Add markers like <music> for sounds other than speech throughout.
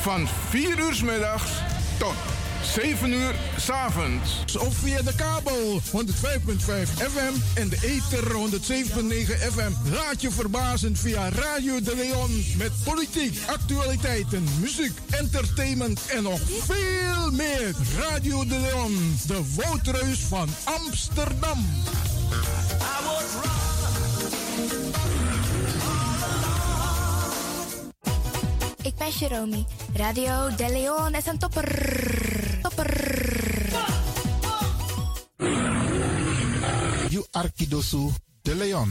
van 4 uur s middags tot 7 uur s avonds. Of via de kabel 105.5 FM en de ether 107.9 FM. Laat je verbazen via Radio de Leon met politiek, actualiteiten, muziek, entertainment en nog veel meer. Radio de Leon, de woudreus van Amsterdam. Jerome. Radio De Leon is een topper. Topper. You Arkidosu de Leon.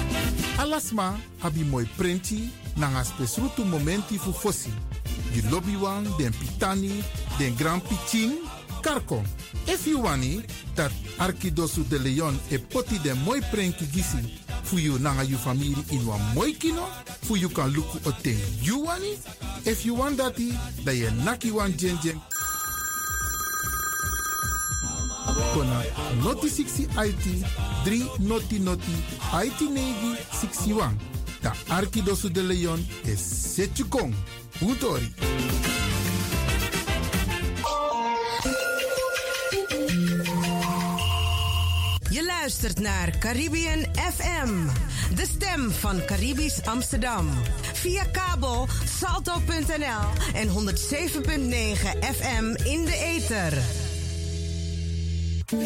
Alasma abi moi prenti nanga spesrutu momenti fu fosi. You lobby wan, den pitani, den grand pitin, karko. If you wani, dat Arkidosu de Leon e poti den moi prenki gisi fu you nanga you family in wan moi kino, fu you kan luku o ten you wani. If you want dati, da ye naki wan jen kona noti 60 IT 3 noti noti IT negi 61. Da Arkidosu de Leon is Setjukong. Utori. Je luistert naar Caribbean FM, de stem van Caribisch Amsterdam. Via kabel salto.nl en 107.9 FM in de ether. Five,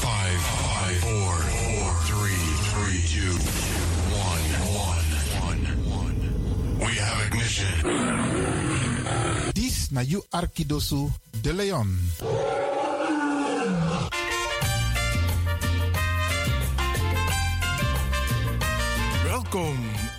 five, four, four, three, three, two, one, one, one, one. We have ignition. Dis na you Arkidosu de Leon. Welkom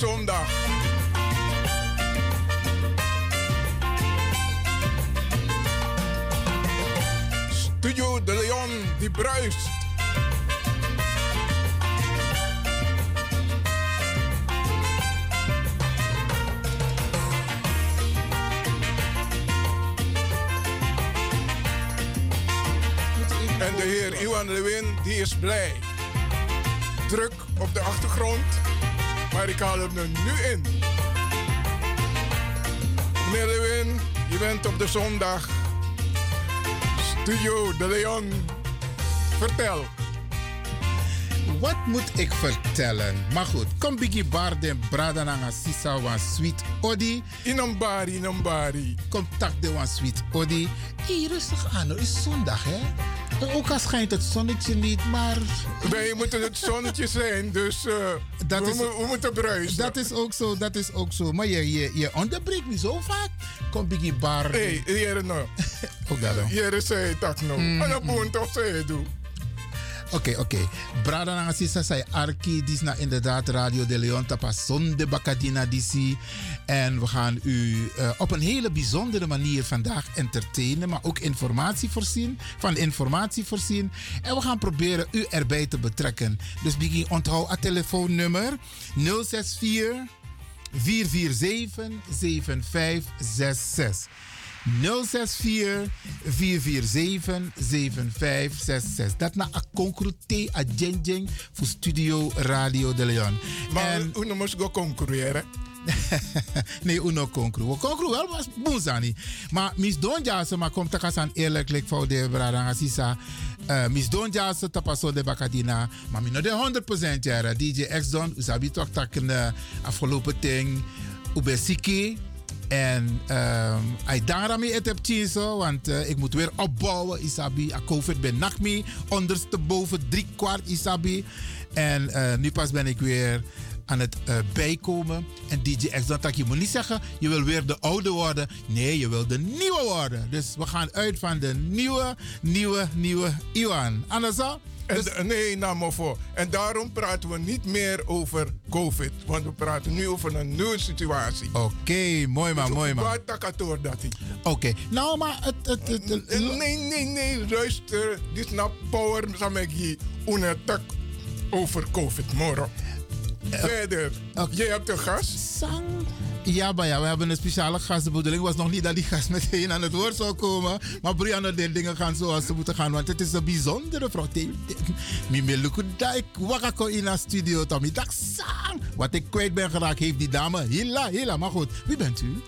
Rotonda. Op de zondag. Studio De Leon. Vertel. Wat moet ik vertellen? Maar goed, kom bigi bar den brada nanga sisa wan sweet odi. Inambari, inambari. Kom tak de wan sweet odi. Hier rustig aan, het is zondag hè. Ook al schijnt het zonnetje niet, maar Wij moeten het zonnetje zijn, dus eh, Dat we, is- we moeten bruisen. dat is ook zo, dat is ook zo. Maar je, je, je onderbreekt me zo vaak. Kom Biggie Bar. Hé, hey, hier nou. <laughs> Ook dat dan. Hier zei dat nou. En dat moet toch zeggen, doe. Oké, oké. Brada na sisa sai arki, dis na inderdaad Radio de Leon tapa zonde bakadina disi. En we gaan u eh, op een hele bijzondere manier vandaag entertainen, maar ook informatie voorzien, van informatie voorzien. En we gaan proberen u erbij te betrekken. Dus begin onthoud het telefoonnummer 064 447 7566. 064 447 7566. Dat na a concrete a jeng voor Studio Radio de Leon. Maar En- hoe moest go concurreren? <laughs> nee, uno concru. We concru wel was boezani. Maar mis don jase, maar komt takas aan eerlijk lik voor de brada sisa. Uh, mis don jase tapaso de bakadina. Maar mi no de 100% jara. DJ X Don, usabi toch takken uh, afgelopen ting. Ube siki. En ik dank daarmee het heb zo, want uh, ik moet weer opbouwen. Isabi, a COVID ben nakmi, ondersteboven drie kwart Isabi. En uh, nu pas ben ik weer aan het uh, bijkomen. En DJ X, dat je moet niet zeggen, je wil weer de oude worden. Nee, je wil de nieuwe worden. Dus we gaan uit van de nieuwe, nieuwe, nieuwe Iwan. Anders zo? En, d- nee, nou maar voor. En daarom praten we niet meer over COVID. Want we praten nu over een nieuwe situatie. Oké, mooi man, mooi man. Wat dat hij. Oké, nou maar het... het, het, het- Eh, Nee, nee, nee, luister. Dit is nou power samegi unattack over COVID, moro. Verder, oké. jij hebt een gast. Sang. Ja, maar ja, we hebben een speciale gast. De bedoeling was nog niet dat die gast meteen aan het woord zou komen. Maar Brianna, de dingen gaan zoals ze moeten gaan. Want het is een bijzondere vrouw. Mimi Lukudijk, wakako in haar studio. Tommy, dag sang. Wat ik kwijt ben geraakt, heeft die dame. Hila, hila. Maar goed, wie bent u?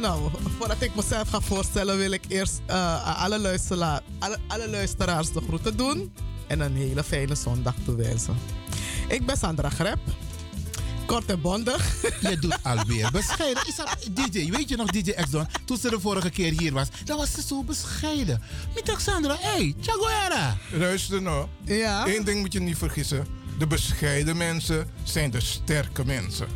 Nou, voordat ik mezelf ga voorstellen, wil ik eerst eh, aan alle, luistera- alle, alle luisteraars de groeten doen. En een hele fijne zondag toewensen. Ik ben Sandra Grep. Kort en bondig. Je <laughs> doet alweer bescheiden. Is dat, DJ, weet je nog DJ X Don? Toen ze de vorige keer hier was, dan was ze zo bescheiden. Alexandra, hé, hey, Chaguera. Luister nou. Ja. Eén ding moet je niet vergissen. De bescheiden mensen zijn de sterke mensen.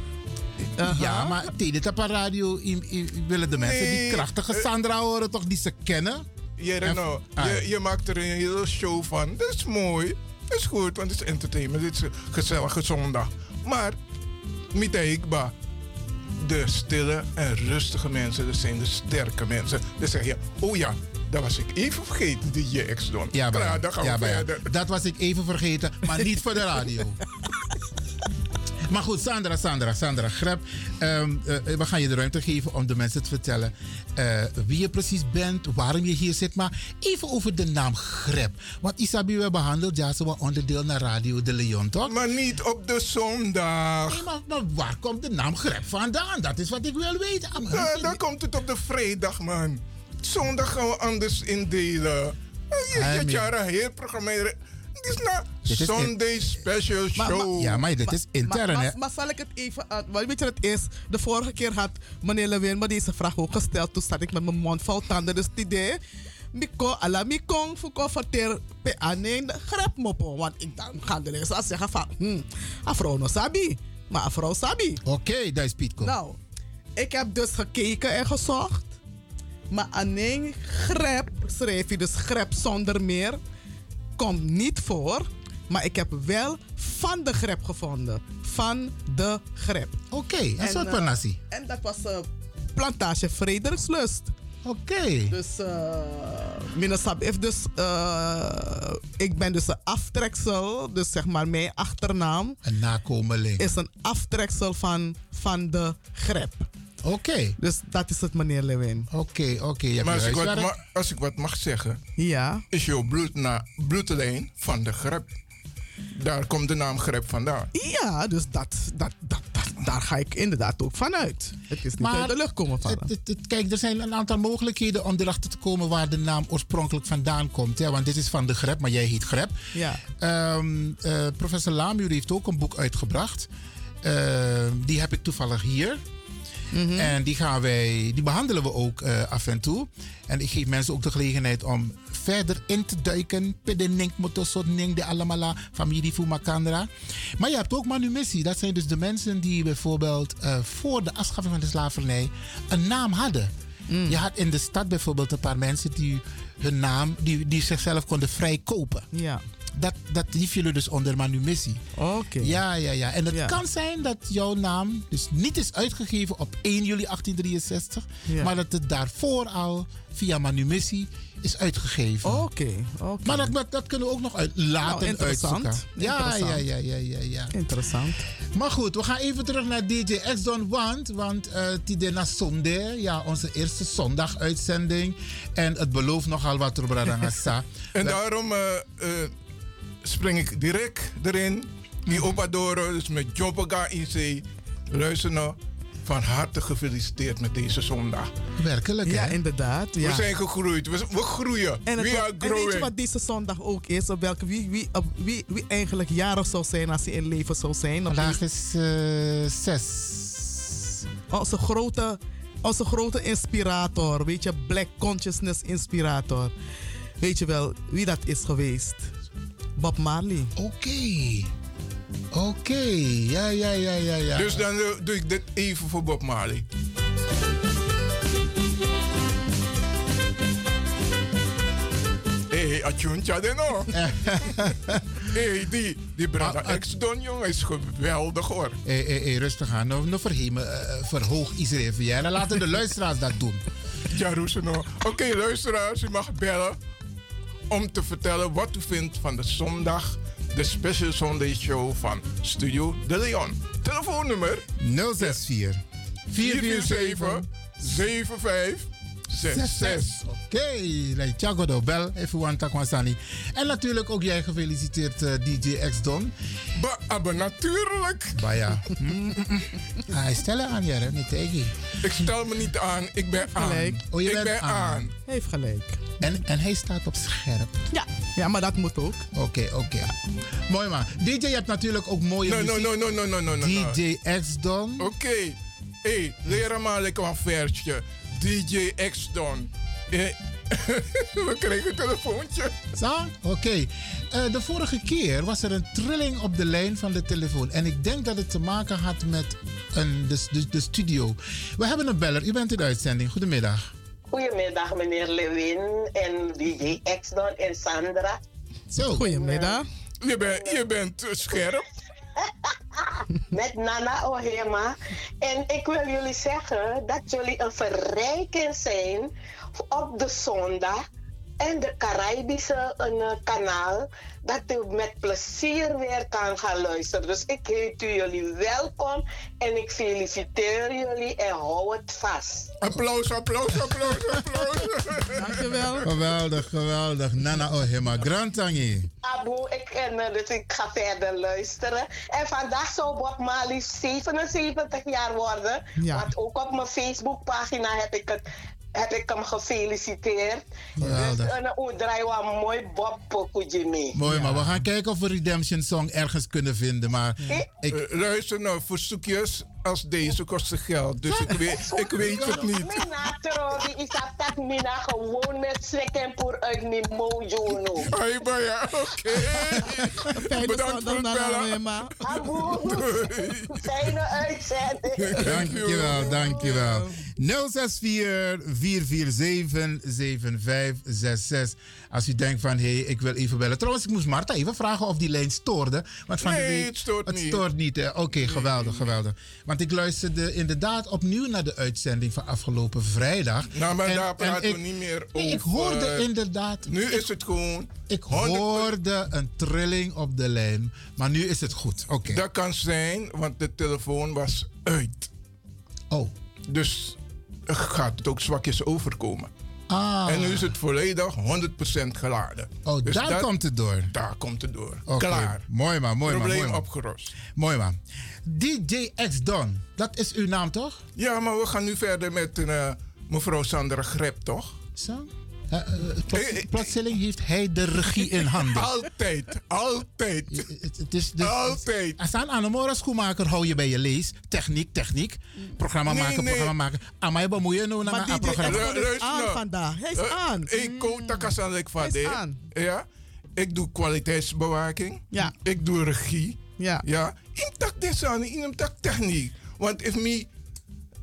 Ja, maar tegen de radio i- i- willen de mensen die krachtige eh, Sandra horen toch die ze kennen? Jere, En- nou, ah. je, je maakt er een hele show van. Dat is mooi. Is goed, want het is entertainment. Dit is een gezellige zondag. Maar, Mitaikba, de stille en rustige mensen, dat zijn de sterke mensen. Dan zeg je, oh ja, dat was ik even vergeten, die je ex doen. Ja, maar Klaar, dan gaan we ja, maar ja. verder. Dat was ik even vergeten, maar niet voor de radio. <laughs> Maar goed, Sandra, Sandra, Sandra Grep. ehm, eh, we gaan je de ruimte geven om de mensen te vertellen eh, wie je precies bent, waarom je hier zit. Maar even over de naam Grep. Want Isabi, we behandeld ja, zo onderdeel naar Radio de Leon, toch? Maar niet op de zondag. Nee, maar, maar waar komt de naam Grep vandaan? Dat is wat ik wil weten. Ah, Ja, dan komt het op de vrijdag, man. Zondag gaan we anders indelen. Je Hij je meer- jaren heel programmeren. Dit is nou is in- Sunday special Maar- show. maar- Ja, maar dit is intern, maar, hè? maar, maar zal ik het even uit? Weet je wat het is? De vorige keer had meneer Lewin me deze vraag ook gesteld. Toen zat ik met mijn mond vol tanden. Dus het idee. Miko, ala mikong, fuko verteer pe aaneen de grep mopo. Want ik dan ga de rest zeggen van, hm, a vrouw no sabi. Maar a vrouw sabi. Oké, daar is Pietko. Nou, ik heb dus gekeken en gezocht. Maar alleen grep, schreef je dus grep zonder meer, komt niet voor. Maar ik heb wel van de grep gevonden. Van de grep. Oké, een En, soort eh. En dat was eh, plantage Frederikslust. Oké. Dus, uh, heeft dus, ik ben dus een aftreksel. Dus zeg maar, mijn achternaam Een nakomeling. is een aftreksel van, van de grep. Oké. Dus dat is het, meneer Lewin. Oké, oké. Maar als ik, wat huiswerk. ma- als ik wat mag zeggen, Ja. is jouw bloed na, bloedlijn van de grep. Daar komt de naam grep vandaan. Ja, dus dat, dat, dat, dat, daar ga ik inderdaad ook vanuit. Het is niet Maar uit de lucht komen vallen. Het, het- het- kijk, er zijn een aantal mogelijkheden om erachter te komen waar de naam oorspronkelijk vandaan komt. Hè? Want dit is van de Grep, maar jij heet Grep. Ja. Ehm, eh, professor Lamuur heeft ook een boek uitgebracht. Ehm, die heb ik toevallig hier. Mhm. En die, gaan wij, die behandelen we ook eh, af en toe. En ik geef mensen ook de gelegenheid om verder in te duiken. Pede nink motosot ning de allemaal familie Fumakandra. Maar je hebt ook manumissie. Dat zijn dus de mensen die bijvoorbeeld eh, voor de afschaffing van de slavernij een naam hadden. Je had in de stad bijvoorbeeld een paar mensen die hun naam, die, die zichzelf konden vrijkopen. Ja. Dat, dat, die vielen dus onder manumissie. Oké. Ja, ja, ja. En het Ja. kan zijn dat jouw naam dus niet is uitgegeven op 1 juli 1863, Ja. maar dat het daarvoor al via manumissie is uitgegeven. Oké. oké. Maar dat, dat, dat kunnen we ook nog uit, laten Nou, interessant. uitzoeken. Ja, ja, Interessant. ja, ja, ja, ja. Interessant. Maar goed, we gaan even terug naar DJ X Don Want. Want uh, Tidena Zonde, ja, onze eerste zondag-uitzending. En het belooft nogal wat, Robradangasa. En daarom eh, eh, spring ik direct erin. Die Opadoro, dus met Joppaga IC. Luister nou, van harte gefeliciteerd met deze zondag. Werkelijk, Ja, hè? inderdaad. Ja. We zijn gegroeid, we, we groeien. En, We en weet je wat deze zondag ook is? Op welke, wie, wie, op wie, wie eigenlijk jarig zou zijn als hij in leven zou zijn? Op Vandaag is eh, zes. onze, grote, onze grote inspirator. Weet je, Black Consciousness inspirator. Weet je wel wie dat is geweest? Bob Marley. Oké. Oké, ja, ja, ja, ja, ja. Dus dan eh, doe ik dit even voor Bob Marley. Hé, hey, Atjuntja de no. <laughs> hey, die, die brada Ah, ah. ex-don, jongen, is geweldig hoor. Hé, hé, hé, rustig aan. Nou, nou verhemen, eh, verhoog Israël voor jij. Dan laten de luisteraars dat doen. Ja, Roeseno. Oké, luisteraars, u mag bellen om te vertellen wat u vindt van de zondag, de Special Sunday Show van Studio De Leon. Telefoonnummer 064 447 7566. 66. Oké, okay. Thiago do bel, even one takwasani. En natuurlijk ook jij gefeliciteerd eh, DJ X Don. Ba, aber natuurlijk. Bah ja. Mm, mm, mm. Hij aan jij, niet tegen. Ik stel me niet aan, ik ben aan. Gelijk. Oh, je ik bent ben aan. aan. Hij heeft gelijk. En, en hij staat op scherp. Ja. ja, maar dat moet ook. Oké, oké. Mooi man. DJ, je hebt natuurlijk ook mooie No, no, muziek. no, no, no, no, no, no. no. DJ X Don. Oké. Hé, leren maar lekker een versje. DJ X-Don. Eh, <laughs> We kregen een telefoontje. Zo? Oké. Eh, de vorige keer was er een trilling op de lijn van de telefoon. En ik denk dat het te maken had met een, de, de, de studio. We hebben een beller. U bent in de uitzending. Goedemiddag. Goedemiddag, meneer Lewin en DJ X-Don en Sandra. Zo. Goedemiddag. Je, bent je bent scherp. <laughs> Met Nana Ohema. En ik wil jullie zeggen dat jullie een verrijking zijn op de zondag. En de Caribische eh, kanaal. Dat u met plezier weer kan gaan luisteren. Dus ik heet u jullie welkom. En ik feliciteer jullie en hou het vast. Applaus, applaus, applaus, applaus. <laughs> Dankjewel. Geweldig, geweldig. Nana Ohema. Grantangi. Abu, ik ken het, dus ik ga verder luisteren. En vandaag zou Bob Marley 77 jaar worden. Ja. Want ook op mijn Facebookpagina heb ik, het, heb ik hem gefeliciteerd. Geweldig. Dus een draai wel een mooi Bob mee. Mooi, maar we gaan kijken of we Redemption Song ergens kunnen vinden. Maar ik, Eh, Luister nou, verzoekjes als deze kosten geld. Dus ik weet, <laughs> ik weet het niet. Mina Trori is dat Mina gewoon met Sekempur uit Nimojo. no. Ai, maar ja, oké. Bedankt voor het bellen. Fijne uitzending. Dankjewel, dankjewel. 064 447 7566. Als u denkt van, hé, hey, ik wil even bellen. Trouwens, ik moest Marta even vragen of die lijn stoorde. Want van de Nee, week- het stoort het niet. stoort niet. hè? Oké, geweldig, geweldig. Want ik luisterde inderdaad opnieuw naar de uitzending van afgelopen vrijdag. Nou, maar En- daar en praten ik- we niet meer over. Ik hoorde inderdaad... Nu is het gewoon... Ik 100 hoorde een trilling op de lijn. Maar nu is het goed. Oké. Dat kan zijn, want de telefoon was uit. Oh. Dus gaat het ook zwakjes overkomen. Ah. En nu is het volledig 100% geladen. Oh, Dus daar dat- komt het door. Daar komt het door. Oké, Klaar. Mooi man, mooi man. Probleem man. opgelost. Mooi man. DJ X Don, dat is uw naam toch? Ja, maar we gaan nu verder met eh, mevrouw Sandra Grep, toch? Zo? Eh, eh, plots- plotseling heeft hij de regie in <laughs> handen. Altijd, altijd. Het is dus, Altijd. Als aan Annemora schoenmaker hou je bij je lees. Techniek, techniek. Programma maken, nee. programma maken. Amai bemoeien nou naar een die programma. Exxon is aan nou. vandaag. Hij is Eh, aan. Ik koop takasan ik van Hij is de. aan. Ja. Ik doe kwaliteitsbewaking. Ja. Ik doe regie. Ja. Ja. In tak in tak techniek. Want if me,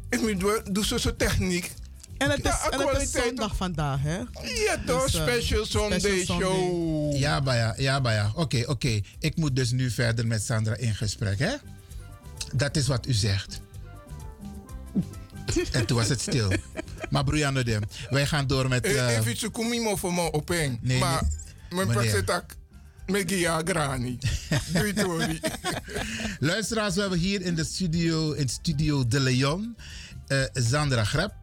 if me doe, doe zo zo techniek. En het is, Ja, en het is kwaliteit- zondag vandaag, hè? Ja toch, Dus, eh, special Sunday special show. Ja, Baya, ja, Baya. Oké, oké. Ik moet dus nu verder met Sandra in gesprek, hè? Dat is wat u zegt. <laughs> en toen was het stil. Maar Brianna Dem, wij gaan door met... Eh, eh, If it's kumimo voor me openg. Nee, Maar mijn tak. Megia grani. <laughs> Doei Tori. Luisteraars, we hebben hier in de studio, in Studio De Leon, eh Sandra Grep.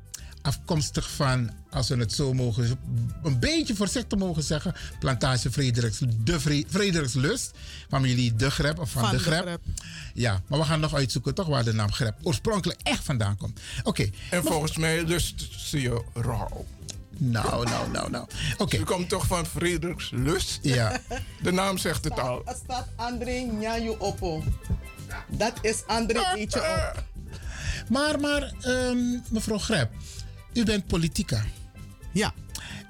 Afkomstig van, als we het zo mogen, een beetje voorzichtig mogen zeggen, plantage Frederiks, de Vre- Frederiks Lust. Familie De Grep of van, Van De De Grep. Grep. Ja, maar we gaan nog uitzoeken toch waar de naam Grep oorspronkelijk echt vandaan komt. Oké, En volgens mij lust ze je rauw. nou, nou, nou, nou. Oké, Ze komt toch van Frederiks Lust? ja. De naam zegt het al. Er staat André Nyanju Oppo. Dat is André Eetje op. Maar, maar, ehm, mevrouw Grep, u bent politica. Ja,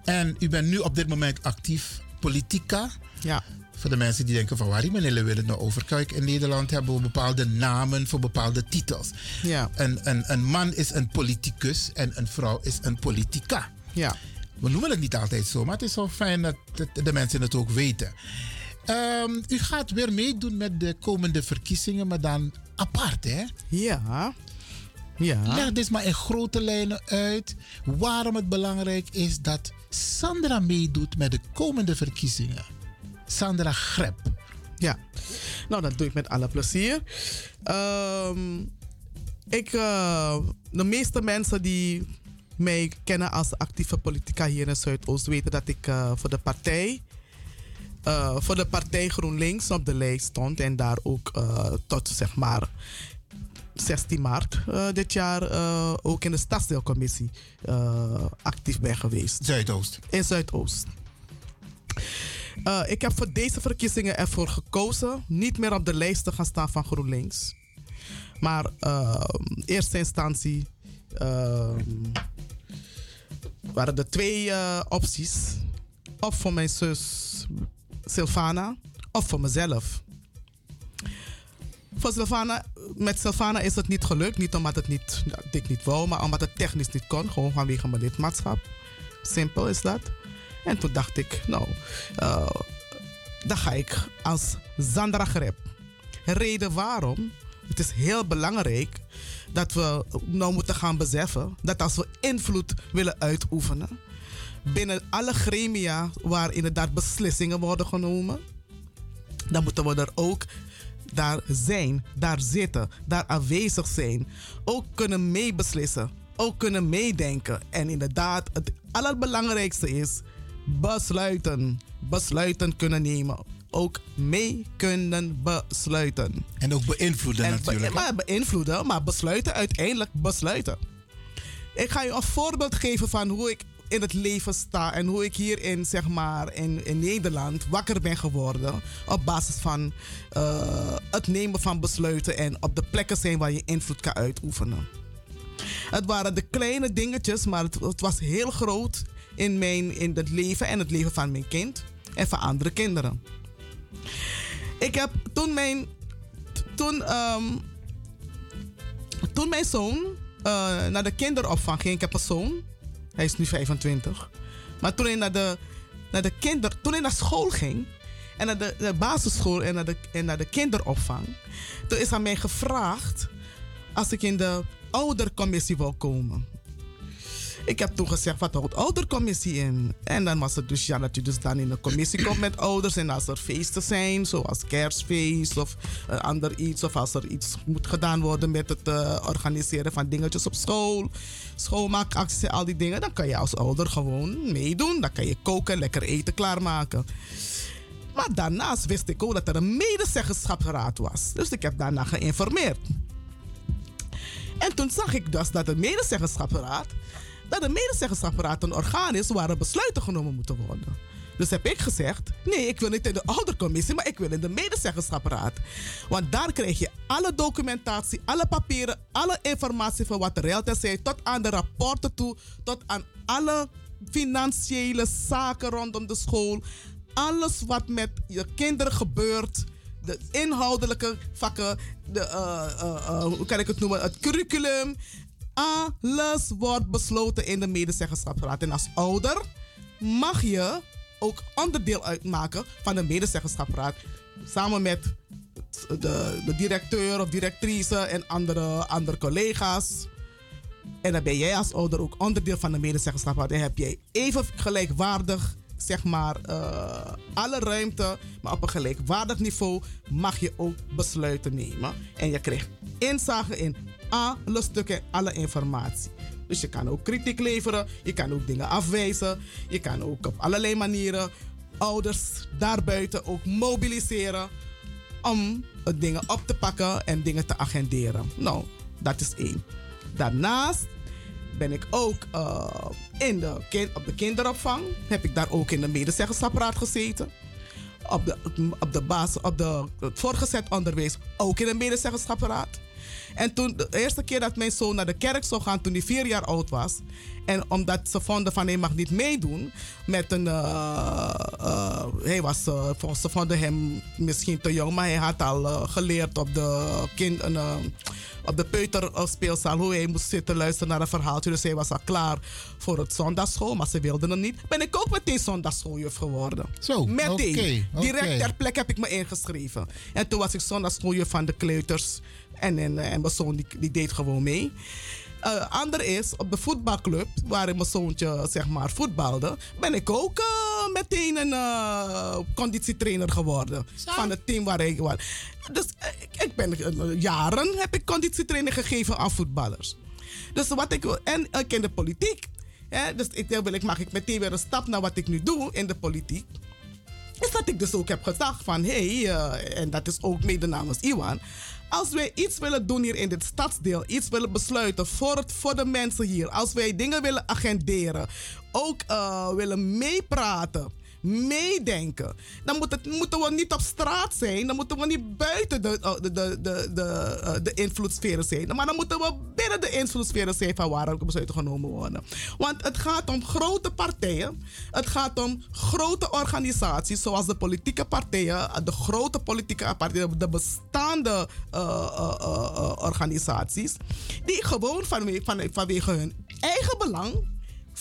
En u bent nu op dit moment actief politica. ja, Voor de mensen die denken van waar die meneer wil het nou over. Kijk, in Nederland hebben we bepaalde namen voor bepaalde titels. ja, Een, een, een man is een politicus en een vrouw is een politica. ja. We noemen het niet altijd zo, maar het is wel fijn dat de, mensen het ook weten. Ehm, u gaat weer meedoen met de komende verkiezingen, maar dan apart, hè? Ja, ja. Leg dit maar in grote lijnen uit waarom het belangrijk is dat Sandra meedoet met de komende verkiezingen. Sandra Grep. Ja, nou dat doe ik met alle plezier. Ehm, ik, eh, de meeste mensen die mij kennen als actieve politica hier in Zuidoost weten dat ik eh, voor de partij, eh, voor de partij GroenLinks op de lijst stond en daar ook tot zeg maar 16 maart eh, dit jaar eh, ook in de stadsdeelcommissie eh, actief ben geweest. Zuidoost. In Zuidoost. Ik heb voor deze verkiezingen ervoor gekozen niet meer op de lijst te gaan staan van GroenLinks. Maar in eerste instantie eh, waren er twee opties. Of voor mijn zus Sylvana, of voor mezelf. Voor met Sylvana is het niet gelukt. Niet omdat het niet, ik niet wou, maar omdat het technisch niet kon. Gewoon vanwege mijn lidmaatschap. Simpel is dat. En toen dacht ik, nou, eh, dan ga ik als Zandra Grep. Reden waarom? Het is heel belangrijk dat we nou moeten gaan beseffen dat als we invloed willen uitoefenen binnen alle gremia waar inderdaad beslissingen worden genomen, dan moeten we er ook daar zijn, daar zitten, daar aanwezig zijn. Ook kunnen meebeslissen, ook kunnen meedenken. En inderdaad, het allerbelangrijkste is besluiten. Besluiten kunnen nemen. Ook mee kunnen besluiten. En ook beïnvloeden En natuurlijk. Be maar beïnvloeden, maar besluiten uiteindelijk besluiten. Ik ga je een voorbeeld geven van hoe ik in het leven sta en hoe ik hier in, zeg maar, in, in Nederland wakker ben geworden. Op basis van eh, het nemen van besluiten en op de plekken zijn waar je invloed kan uitoefenen. Het waren de kleine dingetjes, maar het, het was heel groot in, mijn, in het leven en het leven van mijn kind en van andere kinderen. Ik heb toen mijn, toen, ehm, toen mijn zoon eh, naar de kinderopvang ging, ik heb een zoon, hij is nu 25. Maar toen hij naar de, naar de, kinder, toen hij naar school ging, en naar de, de basisschool en naar de, en naar de kinderopvang, toen is aan mij gevraagd als ik in de oudercommissie wil komen. Ik heb toen gezegd, wat houdt oudercommissie in? En dan was het dus ja, dat je dus dan in een commissie komt met <clears throat> ouders. En als er feesten zijn, zoals kerstfeest of ander iets. Of als er iets moet gedaan worden met het eh, organiseren van dingetjes op school. Schoonmaakacties en al die dingen. Dan kan je als ouder gewoon meedoen. Dan kan je koken, lekker eten klaarmaken. Maar daarnaast wist ik ook dat er een medezeggenschapsraad was. Dus ik heb daarna geïnformeerd. En toen zag ik dus dat de medezeggenschapsraad dat de medezeggenschapsraad een orgaan is waar besluiten genomen moeten worden. Dus heb ik gezegd: nee, ik wil niet in de oudercommissie, maar ik wil in de medezeggenschapsraad. Want daar krijg je alle documentatie, alle papieren, alle informatie van wat de realtors zijn, tot aan de rapporten toe, tot aan alle financiële zaken rondom de school. Alles wat met je kinderen gebeurt, de inhoudelijke vakken, de, uh, uh, uh, hoe kan ik het noemen, het curriculum. Alles wordt besloten in de medezeggenschapsraad. En als ouder mag je ook onderdeel uitmaken van de medezeggenschapsraad. Samen met de, de directeur of directrice en andere, andere collega's. En dan ben jij als ouder ook onderdeel van de medezeggenschapsraad. En heb jij even gelijkwaardig, zeg maar, uh, alle ruimte, maar op een gelijkwaardig niveau mag je ook besluiten nemen. En je krijgt inzage in alle stukken, alle informatie. Dus je kan ook kritiek leveren, je kan ook dingen afwijzen, je kan ook op allerlei manieren ouders daarbuiten ook mobiliseren om dingen op te pakken en dingen te agenderen. Nou, dat is één. Daarnaast ben ik ook uh, in de kind, op de kinderopvang. Heb ik daar ook in de medezeggenschapsraad gezeten. Op de, op de basis, op de, het voorgezet onderwijs ook in de medezeggenschapsraad. En toen, de eerste keer dat mijn zoon naar de kerk zou gaan toen hij vier jaar oud was. En omdat ze vonden van hij mag niet meedoen met een. Uh, uh, hij was, uh, ze vonden hem misschien te jong, maar hij had al geleerd op de, kind, op de peuterspeelzaal hoe hij moest zitten luisteren naar een verhaaltje. Dus hij was al klaar voor het zondagschool, maar ze wilden hem niet. Ben ik ook meteen zondagschooljuf geworden. Zo, meteen. Okay, okay. Direct ter plekke heb ik me ingeschreven. En toen was ik zondagschooljuf van de kleuters. En, en, en mijn zoon die, die deed gewoon mee. Uh, ander is, op de voetbalclub, waar mijn zoontje zeg maar voetbalde, ben ik ook uh, meteen een uh, conditietrainer geworden. Van het team waar ik was. Dus ik, ik ben jaren heb ik conditietraining gegeven aan voetballers. Dus wat ik wil, en ik in de politiek. Hè, dus ik, wil, ik mag ik meteen weer een stap naar wat ik nu doe in de politiek. Is dat ik dus ook heb gedacht van hé, hey, en dat is ook mede namens Iwan als wij iets willen doen hier in dit stadsdeel, iets willen besluiten voor, het, voor de mensen hier, als wij dingen willen agenderen, ook uh, willen meepraten meedenken. Dan moeten we niet op straat zijn. Dan moeten we niet buiten de, de, de, de, de, de invloedssferen zijn. Maar dan moeten we binnen de invloedssferen zijn van waar besluiten genomen worden. Want het gaat om grote partijen. Het gaat om grote organisaties zoals de politieke partijen, de grote politieke partijen, de bestaande uh, organisaties. Die gewoon vanwege, van, vanwege hun eigen belang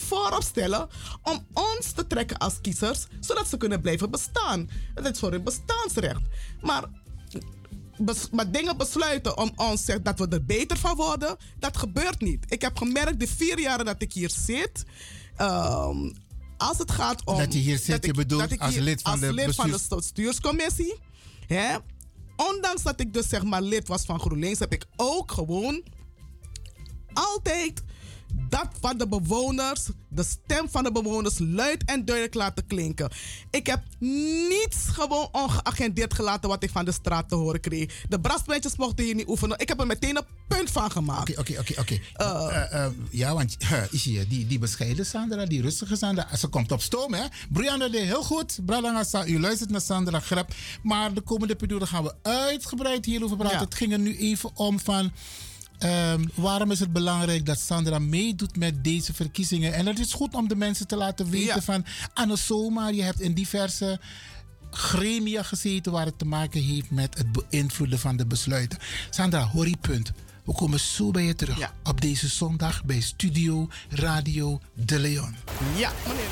voorop stellen om ons te trekken als kiezers, zodat ze kunnen blijven bestaan. Dat is voor hun bestaansrecht. Maar, bes, maar dingen besluiten om ons zeggen dat we er beter van worden, dat gebeurt niet. Ik heb gemerkt de vier jaren dat ik hier zit. Um, als het gaat om. Dat je hier zit, je bedoelt als lid van, als de, lid van de bestuurscommissie. Hè, ondanks dat ik dus zeg maar lid was van GroenLinks, heb ik ook gewoon altijd dat van de bewoners, de stem van de bewoners, luid en duidelijk laten klinken. Ik heb niets gewoon ongeagendeerd gelaten wat ik van de straat te horen kreeg. De brasmeisjes mochten hier niet oefenen. Ik heb er meteen een punt van gemaakt. Oké, oké, oké, oké. Eh, eh, Ja, want <laughs> is je, die, die bescheiden Sandra, die rustige Sandra, ze komt op stoom, hè? Brianna deed heel goed. Bradangasa, u luistert naar Sandra Grap. Maar de komende periode gaan we uitgebreid hierover praten. Ja. Het ging er nu even om van... Um, waarom is het belangrijk dat Sandra meedoet met deze verkiezingen? En het is goed om de mensen te laten weten ja. van... Anne zomaar, je hebt in diverse gremia gezeten... waar het te maken heeft met het beïnvloeden van de besluiten. Sandra, hoor punt. We komen zo bij je terug ja. op deze zondag bij Studio Radio De Leon. Ja, meneer.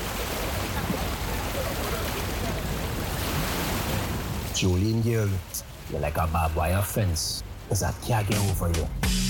Julian girl, you're like a barbed wire fence. Because I can't get over you.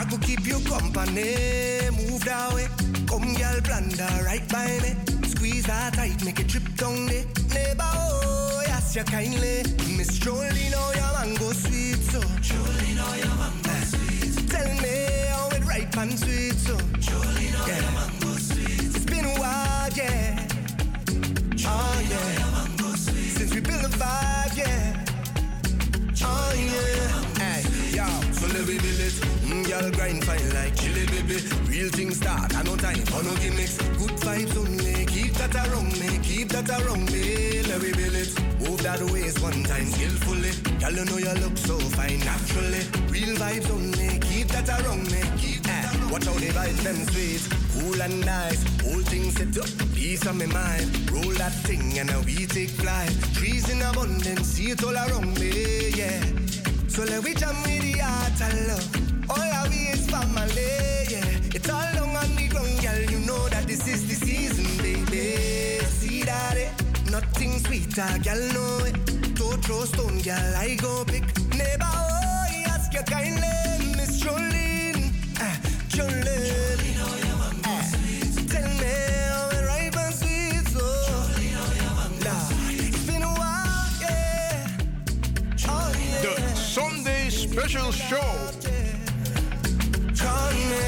I could keep you company. Move that way, come girl, blunder right by me squeeze that tight, make it drip down the neighbor. Oh, yes, you kindly. Miss Jolie, know oh, your mango sweet, so. Jolie, know oh, your mango sweet. Tell me how it ripe and sweet, so. Jolie, know oh, your mango sweet. It's been a while, yeah. Oh, yeah. Since we built a vibe, yeah. Oh, yeah. Girl grind fine like chili baby. Real things start, I no time for no gimmicks. Good vibes only, keep that around me, keep that around me. Let me build it. Move that waist one time skillfully. Girl, you know you look so fine naturally. Real vibes only, keep that around me. Keep that around Watch how the vibes them sweet, cool and nice. Whole thing set up, peace on my mind. Roll that thing and now we take flight. Trees in abundance, see it all around me, yeah. So let we jam with the heart and love. All I we is family, yeah. It's all long on the ground, girl. You know that this is the season, baby. See that it? Nothing sweeter, girl, know it. Don't throw stone, girl. I go pick neighbor. Oh, he ask you kindly, Miss Jolene. Ah, Jolene. Ah, tell me how it ripe and sweet, so. Lord, it's been a while, yeah. Oh, yeah. Sunday Special Show. Call me.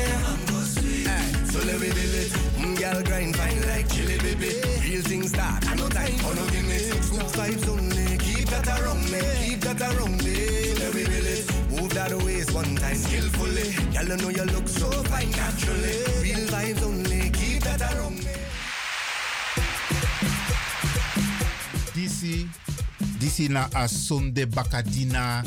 So let me build it. Mm, girl grind fine like chili baby. Real things start. I no time for no gimmicks. Good vibes only. Keep that around me. Keep that around me. Let me build it. Move that waist one time skillfully. Girl, you know you look so fine naturally. Real vibes only. Keep that around me. DC, DC na Asonde Bakadina,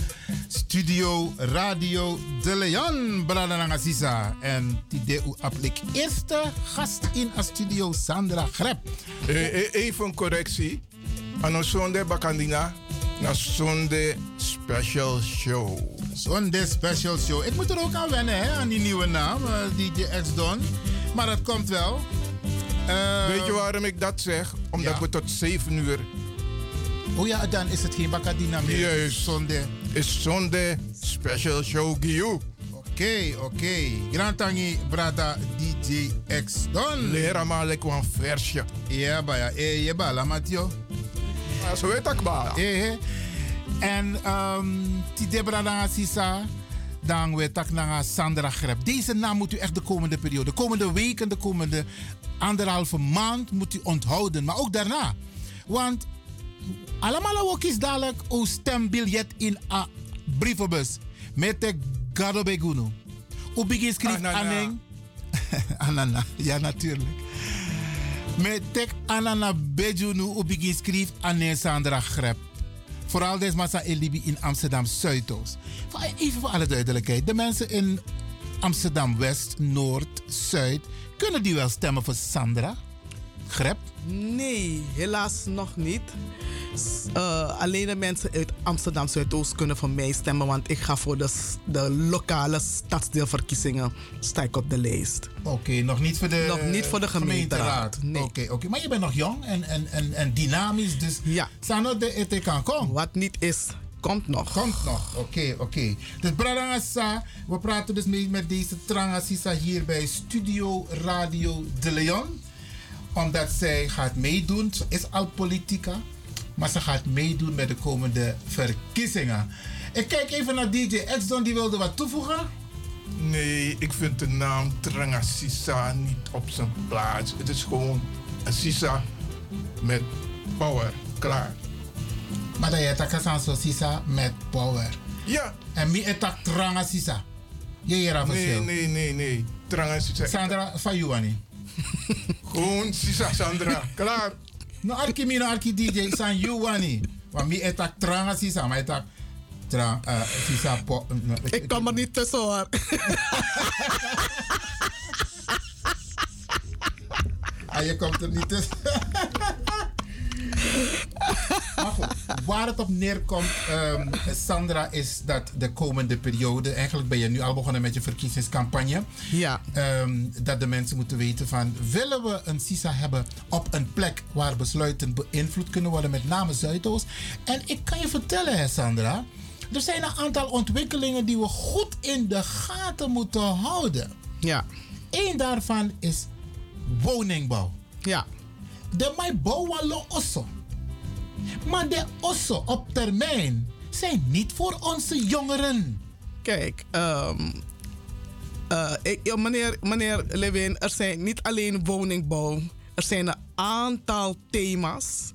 Studio Radio De Leon, Brada Nangasisa. En die u aplik eerste gast in a studio, Sandra Grep. Eh, eh, even een correctie. Ano Sunday Bakandina, na Sunday Special Show. Sunday Special Show. Ik moet er ook aan wennen, hè, aan die nieuwe naam, eh, DJ X-Don. Maar het komt wel. Weet je waarom ik dat zeg? Omdat ja. we tot 7 uur. Oh ja, dan is het geen Bakadina meer. Juist. Sunday. Is Sunday Special Show Giu. Oké, oké. Grand Tangi, brada DJ X-Don. Lera maar lekker een versje. Ja, ba ja. Eh, je ba, zo weet ik maar. Eh. En um, die Debra Nanga Sisa, dan weet ik naar Sandra Grep. Deze naam moet u echt de komende periode, de komende weken, de komende anderhalve maand moet u onthouden. Maar ook daarna. Want allemaal ook is dadelijk een stembiljet in een brievenbus. Met de Gado Beguno. U begint Anana. Aneng. <laughs> Anana, ja natuurlijk. Met tek Anana Bejunu u begint schrijven Anne Sandra Grep. Vooral deze massa Elibi in Amsterdam Zuidoost. Even voor alle duidelijkheid. De mensen in Amsterdam West, Noord, Zuid. Kunnen die wel stemmen voor Sandra? Grep? Nee, helaas nog niet. Eh, alleen de mensen uit Amsterdam Zuidoost kunnen voor mij stemmen, want ik ga voor de, de lokale stadsdeelverkiezingen sta ik op de lijst. Oké, nog niet voor de Nog niet voor de gemeenteraad, nee. Oké, oké. Maar je bent nog jong en, en, en, en dynamisch, dus Ja. Sano de ete kan kom. Wat niet is, komt nog. Komt nog, oké, oké. Dus Bradangasa, we praten dus mee met deze Trangasisa hier bij Studio Radio De Leon. Omdat zij gaat meedoen, ze is al politica, maar ze gaat meedoen met de komende verkiezingen. Ik kijk even naar DJ X-Don, die wilde wat toevoegen. Nee, ik vind de naam Tranga Sisa niet op zijn plaats. Het is gewoon een Sisa met power. Klaar. Maar dat je het zo Sisa met power. Ja. En mi etak Tranga Sisa. Je hier Nee, nee, nee, nee. Tranga Sisa. Sandra van. Gewoon Sisa Sandra. Klaar. No arki mi no arki DJ san Juani. Want mi etak Tranga Sisa, maar etak Tranga uh, Sisa po. no, Ik kom er niet tussen hoor. Ah, je komt er niet tussen. <laughs> maar goed, waar het op neerkomt, ehm, Sandra, is dat de komende periode, eigenlijk ben je nu al begonnen met je verkiezingscampagne, Ja. ehm, dat de mensen moeten weten van, willen we een CISA hebben op een plek waar besluiten beïnvloed kunnen worden, met name Zuidoost. En ik kan je vertellen, hè, Sandra, er zijn een aantal ontwikkelingen die we goed in de gaten moeten houden. Ja. Eén daarvan is woningbouw. Ja. De mai bouwalo osso. Maar de osso op termijn zijn niet voor onze jongeren. Kijk, ik, ja, meneer, meneer Lewin, er zijn niet alleen woningbouw. Er zijn een aantal thema's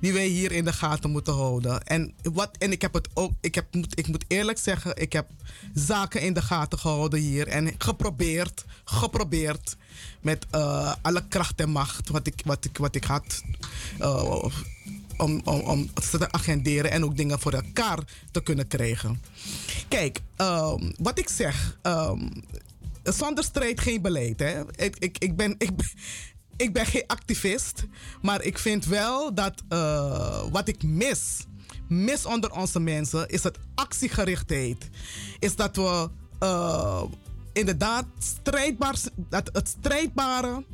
die wij hier in de gaten moeten houden. En, wat, en ik heb het ook, ik, heb, moet, ik moet eerlijk zeggen, ik heb zaken in de gaten gehouden hier. En geprobeerd, geprobeerd met eh, alle kracht en macht wat ik, wat ik, wat ik had. eh, om, om, om te agenderen en ook dingen voor elkaar te kunnen krijgen. Kijk, ehm, wat ik zeg, ehm, zonder strijd geen beleid. Hè? Ik, ik, ik, ben, ik, ik ben geen activist, maar ik vind wel dat eh, wat ik mis, mis onder onze mensen, is het actiegerichtheid. Is dat we eh, inderdaad strijdbaar, dat het strijdbare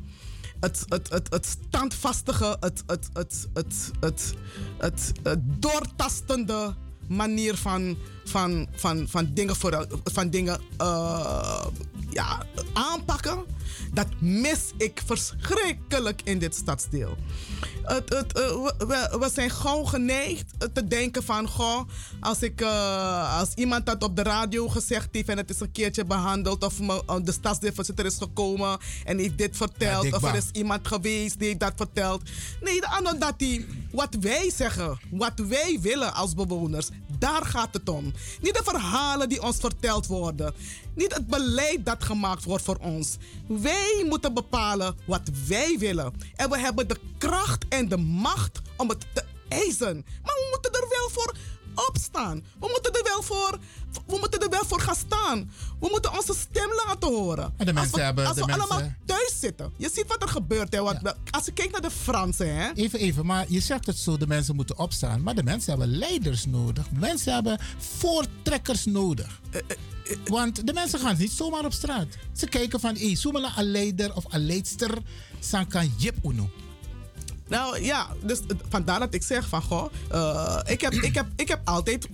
het, het, het, het standvastige, het, het, het, het, het, het, het doortastende manier van, van, van, van dingen, voor, van dingen eh, ja, aanpakken. Dat mis ik verschrikkelijk in dit stadsdeel. Het, het, eh, we, we- zijn gauw geneigd te denken van... Goh, als, ik, eh, als iemand dat op de radio gezegd heeft... en het is een keertje behandeld... of me, de stadsdeelvoorzitter is gekomen en heeft dit verteld... Ja, of er is iemand geweest die heeft dat vertelt. Nee, de ander dat die... Wat wij zeggen, wat wij willen als bewoners... daar gaat het om. Niet de verhalen die ons verteld worden. Niet het beleid dat gemaakt wordt voor ons. Wij moeten bepalen wat wij willen. En we hebben de kracht en de macht om het te eisen. Maar we moeten er wel voor opstaan. We moeten er wel voor, we moeten er wel voor gaan staan. We moeten onze stem laten horen. En de mensen als we, hebben- als de we mensen- allemaal thuis zitten. Je ziet wat er gebeurt. Hè, wat, Als je kijkt naar de Fransen. Hè, Even, even, maar je zegt het zo, de mensen moeten opstaan. Maar de mensen hebben leiders nodig. Mensen hebben voortrekkers nodig. Want de mensen gaan niet zomaar op straat. Ze kijken van, hé, zoemela een leider of een leidster, san kan jip uno. Nou ja, dus vandaar dat ik zeg van goh, eh, ik, heb, ik, heb, ik heb altijd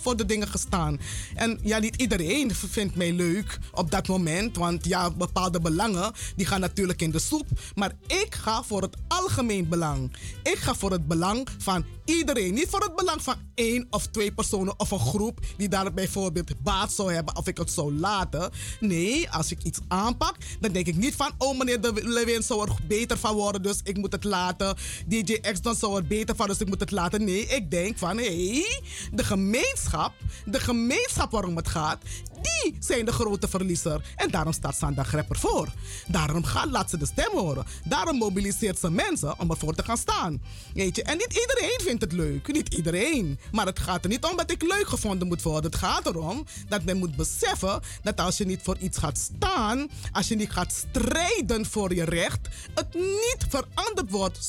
voor de dingen gestaan. En ja, niet iedereen vindt mij leuk op dat moment, want ja, bepaalde belangen die gaan natuurlijk in de soep. Maar ik ga voor het algemeen belang. Ik ga voor het belang van iedereen. Niet voor het belang van één of twee personen of een groep die daar bijvoorbeeld baat zou hebben of ik het zou laten. Nee, als ik iets aanpak, dan denk ik niet van, oh meneer De Lewin zou er beter van worden, dus ik moet het laten. DJ X dan zou er beter van, dus ik moet het laten. Nee, ik denk van, hé, hey, de gemeenschap, de gemeenschap waarom het gaat, die zijn de grote verliezer. En daarom staat Sanda Grepper voor. Daarom gaat, laat ze de stem horen. Daarom mobiliseert ze mensen om ervoor te gaan staan. Weet je, en niet iedereen vindt het leuk. Niet iedereen. Maar het gaat er niet om dat ik leuk gevonden moet worden. Het gaat erom dat men moet beseffen dat als je niet voor iets gaat staan, als je niet gaat strijden voor je recht, het niet veranderd wordt.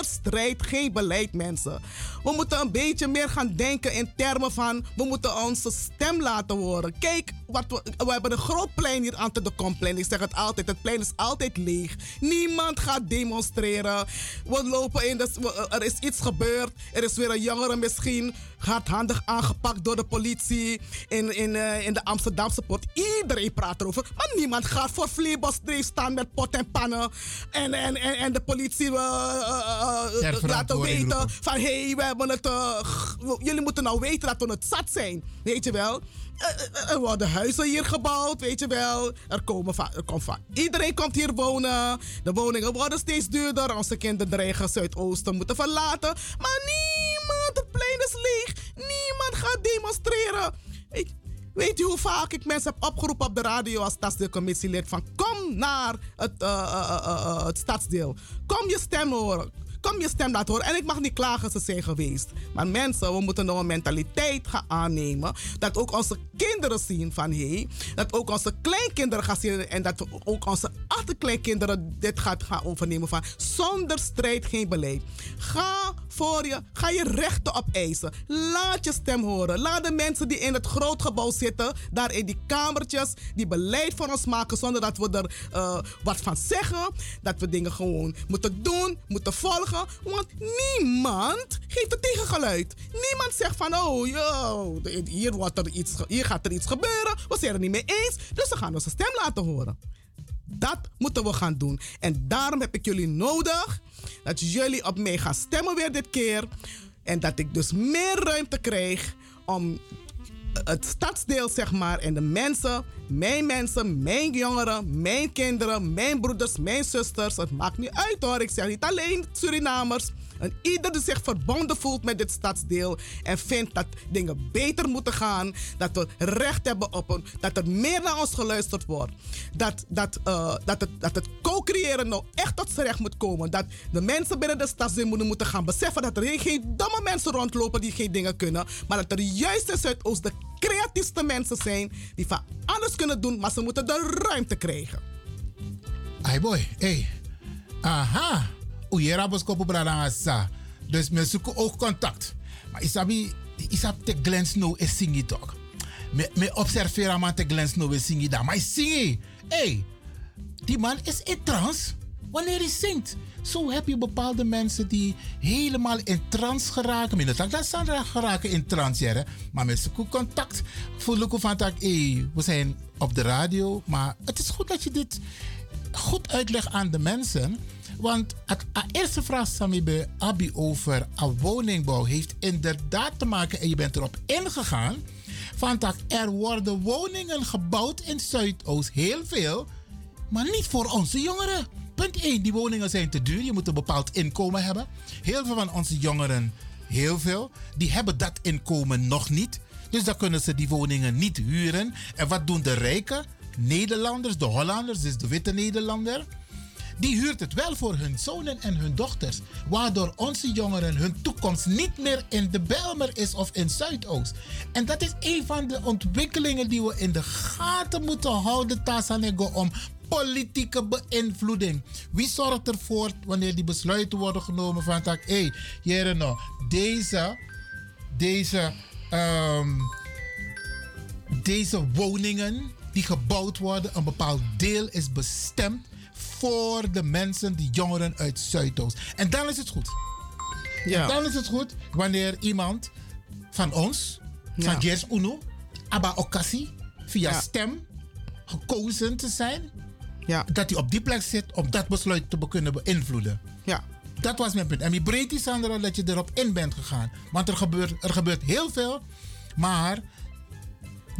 Strijd geen beleid, mensen. We moeten een beetje meer gaan denken in termen van we moeten onze stem laten horen. Kijk, wat we, we hebben een groot plein hier aan de Komplein. Ik zeg het altijd, het plein is altijd leeg. Niemand gaat demonstreren. We lopen in we- er is iets gebeurd. Er is weer een jongere misschien hardhandig aangepakt door de politie in, in, eh, in de Amsterdamse poort. Iedereen praat erover, maar niemand gaat voor Vleebosdreef staan met pot en pannen. En, en, en, en de politie Ter laten weten roepen. van hé, hey, we hebben het. jullie moeten nou weten dat we het zat zijn. Weet je wel? Eh, eh, Er worden huizen hier gebouwd, weet je wel. Er komen er komt van. Iedereen komt hier wonen. De woningen worden steeds duurder. Onze kinderen dreigen Zuidoosten moeten verlaten. Maar niemand, het plein is leeg. Niemand gaat demonstreren. Weet, weet je hoe vaak ik mensen heb opgeroepen op de radio als stadsdeelcommissielid van kom naar het, eh, eh, eh, eh, het stadsdeel. Kom je stem horen. Kom je stem laten horen. En ik mag niet klagen, ze zijn geweest. Maar mensen, we moeten nou een mentaliteit gaan aannemen. Dat ook onze kinderen zien van hé. Hey, dat ook onze kleinkinderen gaan zien. En dat ook onze achterkleinkinderen dit gaat gaan overnemen van zonder strijd geen beleid. Ga voor je, ga je rechten opeisen. Laat je stem horen. Laat de mensen die in het grootgebouw zitten, daar in die kamertjes, die beleid voor ons maken zonder dat we er eh, wat van zeggen. Dat we dingen gewoon moeten doen, moeten volgen. Want niemand geeft het tegengeluid. Niemand zegt van, oh, yo, hier, wordt er iets, hier gaat er iets gebeuren. We zijn er niet mee eens. Dus we gaan onze stem laten horen. Dat moeten we gaan doen. En daarom heb ik jullie nodig dat jullie op mij gaan stemmen weer dit keer. En dat ik dus meer ruimte krijg om het stadsdeel, zeg maar, en de mensen, mijn mensen, mijn jongeren, mijn kinderen, mijn broeders, mijn zusters. Het maakt niet uit hoor. Ik zeg niet alleen Surinamers. En ieder die zich verbonden voelt met dit stadsdeel en vindt dat dingen beter moeten gaan, dat we recht hebben op een, dat er meer naar ons geluisterd wordt, dat, dat, uh, dat het, dat het co-creëren nou echt tot zijn recht moet komen, dat de mensen binnen de stadsdeel moeten, moeten gaan beseffen dat er geen domme mensen rondlopen die geen dingen kunnen, maar dat er juist in Zuidoost de creatiefste mensen zijn die van alles kunnen doen, maar ze moeten de ruimte krijgen. Hey boy, hey. Aha. Uyera boskopo brada sa. Dus men zoeken oogcontact. Maar isabi, isab te Glen Snow is singi toch. Me, me observera man te Glen Snow is singi daar. Maar singi. Hey, die man is in trance wanneer hij zingt. Zo heb je bepaalde mensen die helemaal in trance geraken. Minder dat Sandra geraken in trance, hè? maar met zoeken contact. Voel ik van dat, hey, we zijn op de radio, maar het is goed dat je dit goed uitlegt aan de mensen. Want het eerste vraag Sami Abi over een woningbouw heeft inderdaad te maken, en je bent erop ingegaan, van dat er worden woningen gebouwd in Zuidoost, heel veel, maar niet voor onze jongeren. Punt 1, die woningen zijn te duur, je moet een bepaald inkomen hebben. Heel veel van onze jongeren, heel veel, die hebben dat inkomen nog niet. Dus dan kunnen ze die woningen niet huren. En wat doen de rijken? Nederlanders, de Hollanders, dus de witte Nederlander die huurt het wel voor hun zonen en hun dochters. Waardoor onze jongeren hun toekomst niet meer in de Belmer is of in Zuidoost. En dat is een van de ontwikkelingen die we in de gaten moeten houden, Tasanego, om politieke beïnvloeding. Wie zorgt ervoor wanneer die besluiten worden genomen van tak, hé, hey, nou, deze, deze, um, deze woningen die gebouwd worden, een bepaald deel is bestemd voor de mensen, die jongeren uit Zuidoost. En dan is het goed. Ja. dan is het goed wanneer iemand van ons, van ja. Jers Uno, Abba Okasi, via stem gekozen te zijn, ja. dat hij op die plek zit om dat besluit te kunnen beïnvloeden. Ja. Dat was mijn punt. En ik breed Sandra dat je erop in bent gegaan. Want er gebeurt, er gebeurt heel veel, maar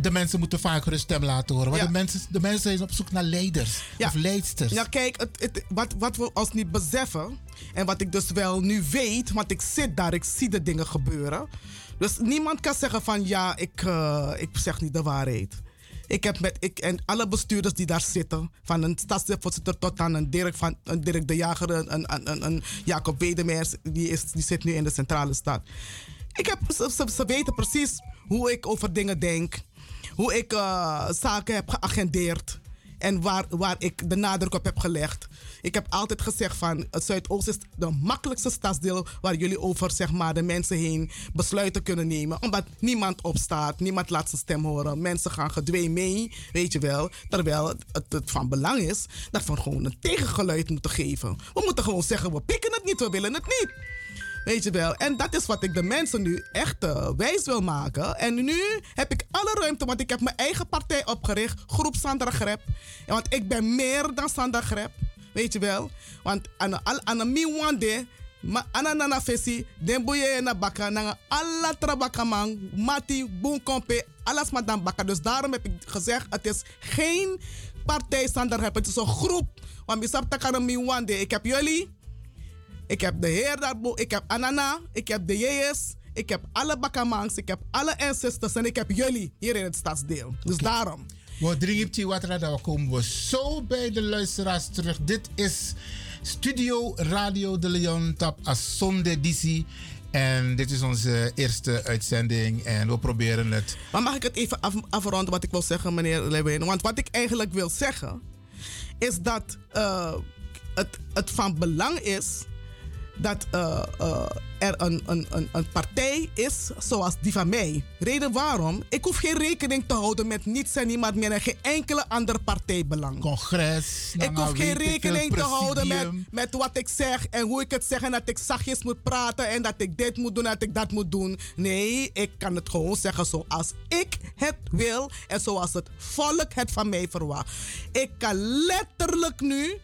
de mensen moeten vaker hun stem laten horen. Want de, mensen, de mensen zijn op zoek naar leiders of leidsters. Ja, kijk, het, het, wat, wat we ons niet beseffen... en wat ik dus wel nu weet, want ik zit daar, ik zie de dingen gebeuren. Dus niemand kan zeggen van ja, ik, uh, ik zeg niet de waarheid. Ik heb met ik en alle bestuurders die daar zitten, van een stadsvoorzitter tot aan een Dirk, van, een Dirk de Jager, een, een, een, Jacob Wedemeers, die, is, die zit nu in de centrale stad. Ik heb, ze, ze weten precies hoe ik over dingen denk hoe ik uh, zaken heb geagendeerd. En waar, waar ik de nadruk op heb gelegd. Ik heb altijd gezegd van het Zuidoost is de makkelijkste stadsdeel waar jullie over zeg maar, de mensen heen besluiten kunnen nemen. Omdat niemand opstaat, niemand laat zijn stem horen. Mensen gaan gedwee mee, weet je wel. Terwijl het, het van belang is dat we gewoon een tegengeluid moeten geven. We moeten gewoon zeggen, we pikken het niet, we willen het niet. Weet je wel. En dat is wat ik de mensen nu echt uh, wijs wil maken. En nu heb ik alle ruimte, want ik heb mijn eigen partij opgericht. Groep Sandra Grep. Want ik ben meer dan Sandra Grep. Weet je wel. Want aan aan mi wande. Ma ana nana fesi, den boye na baka, na alla trabaka man, mati, alles maar dan baka. Dus daarom heb ik gezegd, het is geen partij Sandra Grep, het is een groep. Want mi sap takana mi wande, ik heb jullie, ik heb de heer daarboven, ik heb Anana, ik heb de JS, ik heb alle Bakamangs, ik heb alle ancestors en ik heb jullie hier in het stadsdeel. Dus daarom. We dringen wat we komen we zo bij de luisteraars terug. Dit is Studio Radio de Leon Tap Asonde DC. En dit is onze eerste uitzending en we proberen het. Maar mag ik het even af, afronden wat ik wil zeggen, meneer Lewin? Want wat ik eigenlijk wil zeggen is dat uh, het, het van belang is dat eh, eh, er een, een, een, een partij is zoals die van mij. Reden waarom? Ik hoef geen rekening te houden met niets en niemand meer en geen enkele andere partijbelang. Congres. Ik hoef geen rekening te houden met, met wat ik zeg en hoe ik het zeg en dat ik zachtjes moet praten en dat ik dit moet doen en dat ik dat moet doen. Nee, ik kan het gewoon zeggen zoals ik het wil en zoals het volk het van mij verwacht. Ik kan letterlijk nu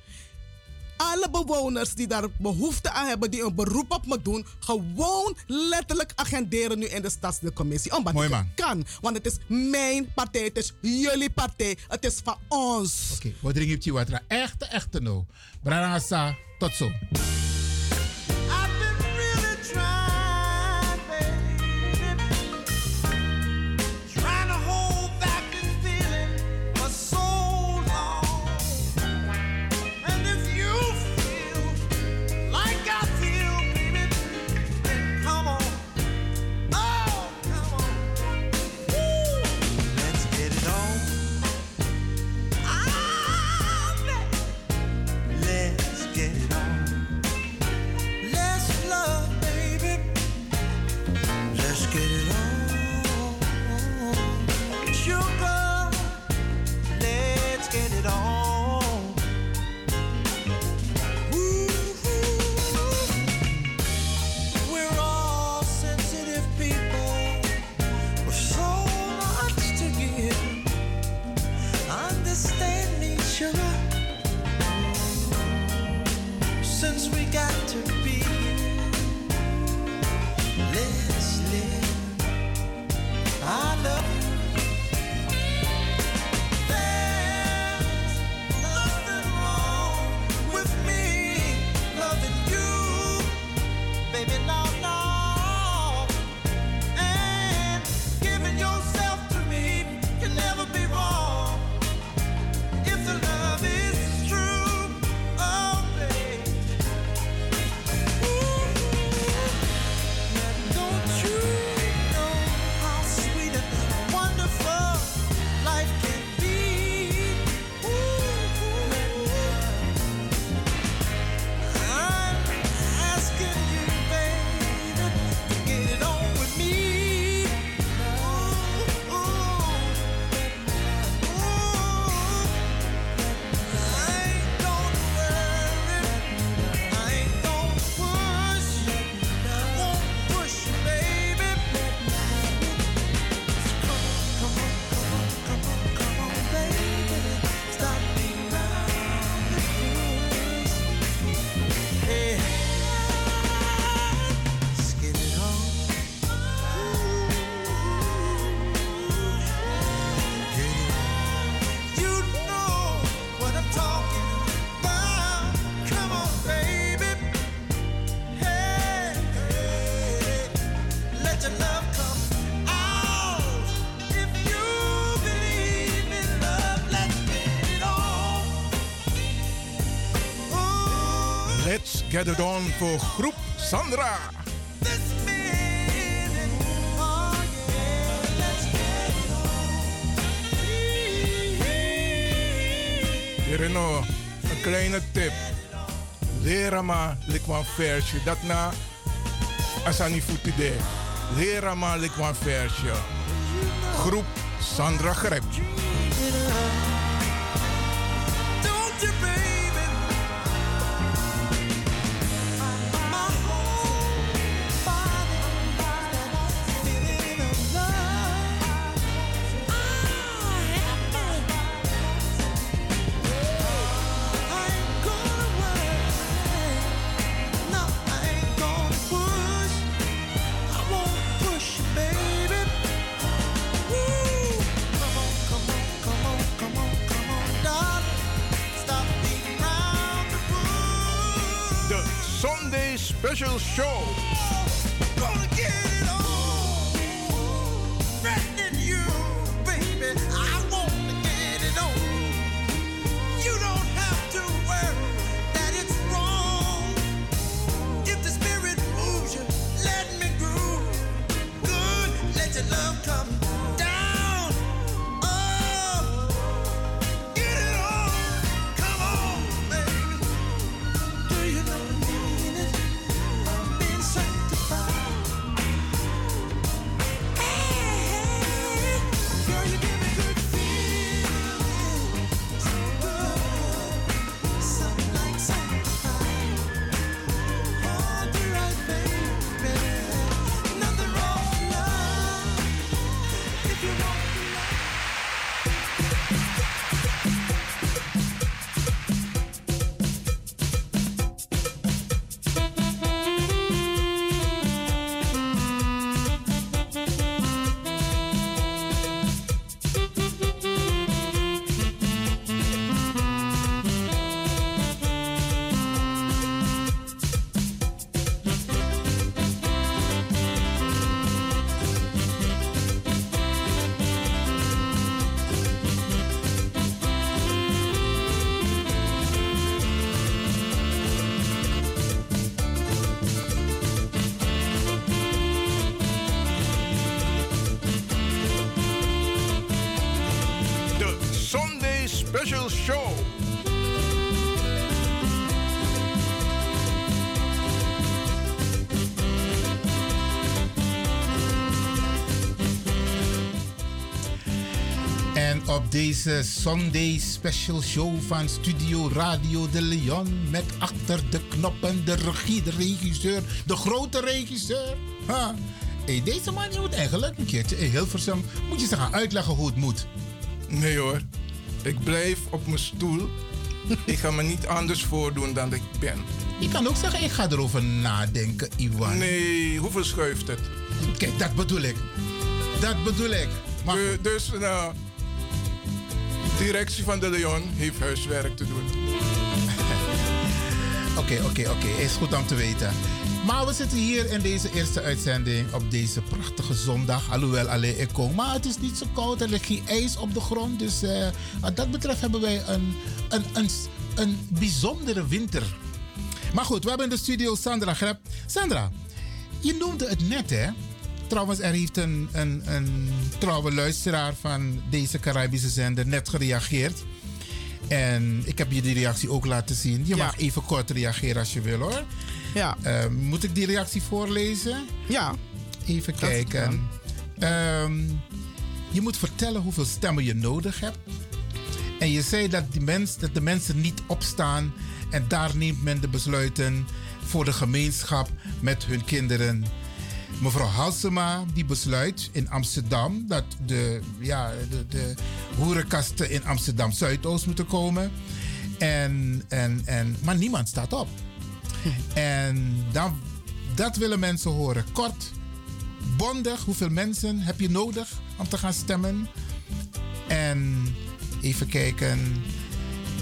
alle bewoners die daar behoefte aan hebben, die een beroep op me doen, gewoon letterlijk agenderen nu in de stadsdeelcommissie. Omdat Mooi ik man. kan. Want het is mijn partij, het is jullie partij, het is van ons. Oké, we drinken je wat. Echte, echte no. Brarangasa, tot zo. On voor groep Sandra. Hier is nog een kleine tip. Leren maar likwan versje. Dat na asani futide. Maar likwan versje. Groep Sandra Grep. Special Show. Deze Sunday Special Show van Studio Radio de Leon met achter de knoppen de regie, de regisseur, de grote regisseur. Ha. Hey, deze man moet eigenlijk een keertje in Hilversum, moet je ze gaan uitleggen hoe het moet. Nee hoor, ik blijf op mijn stoel. ik ga me niet anders voordoen dan ik ben. Je kan ook zeggen, ik ga erover nadenken, Iwan. Nee, hoeveel schuift het? Kijk, dat bedoel ik. Dat bedoel ik. Maar De- dus nou, directie van de Leon heeft huiswerk te doen. <laughs> Oké, oké, oké. Is goed om te weten. Maar we zitten hier in deze eerste uitzending op deze prachtige zondag. Alhoewel alleen ik kom. Maar het is niet zo koud. Er ligt geen ijs op de grond. Dus eh, wat dat betreft hebben wij een, een, een, een bijzondere winter. Maar goed, we hebben in de studio Sandra Grep. Sandra, je noemde het net hè. Trouwens, er heeft een, een, een trouwe luisteraar van deze Caribische zender net gereageerd. En ik heb je die reactie ook laten zien. Je Ja. mag even kort reageren als je wil hoor. Ja. Eh, moet ik die reactie voorlezen? Ja. Even kijken. Ehm, je moet vertellen hoeveel stemmen je nodig hebt. En je zei dat, die mens, dat de mensen niet opstaan. En daar neemt men de besluiten voor de gemeenschap met hun kinderen. Mevrouw Halsema die besluit in Amsterdam dat de, ja, de, de hoerenkasten in Amsterdam Zuidoost moeten komen. En, en, en, maar niemand staat op. En dan, dat willen mensen horen. Kort, bondig, hoeveel mensen heb je nodig om te gaan stemmen? En even kijken,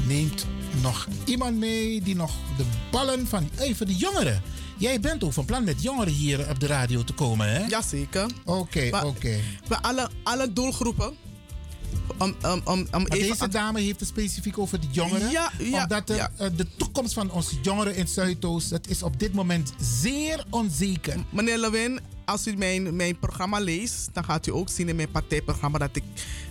neemt nog iemand mee die nog de ballen van even de jongeren. Jij bent ook van plan met jongeren hier op de radio te komen, hè? Jazeker. Oké, oké. Bij alle, alle doelgroepen. Om, om, om, om Maar even deze dame heeft het specifiek over de jongeren. Ja, ja, omdat ja. eh, de toekomst van onze jongeren in Zuidoost... dat is op dit moment zeer onzeker. Meneer Lewin, als u mijn, mijn programma leest, dan gaat u ook zien in mijn partijprogramma dat ik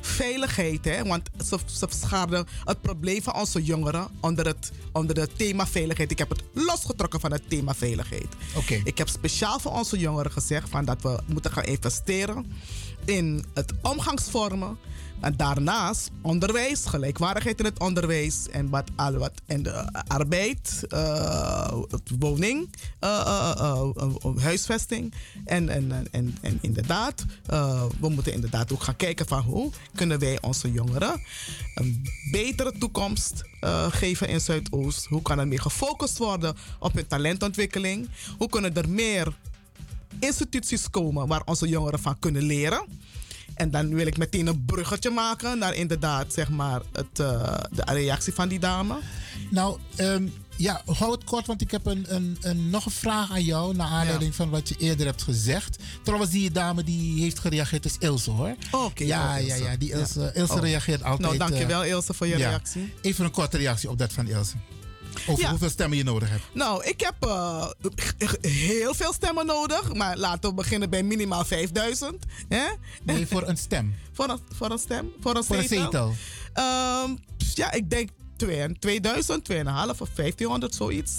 veiligheid, hè, want ze, ze schaarden het probleem van onze jongeren onder het, onder het thema veiligheid. Ik heb het losgetrokken van het thema veiligheid. Oké. Ik heb speciaal voor onze jongeren gezegd van dat we moeten gaan investeren in het omgangsvormen. En daarnaast onderwijs, gelijkwaardigheid in het onderwijs en wat, al wat en de arbeid, eh, woning, eh, eh, huisvesting. En, en, en, en, inderdaad, we moeten inderdaad ook gaan kijken van hoe kunnen wij onze jongeren een betere toekomst geven in Zuidoost. Hoe kan er meer gefocust worden op hun talentontwikkeling? Hoe kunnen er meer instituties komen waar onze jongeren van kunnen leren? En dan wil ik meteen een bruggetje maken naar inderdaad zeg maar het, eh, de reactie van die dame. Nou, ehm, ja, hou het kort, want ik heb een, een, een, nog een vraag aan jou... naar aanleiding van wat je eerder hebt gezegd. Trouwens, die dame die heeft gereageerd is Ilse, hoor. Oké, ja, ja, ja, die Ilse, Ja. Ilse Oh. reageert altijd... Nou, dankjewel eh, Ilse voor je reactie. Even een korte reactie op dat van Ilse. Over Ja. hoeveel stemmen je nodig hebt. Nou, ik heb eh, heel veel stemmen nodig. Maar laten we beginnen bij minimaal 5000. Hè? Nee, voor een stem. <laughs> voor, een, voor een stem? Voor een Voor een zetel? zetel. Ehm, ja, ik denk twee- 2000, 2500 of 1500, zoiets.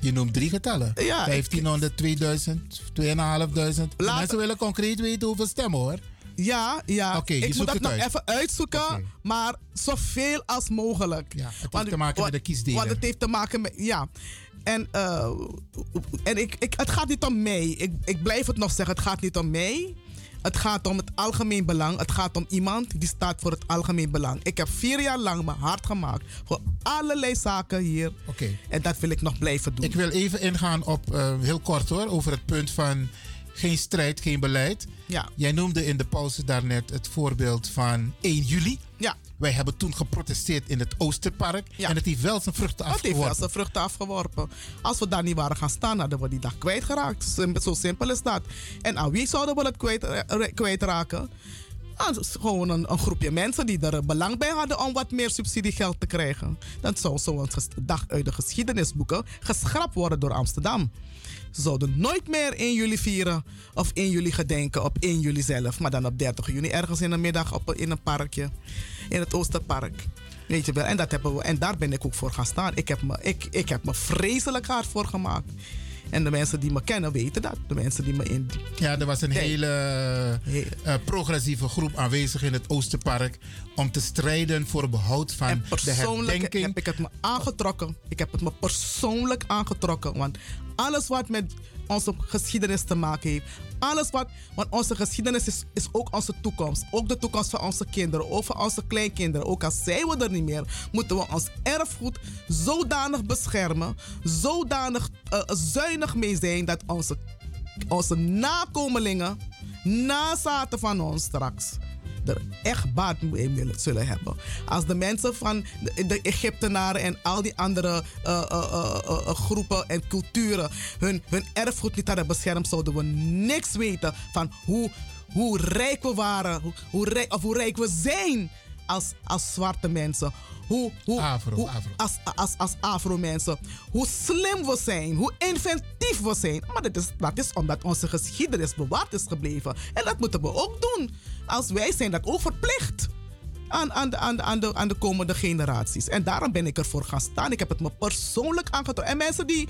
Je noemt drie getallen. Ja, 1500, 2000, 2500. Laat- Mensen willen concreet weten hoeveel stemmen, hoor. Ja, ja. Ik moet dat nog uit. even uitzoeken, maar zoveel als mogelijk. Ja, het heeft te maken met de kiesdeler. Want het heeft te maken met, ja. En, eh, en ik, ik, het gaat niet om mij. Ik, ik blijf het nog zeggen, het gaat niet om mij. Het gaat om het algemeen belang. Het gaat om iemand die staat voor het algemeen belang. Ik heb vier jaar lang mijn hart gemaakt voor allerlei zaken hier. Oké. En dat wil ik nog blijven doen. Ik wil even ingaan op, eh, heel kort hoor, over het punt van geen strijd, geen beleid. Ja. Jij noemde in de pauze daarnet het voorbeeld van 1 juli. Ja. Wij hebben toen geprotesteerd in het Oosterpark. Ja. En het heeft wel zijn vruchten Het heeft wel afgeworpen. zijn vruchten afgeworpen. Als we daar niet waren gaan staan, hadden we die dag kwijtgeraakt. Zo simpel is dat. En aan wie zouden we het kwijt, eh, kwijtraken? Gewoon een, een groepje mensen die er belang bij hadden om wat meer subsidiegeld te krijgen. Dan zou zo'n dag uit de geschiedenisboeken geschrapt worden door Amsterdam. Ze zouden nooit meer 1 juli vieren of 1 juli gedenken op 1 juli zelf. Maar dan op 30 juni ergens in de middag op, in een parkje. In het Oosterpark. Weet je wel, en, dat hebben we, en daar ben ik ook voor gaan staan. Ik heb, me, ik, ik heb me vreselijk hard voor gemaakt. En de mensen die me kennen weten dat. De mensen die me in. Ja, er was een hele eh, progressieve groep aanwezig in het Oosterpark om te strijden voor behoud van de Persoonlijk herdenking. heb ik het me aangetrokken. Ik heb het me persoonlijk aangetrokken. Want alles wat met onze geschiedenis te maken heeft. Alles wat. Want onze geschiedenis is, is ook onze toekomst. Ook de toekomst van onze kinderen. Ook van onze kleinkinderen. Ook al zijn we er niet meer. Moeten we ons erfgoed zodanig beschermen. Zodanig eh, zuinig mee zijn. Dat onze, onze nakomelingen. Nazaten van ons straks er echt baat mee zullen hebben. Als de mensen van de, Egyptenaren en al die andere eh, eh, eh, groepen en culturen hun, hun erfgoed niet hadden beschermd, zouden we niks weten van hoe, hoe rijk we waren, hoe, hoe rijk, of hoe rijk we zijn als, als zwarte mensen. Hoe, hoe, Afro, hoe- afro. Als, als, als afro-mensen. Hoe slim we zijn, hoe inventief we zijn. Maar dat is, dat is omdat onze geschiedenis bewaard is gebleven. En dat moeten we ook doen. Als wij zijn dat ook verplicht aan, aan, de, aan, de, aan, de, aan de komende generaties. En daarom ben ik ervoor gaan staan. Ik heb het me persoonlijk aangetrokken. En mensen die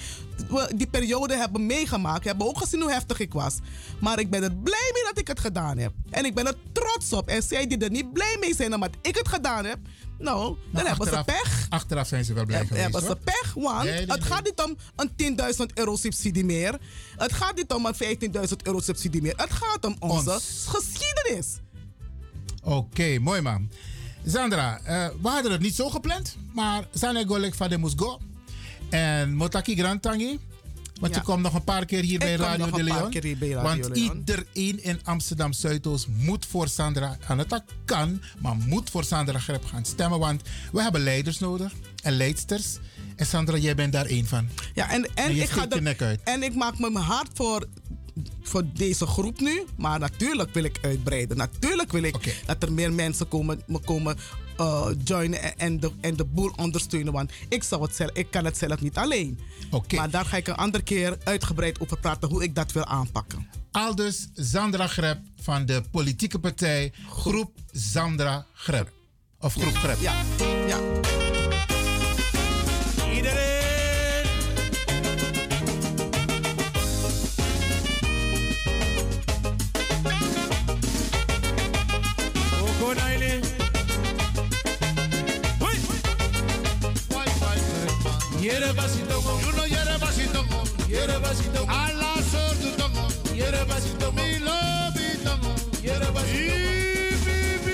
die periode hebben meegemaakt, hebben ook gezien hoe heftig ik was. Maar ik ben er blij mee dat ik het gedaan heb. En ik ben er trots op. En zij die er niet blij mee zijn omdat ik het gedaan heb, nou, dan Maar hebben ze pech. Achteraf zijn ze wel blij geweest. Hebben ze pech, want Nee, nee, het gaat niet om een 10.000 euro subsidie meer. Het gaat niet om een 15.000 euro subsidie meer. Het gaat om onze Ons. geschiedenis. Oké, mooi man. Sandra, eh, we hadden het niet zo gepland, maar Sane Golek van de moest go. En Motaki Grantangi, want Ja. je komt nog een paar keer hier bij Radio nog de een paar Leon. keer hier bij Radio want Leon. iedereen in Amsterdam Zuidoost moet voor Sandra, en het kan, maar moet voor Sandra Grep gaan stemmen. Want we hebben leiders nodig en leidsters. En Sandra, jij bent daar één van. Ja, en, en, ik, ga er- uit. en ik maak me mijn hart voor, voor deze groep nu. Maar natuurlijk wil ik uitbreiden. Natuurlijk wil ik dat er meer mensen komen, me komen eh, joinen en, en, de, en de boel ondersteunen. Want ik, zou het zelf, ik kan het zelf niet alleen. Maar daar ga ik een andere keer uitgebreid over praten hoe ik dat wil aanpakken. Aldus Sandra Grep van de politieke partij Groep Sandra Grep. Of Groep Grep. Ja, ja. Yere basitongo. You know yere basitongo. Yere basitongo. Ala sortu tongo. Yere basitongo. Mi lobi tongo. Yere basitongo.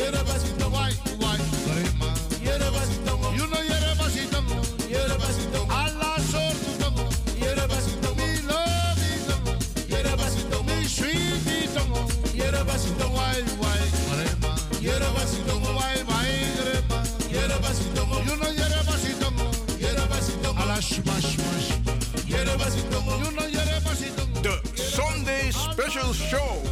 Yere basitongo. Why, why, Rema. Yere basitongo. You know yere basitongo. Yere basitongo. Ala sortu tongo. Yere basitongo. Mi lobi tongo. Yere basitongo. Mi sweetie tongo. Yere basitongo. Why, why. Yere basitongo. Know yere basitongo. The Sunday Special Show.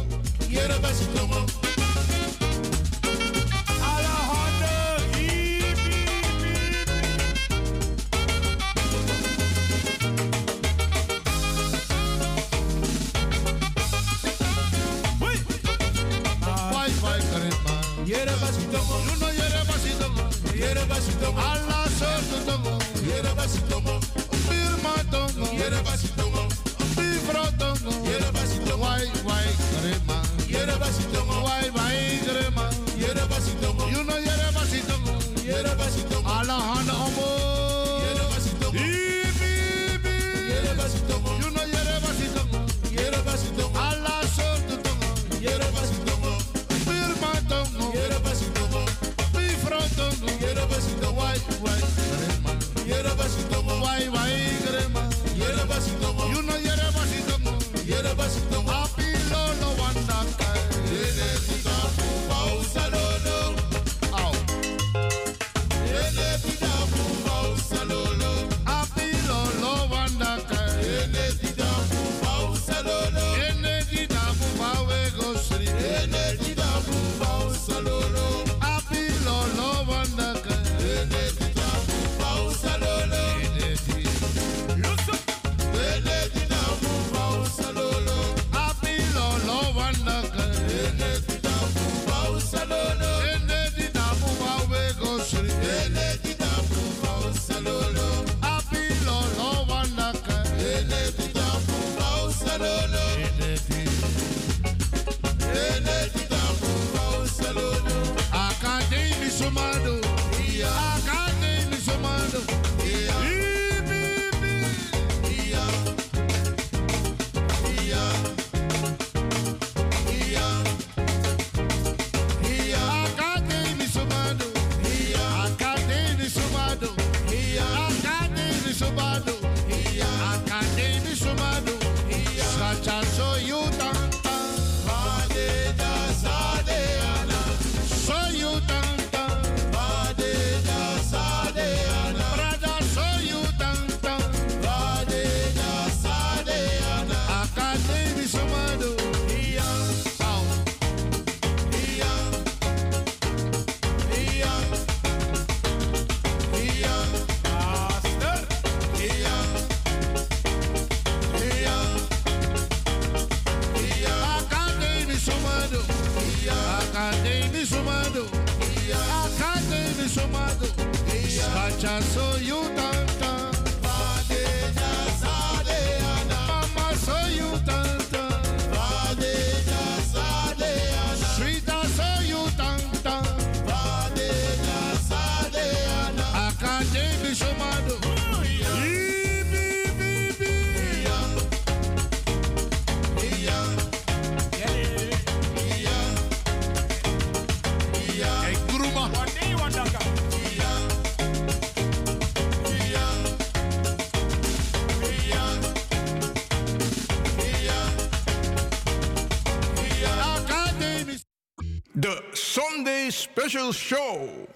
special show.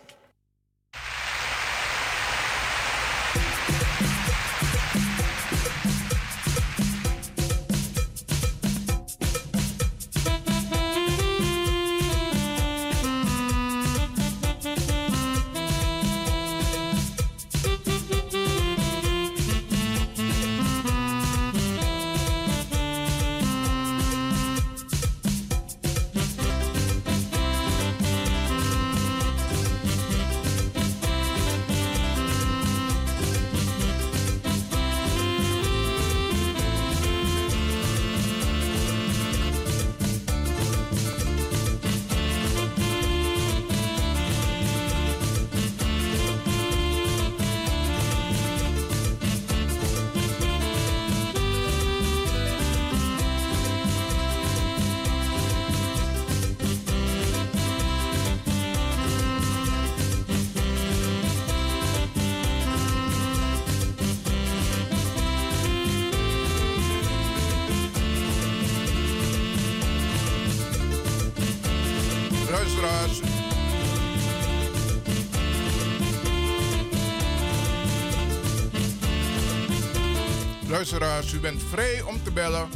u bent vrij om te bellen,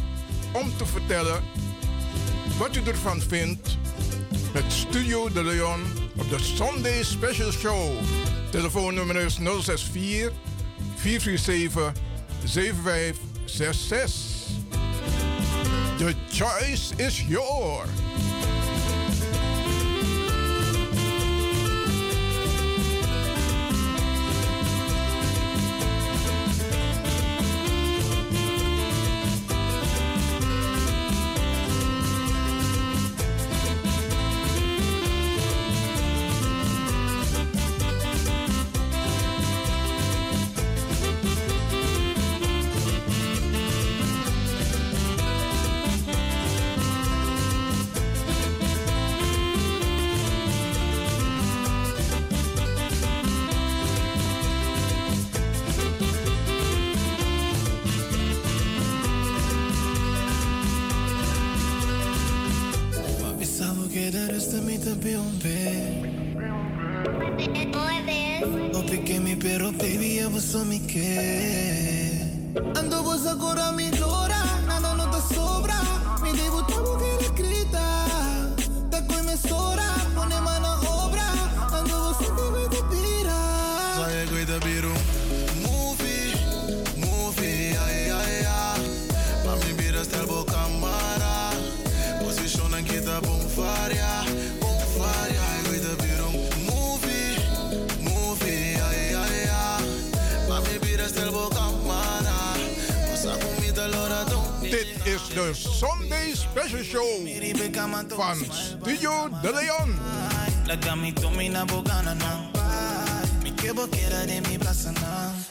om te vertellen wat u ervan vindt met Studio De Leon op de Sunday Special Show. Telefoonnummer is 064 447 7566. The choice is yours. be on bed. No piqué baby I was sos me que. van Studio De Leon.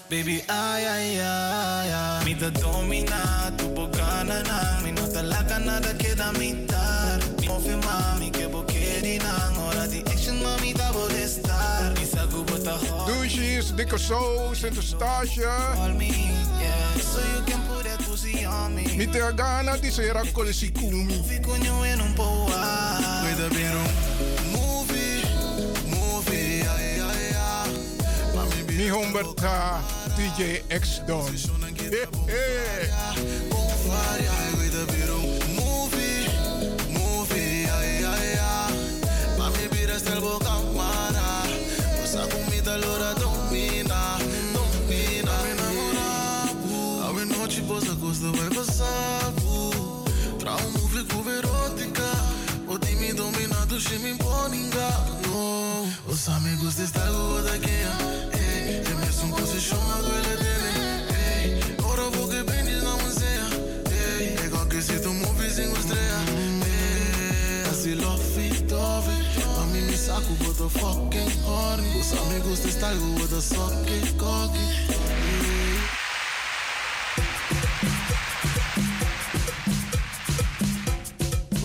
Baby, ay, ay, ay, ay. Mi te domina, tu bocana, na. Mi no te la gana queda. Mi mami, que boquera na. Ahora di action, mami, da star. Mi sa ta ho. Douches, dikke soos, en. Call me, yeah. So you can Mi te agana di sera con le sicumi. Puoi davvero movie, movie, ay, Mi Humberta, DJ X Don. Hey. Varia, vuoi davvero passato Tra un nucleo verotica O dimmi dominato și mi boninga No O să mi guste sta goda che ha Ei, e mers un cose și una duele de ne Ei, ora vă că bendi n-am înzeia Ei, e ca că si tu mă vezi în gustrea Ei, asi lo fi dove Mami mi sa cu fucking horny. O să mi guste sta goda so che cogi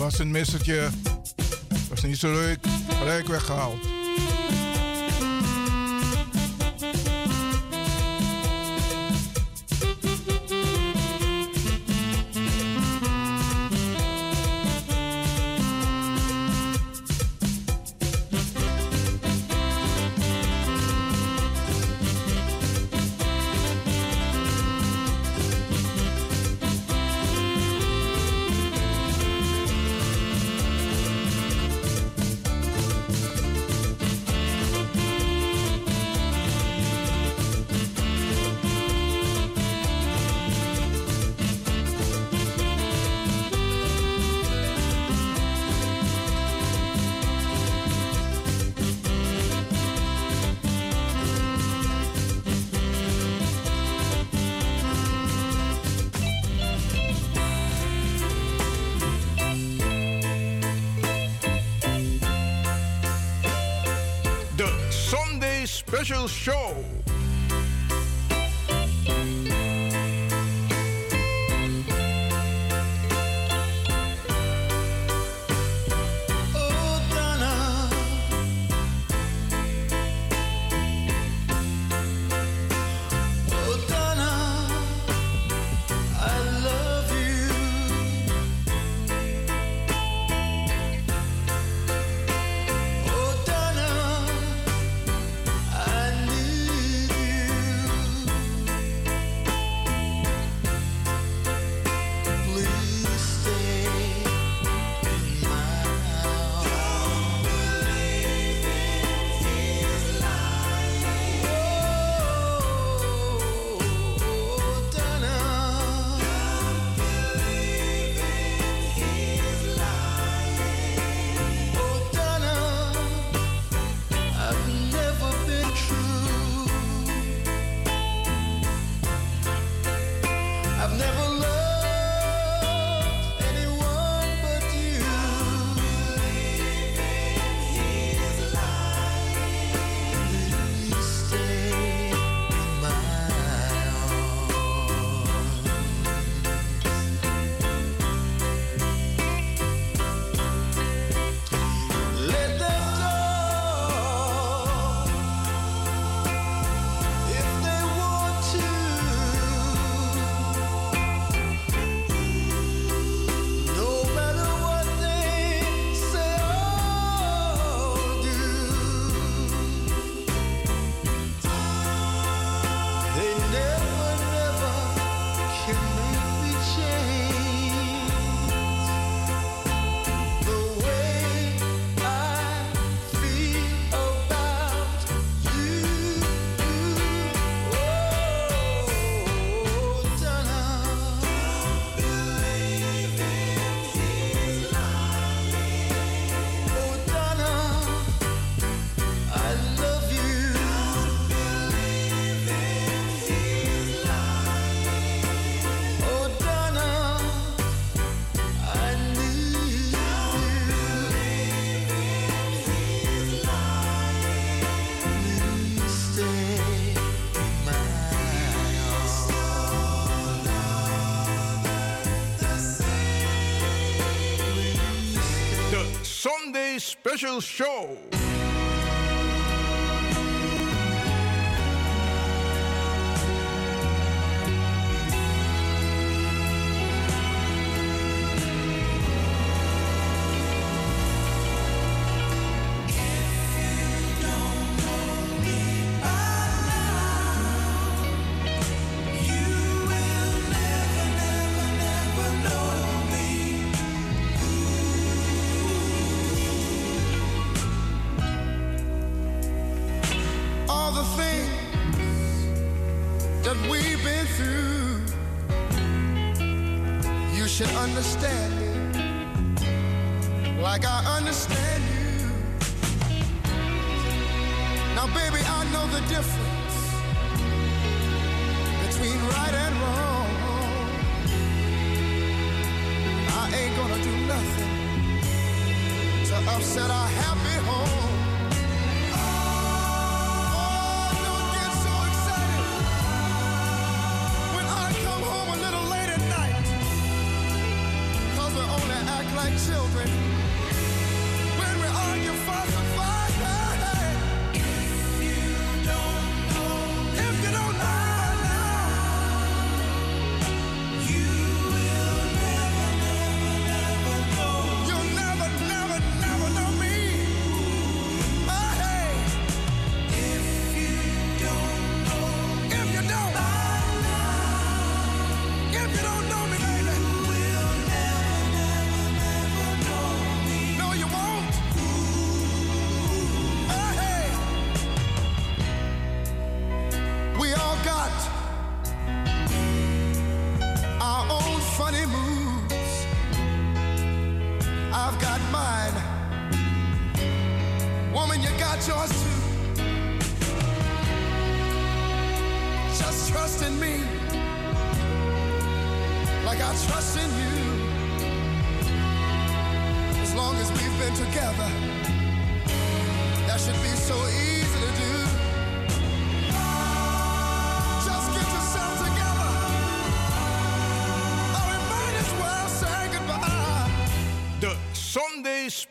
Was een missertje. Was niet zo leuk. Gelijk weggehaald. Special Show.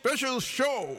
Special Show.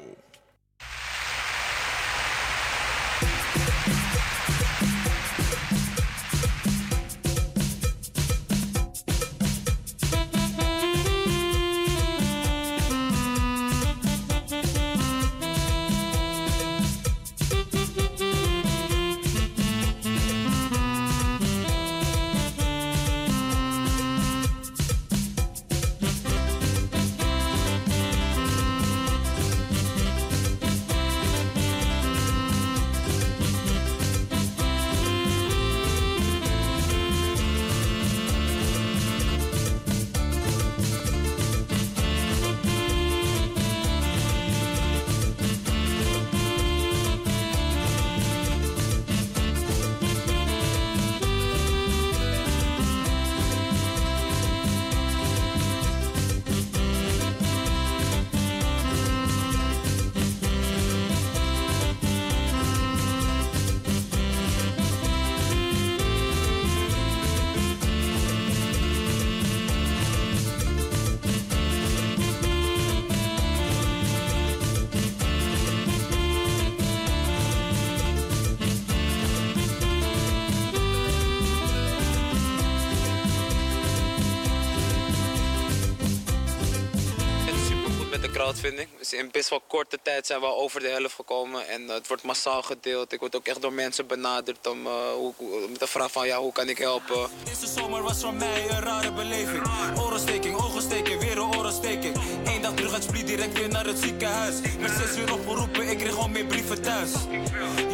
Dus in best wel korte tijd zijn we al over de helft gekomen. En het wordt massaal gedeeld. Ik word ook echt door mensen benaderd om, eh, hoe, met de vraag van ja, hoe kan ik helpen. Deze zomer was voor mij een rare beleving. Orensteking, ogensteking, weer een orensteking. Eén dag terug uit Split, direct weer naar het ziekenhuis. Met zes uur opgeroepen, ik kreeg al meer brieven thuis.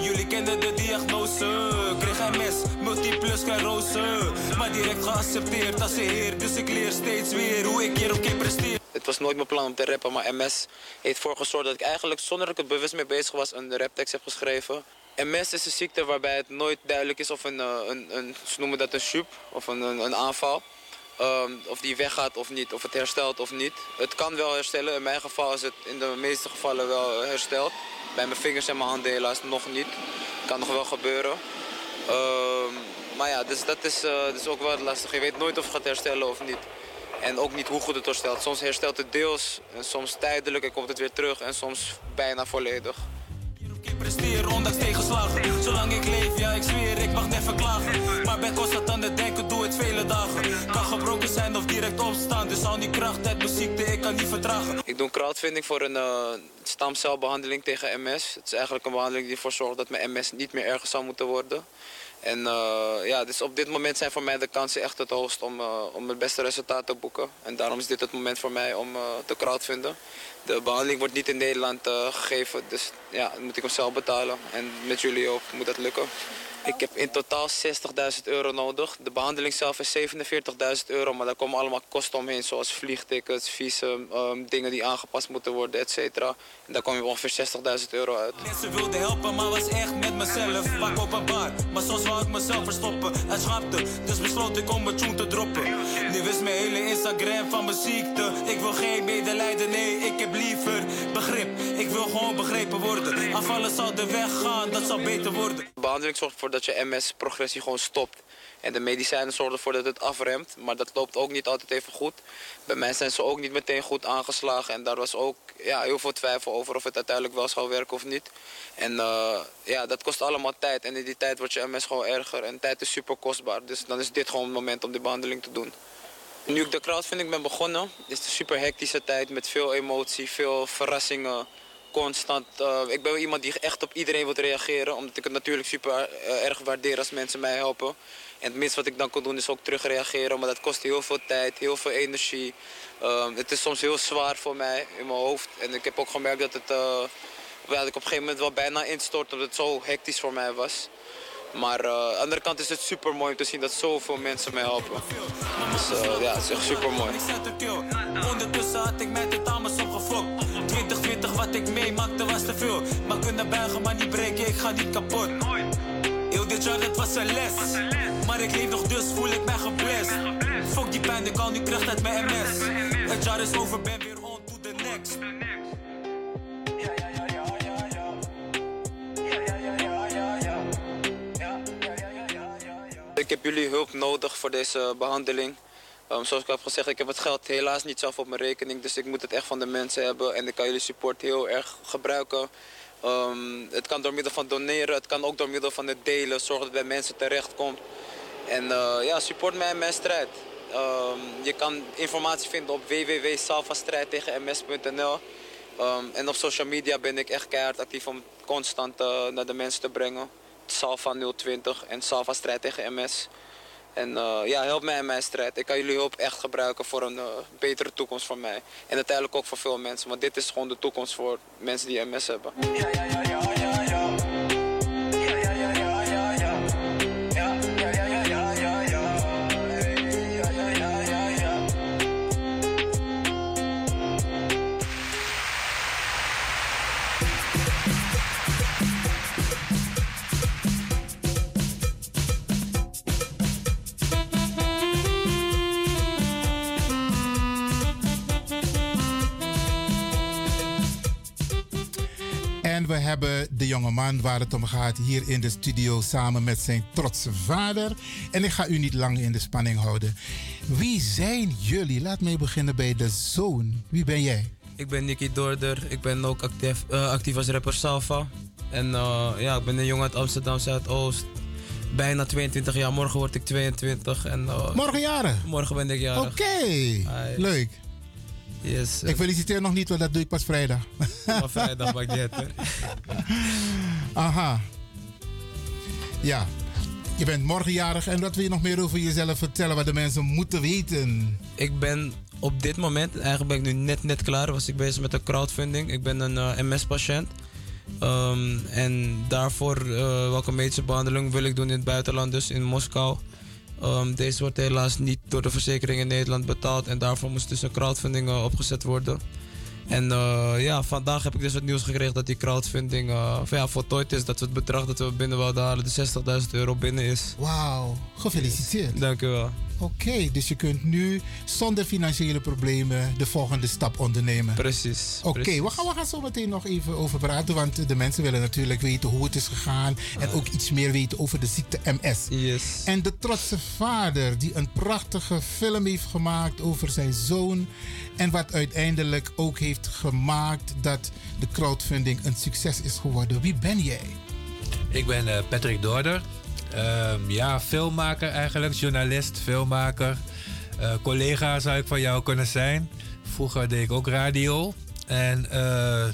Jullie kenden de diagnose. Kreeg MS, multiple sclerose. Maar direct geaccepteerd als een heer. Dus ik leer steeds weer hoe ik hierop kan presteren. Het was nooit mijn plan om te rappen, maar MS heeft ervoor gezorgd dat ik eigenlijk zonder dat ik er bewust mee bezig was een raptekst heb geschreven. MS is een ziekte waarbij het nooit duidelijk is of een, eh, een, een ze noemen dat een shoep of een, een, aanval. Ehm, of die weggaat of niet, of het herstelt of niet. Het kan wel herstellen, in mijn geval is het in de meeste gevallen wel hersteld. Bij mijn vingers en mijn handen helaas nog niet. Kan nog wel gebeuren. Ehm, maar ja, dus dat is, eh, is ook wel lastig. Je weet nooit of het gaat herstellen of niet. En ook niet hoe goed het herstelt. Soms herstelt het deels, en soms tijdelijk en komt het weer terug en soms bijna volledig. Ik presteer ondanks tegenslagen. Zolang ik leef, ja ik zweer, ik mag never klagen. Maar ben constant aan het denken, doe het vele dagen. Kan gebroken zijn of direct opstaan. Dus al die kracht uit mijn ziekte, ik kan niet vertragen. Ik doe crowdfunding voor een eh, stamcelbehandeling tegen MS. Het is eigenlijk een behandeling die ervoor zorgt dat mijn MS niet meer erger zal moeten worden. En eh, ja, dus op dit moment zijn voor mij de kansen echt het hoogst om, eh, om het beste resultaat te boeken. En daarom is dit het moment voor mij om eh, te crowdfunden. De behandeling wordt niet in Nederland gegeven, dus ja, moet ik hem zelf betalen. En met jullie ook moet dat lukken. Ik heb in totaal 60.000 euro nodig. De behandeling zelf is 47.000 euro, maar daar komen allemaal kosten omheen, zoals vliegtickets, visum, ehm, dingen die aangepast moeten worden, et cetera. En daar kom je ongeveer 60.000 euro uit. Mensen wilden helpen, maar was echt met mezelf. Pak op een bar, maar soms wou ik mezelf verstoppen. Het schapte, dus besloot ik om mijn tune te droppen. Nu is mijn hele Instagram van mijn ziekte. Ik wil geen medelijden, nee, ik heb liever begrip. Ik wil gewoon begrepen worden. Afvallen zal de weg gaan, dat zal beter worden. De behandeling zorgt ervoor dat je MS-progressie gewoon stopt. En de medicijnen zorgen ervoor dat het afremt, maar dat loopt ook niet altijd even goed. Bij mij zijn ze ook niet meteen goed aangeslagen en daar was ook ja, heel veel twijfel over of het uiteindelijk wel zou werken of niet. En eh, ja, dat kost allemaal tijd en in die tijd wordt je MS gewoon erger en tijd is super kostbaar. Dus dan is dit gewoon het moment om die behandeling te doen. Nu ik de crowdfunding ben begonnen, is het een super hectische tijd met veel emotie, veel verrassingen, constant. eh, ik ben iemand die echt op iedereen wil reageren, omdat ik het natuurlijk super eh, erg waardeer als mensen mij helpen. En het minste wat ik dan kan doen is ook terugreageren, maar dat kost heel veel tijd, heel veel energie. Ehm, het is soms heel zwaar voor mij in mijn hoofd. En ik heb ook gemerkt dat, het, ja, dat ik op een gegeven moment wel bijna instort, omdat het zo hectisch voor mij was. Maar eh, aan de andere kant is het super mooi om te zien dat zoveel mensen mij helpen. Dus eh, ja, het is echt super mooi. Ondertussen had ik met het allemaal opgefokt. 2020 wat ik meemaakte was te veel. Maar kunnen buigen, maar niet breken, ik ga niet kapot. Jaar, het was een les. Maar ik leef nog, dus voel ik mij geblest. Fuck die pijn, ik al nu kracht uit mijn MS. Het jaar is over, ben weer on to the next. Ik heb jullie hulp nodig voor deze behandeling. Ehm, zoals ik heb gezegd, ik heb het geld helaas niet zelf op mijn rekening. Dus ik moet het echt van de mensen hebben. En ik kan jullie support heel erg gebruiken. Ehm, het kan door middel van doneren, het kan ook door middel van het delen. Zorg dat het bij mensen terechtkomt. En eh, ja, support mij in mijn strijd. Ehm, je kan informatie vinden op www.salvastrijdtegenms.nl. Ehm, en op social media ben ik echt keihard actief om constant eh, naar de mensen te brengen. Salva 020 en Salva strijd tegen MS. En eh, ja, help mij in mijn strijd. Ik kan jullie hulp echt gebruiken voor een eh, betere toekomst voor mij. En uiteindelijk ook voor veel mensen. Want dit is gewoon de toekomst voor mensen die MS hebben. En we hebben de jongeman waar het om gaat hier in de studio samen met zijn trotse vader. En ik ga u niet lang in de spanning houden. Wie zijn jullie? Laat mij beginnen bij de zoon. Wie ben jij? Ik ben Nicky Doorder. Ik ben ook actief, eh, actief als rapper Salva. En eh, ja, ik ben een jongen uit Amsterdam Zuidoost. Bijna 22 jaar. Morgen word ik 22. En, eh, Morgen jaren? Morgen ben ik jarig. Oké, leuk. Yes. Ik feliciteer nog niet, want dat doe ik pas vrijdag. Maar vrijdag maakt niet uit, hoor. <laughs> Aha. Ja. Je bent morgenjarig en wat wil je nog meer over jezelf vertellen wat de mensen moeten weten? Ik ben op dit moment, eigenlijk ben ik nu net, net klaar, was ik bezig met een crowdfunding. Ik ben een eh, MS-patiënt. Ehm, en daarvoor eh, welke medische behandeling wil ik doen in het buitenland, dus in Moskou. Ehm, deze wordt helaas niet door de verzekering in Nederland betaald en daarvoor moest dus een crowdfunding opgezet worden. En eh, ja, vandaag heb ik dus het nieuws gekregen dat die crowdfunding uh, ja, voltooid is. Dat we het bedrag dat we binnen wilden halen, de 60.000 euro binnen is. Wauw, gefeliciteerd. Dank u wel. Oké, dus je kunt nu zonder financiële problemen de volgende stap ondernemen. Precies. Oké, we, gaan, we gaan zo meteen nog even over praten, want de mensen willen natuurlijk weten hoe het is gegaan en ook iets meer weten over de ziekte MS. Yes. En de trotse vader die een prachtige film heeft gemaakt over zijn zoon en wat uiteindelijk ook heeft gemaakt dat de crowdfunding een succes is geworden. Wie ben jij? Ik ben eh, Patrick Doorder. Ehm, ja, filmmaker eigenlijk, journalist, filmmaker. Eh, collega zou ik van jou kunnen zijn. Vroeger deed ik ook radio. En eh,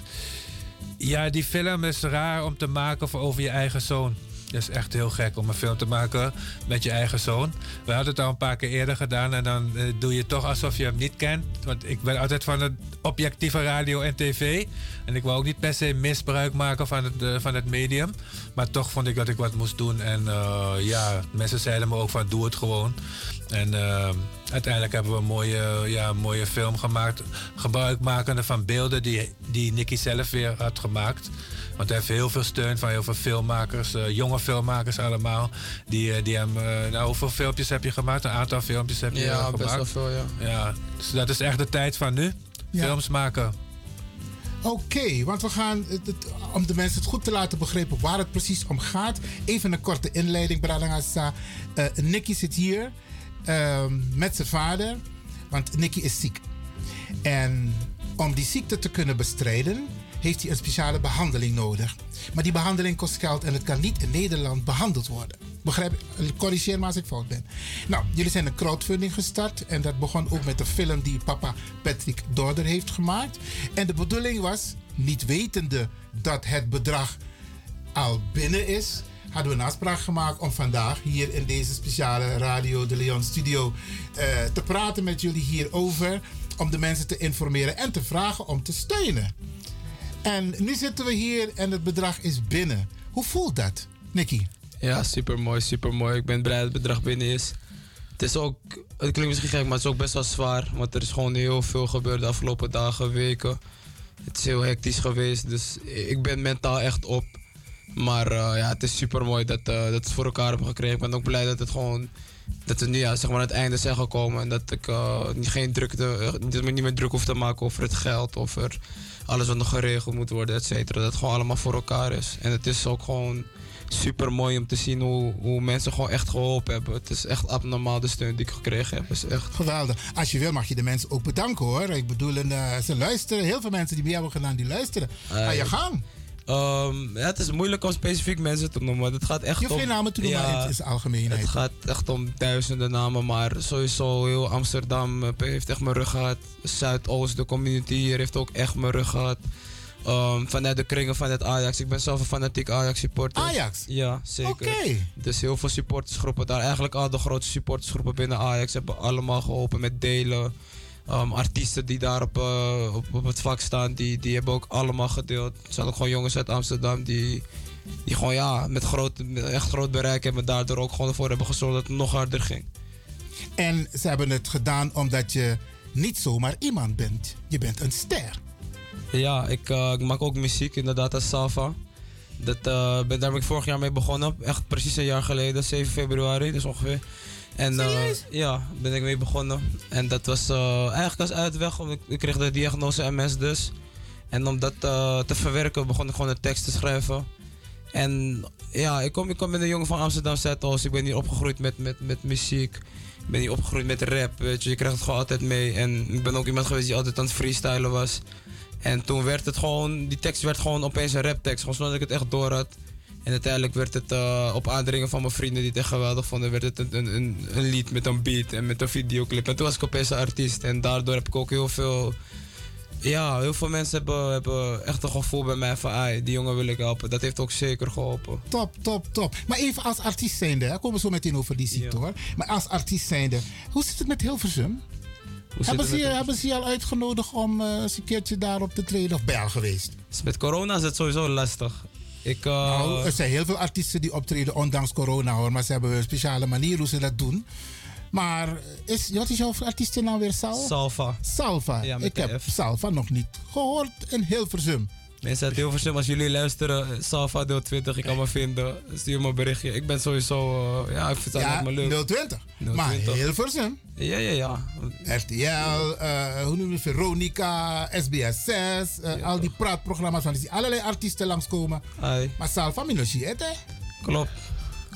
ja, die film is raar om te maken voor over je eigen zoon. Het is echt heel gek om een film te maken met je eigen zoon. We hadden het al een paar keer eerder gedaan en dan eh, doe je toch alsof je hem niet kent. Want ik ben altijd van het objectieve radio en tv. En ik wou ook niet per se misbruik maken van het, eh, van het medium. Maar toch vond ik dat ik wat moest doen. En eh, ja, mensen zeiden me ook van doe het gewoon. En uiteindelijk hebben we een mooie, ja, mooie film gemaakt. Gebruikmakende van beelden die, die Nicky zelf weer had gemaakt. Want hij heeft heel veel steun van heel veel filmmakers, eh, jonge filmmakers allemaal. Die, eh, die hem, eh, nou, hoeveel filmpjes heb je gemaakt? Een aantal filmpjes heb je Ja, gemaakt. best wel veel, ja. ja. Dus dat is echt de tijd van nu. Ja. Films maken. Oké, want we gaan, het- het- om de mensen het goed te laten begrijpen waar het precies om gaat. Even een korte inleiding, Bralangasa. Uh, Nicky zit hier ehm, met zijn vader, want Nicky is ziek. En om die ziekte te kunnen bestrijden, heeft hij een speciale behandeling nodig. Maar die behandeling kost geld en het kan niet in Nederland behandeld worden. Begrijp? Corrigeer me als ik fout ben. Nou, jullie zijn een crowdfunding gestart. En dat begon ook met een film die papa Patrick Dorder heeft gemaakt. En de bedoeling was, niet wetende dat het bedrag al binnen is, hadden we een afspraak gemaakt om vandaag hier in deze speciale Radio de Leon studio eh, te praten met jullie hierover. Om de mensen te informeren en te vragen om te steunen. En nu zitten we hier en het bedrag is binnen. Hoe voelt dat, Nicky? Ja, super mooi, super mooi. Ik ben blij dat het bedrag binnen is. Het is ook, het klinkt misschien gek, maar het is ook best wel zwaar. Want er is gewoon heel veel gebeurd de afgelopen dagen, weken. Het is heel hectisch geweest, dus ik ben mentaal echt op. Maar eh, ja, het is super mooi dat, eh, dat we het voor elkaar hebben gekregen. Ik ben ook blij dat het gewoon, dat we nu ja, zeg maar aan het einde zijn gekomen. En dat ik eh, niet, geen eh, dat ik me niet meer druk hoef te maken over het geld, over alles wat nog geregeld moet worden, et cetera. Dat het gewoon allemaal voor elkaar is. En het is ook gewoon super mooi om te zien hoe, hoe mensen gewoon echt geholpen hebben. Het is echt abnormaal de steun die ik gekregen heb. Is echt Geweldig. Als je wil mag je de mensen ook bedanken hoor. Ik bedoel, en, eh, ze luisteren. Heel veel mensen die bij jou hebben gedaan, die luisteren. Ga je ja. gang. Ehm, ja, het is moeilijk om specifiek mensen te noemen. Het gaat echt Je hoeft om... geen namen te noemen, maar in zijn algemeenheid. Het gaat echt om duizenden namen, maar sowieso heel Amsterdam eh, heeft echt mijn rug gehad. Zuidoost, de community hier heeft ook echt mijn rug gehad. Ehm, vanuit de kringen van het Ajax. Ik ben zelf een fanatiek Ajax supporter. Ajax? Ja, zeker. Oké. Dus heel veel supportersgroepen daar. Eigenlijk al de grote supportersgroepen binnen Ajax hebben allemaal geholpen met delen. Ehm, artiesten die daar op, eh, op, op het vak staan, die, die hebben ook allemaal gedeeld. Er zijn ook gewoon jongens uit Amsterdam die, die gewoon ja, met, groot, echt groot bereik hebben. En daardoor ook gewoon ervoor hebben gezorgd dat het nog harder ging. En ze hebben het gedaan omdat je niet zomaar iemand bent. Je bent een ster. Ja, ik, eh, ik maak ook muziek inderdaad als Salva. Dat, eh, ben, daar ben ik vorig jaar mee begonnen. Echt precies een jaar geleden, 7 februari, dus ongeveer. En eh, ja, ben ik mee begonnen. En dat was eh, eigenlijk als uitweg, ik, ik kreeg de diagnose MS dus. En om dat eh, te verwerken begon ik gewoon een tekst te schrijven. En ja, ik kom, ik kom met een jongen van Amsterdam Zuidoost. Ik ben hier opgegroeid met, met, met muziek. Ik ben hier opgegroeid met rap, weet je. Je krijgt het gewoon altijd mee. En ik ben ook iemand geweest die altijd aan het freestylen was. En toen werd het gewoon, die tekst werd gewoon opeens een raptekst. Gewoon zonder dat ik het echt door had. En uiteindelijk werd het eh, op aandringen van mijn vrienden die het echt geweldig vonden, werd het een, een, een, lied met een beat en met een videoclip. En toen was ik opeens een artiest. En daardoor heb ik ook heel veel. Ja, heel veel mensen hebben, hebben echt een gevoel bij mij van, "Ai, die jongen wil ik helpen. Dat heeft ook zeker geholpen. Top, top, top. Maar even als artiest zijnde, hè, komen we zo meteen over die ziekte hoor. Maar als artiest zijnde, hoe zit het met Hilversum? Hebben ze, je, hebben ze je al uitgenodigd om eh, eens een keertje daarop te treden of je al geweest? Dus met corona is het sowieso lastig. Ik, eh, Nou, er zijn heel veel artiesten die optreden ondanks corona hoor, maar ze hebben een speciale manier hoe ze dat doen. Maar is, wat is jouw artiestennaam weer? Sal? Salva. Salva. Ja, Ik heb F. Salva nog niet gehoord in Hilversum. Mensen uit Hilversum, als jullie luisteren, eh, Salvador 20, ik kan me vinden. Stuur me een berichtje. Ik ben sowieso, eh, ja, ik vind het Ja, maar leuk. 020. Maar 020. Hilversum. Ja, ja, ja. RTL, eh, hoe noem je het? Veronica, SBS 6, eh, al die praatprogramma's. Van, die allerlei artiesten langskomen. Ai. Maar Salva Minoshi, hè? Klopt.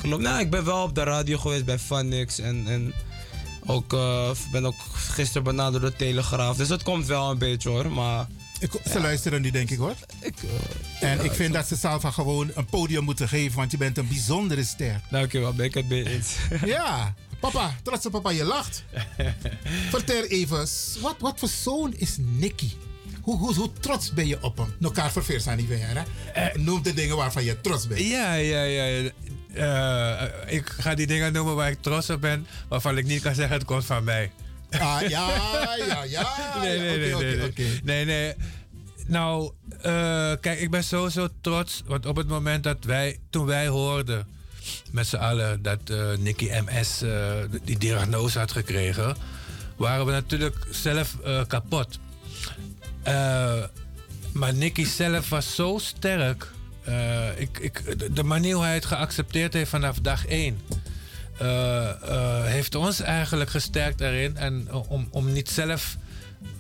Klopt. Nou, ik ben wel op de radio geweest bij Funix en, en ook, ben ook gisteren benaderd door de Telegraaf. Dus dat komt wel een beetje hoor, maar... Ik, ze luisteren nu, denk ik hoor. en ik vind dat ze Salva gewoon een podium moeten geven, want je bent een bijzondere ster. Dankjewel, ben ik het mee eens. <laughs> ja, papa, trotse papa, je lacht. <laughs> Vertel even, wat, wat voor zoon is Nicky? Hoe, hoe, hoe trots ben je op hem? Elkaar verveers aan die weer, hè? Noem de dingen waarvan je trots bent. Ja, ja, ja. Eh, ik ga die dingen noemen waar ik trots op ben, waarvan ik niet kan zeggen het komt van mij. Ah, ja, ja, ja. <laughs> Nee, nee, nee, nee, nee. nee, nee. Nou, eh, kijk, ik ben sowieso trots. Want op het moment dat wij, toen wij hoorden met z'n allen dat eh Nicky MS eh, die diagnose had gekregen, waren we natuurlijk zelf kapot. Maar Nicky zelf was zo sterk. Ik, ik, de- de manier hoe hij het geaccepteerd heeft vanaf dag één. Eh, eh, heeft ons eigenlijk gesterkt erin. En om, om niet zelf.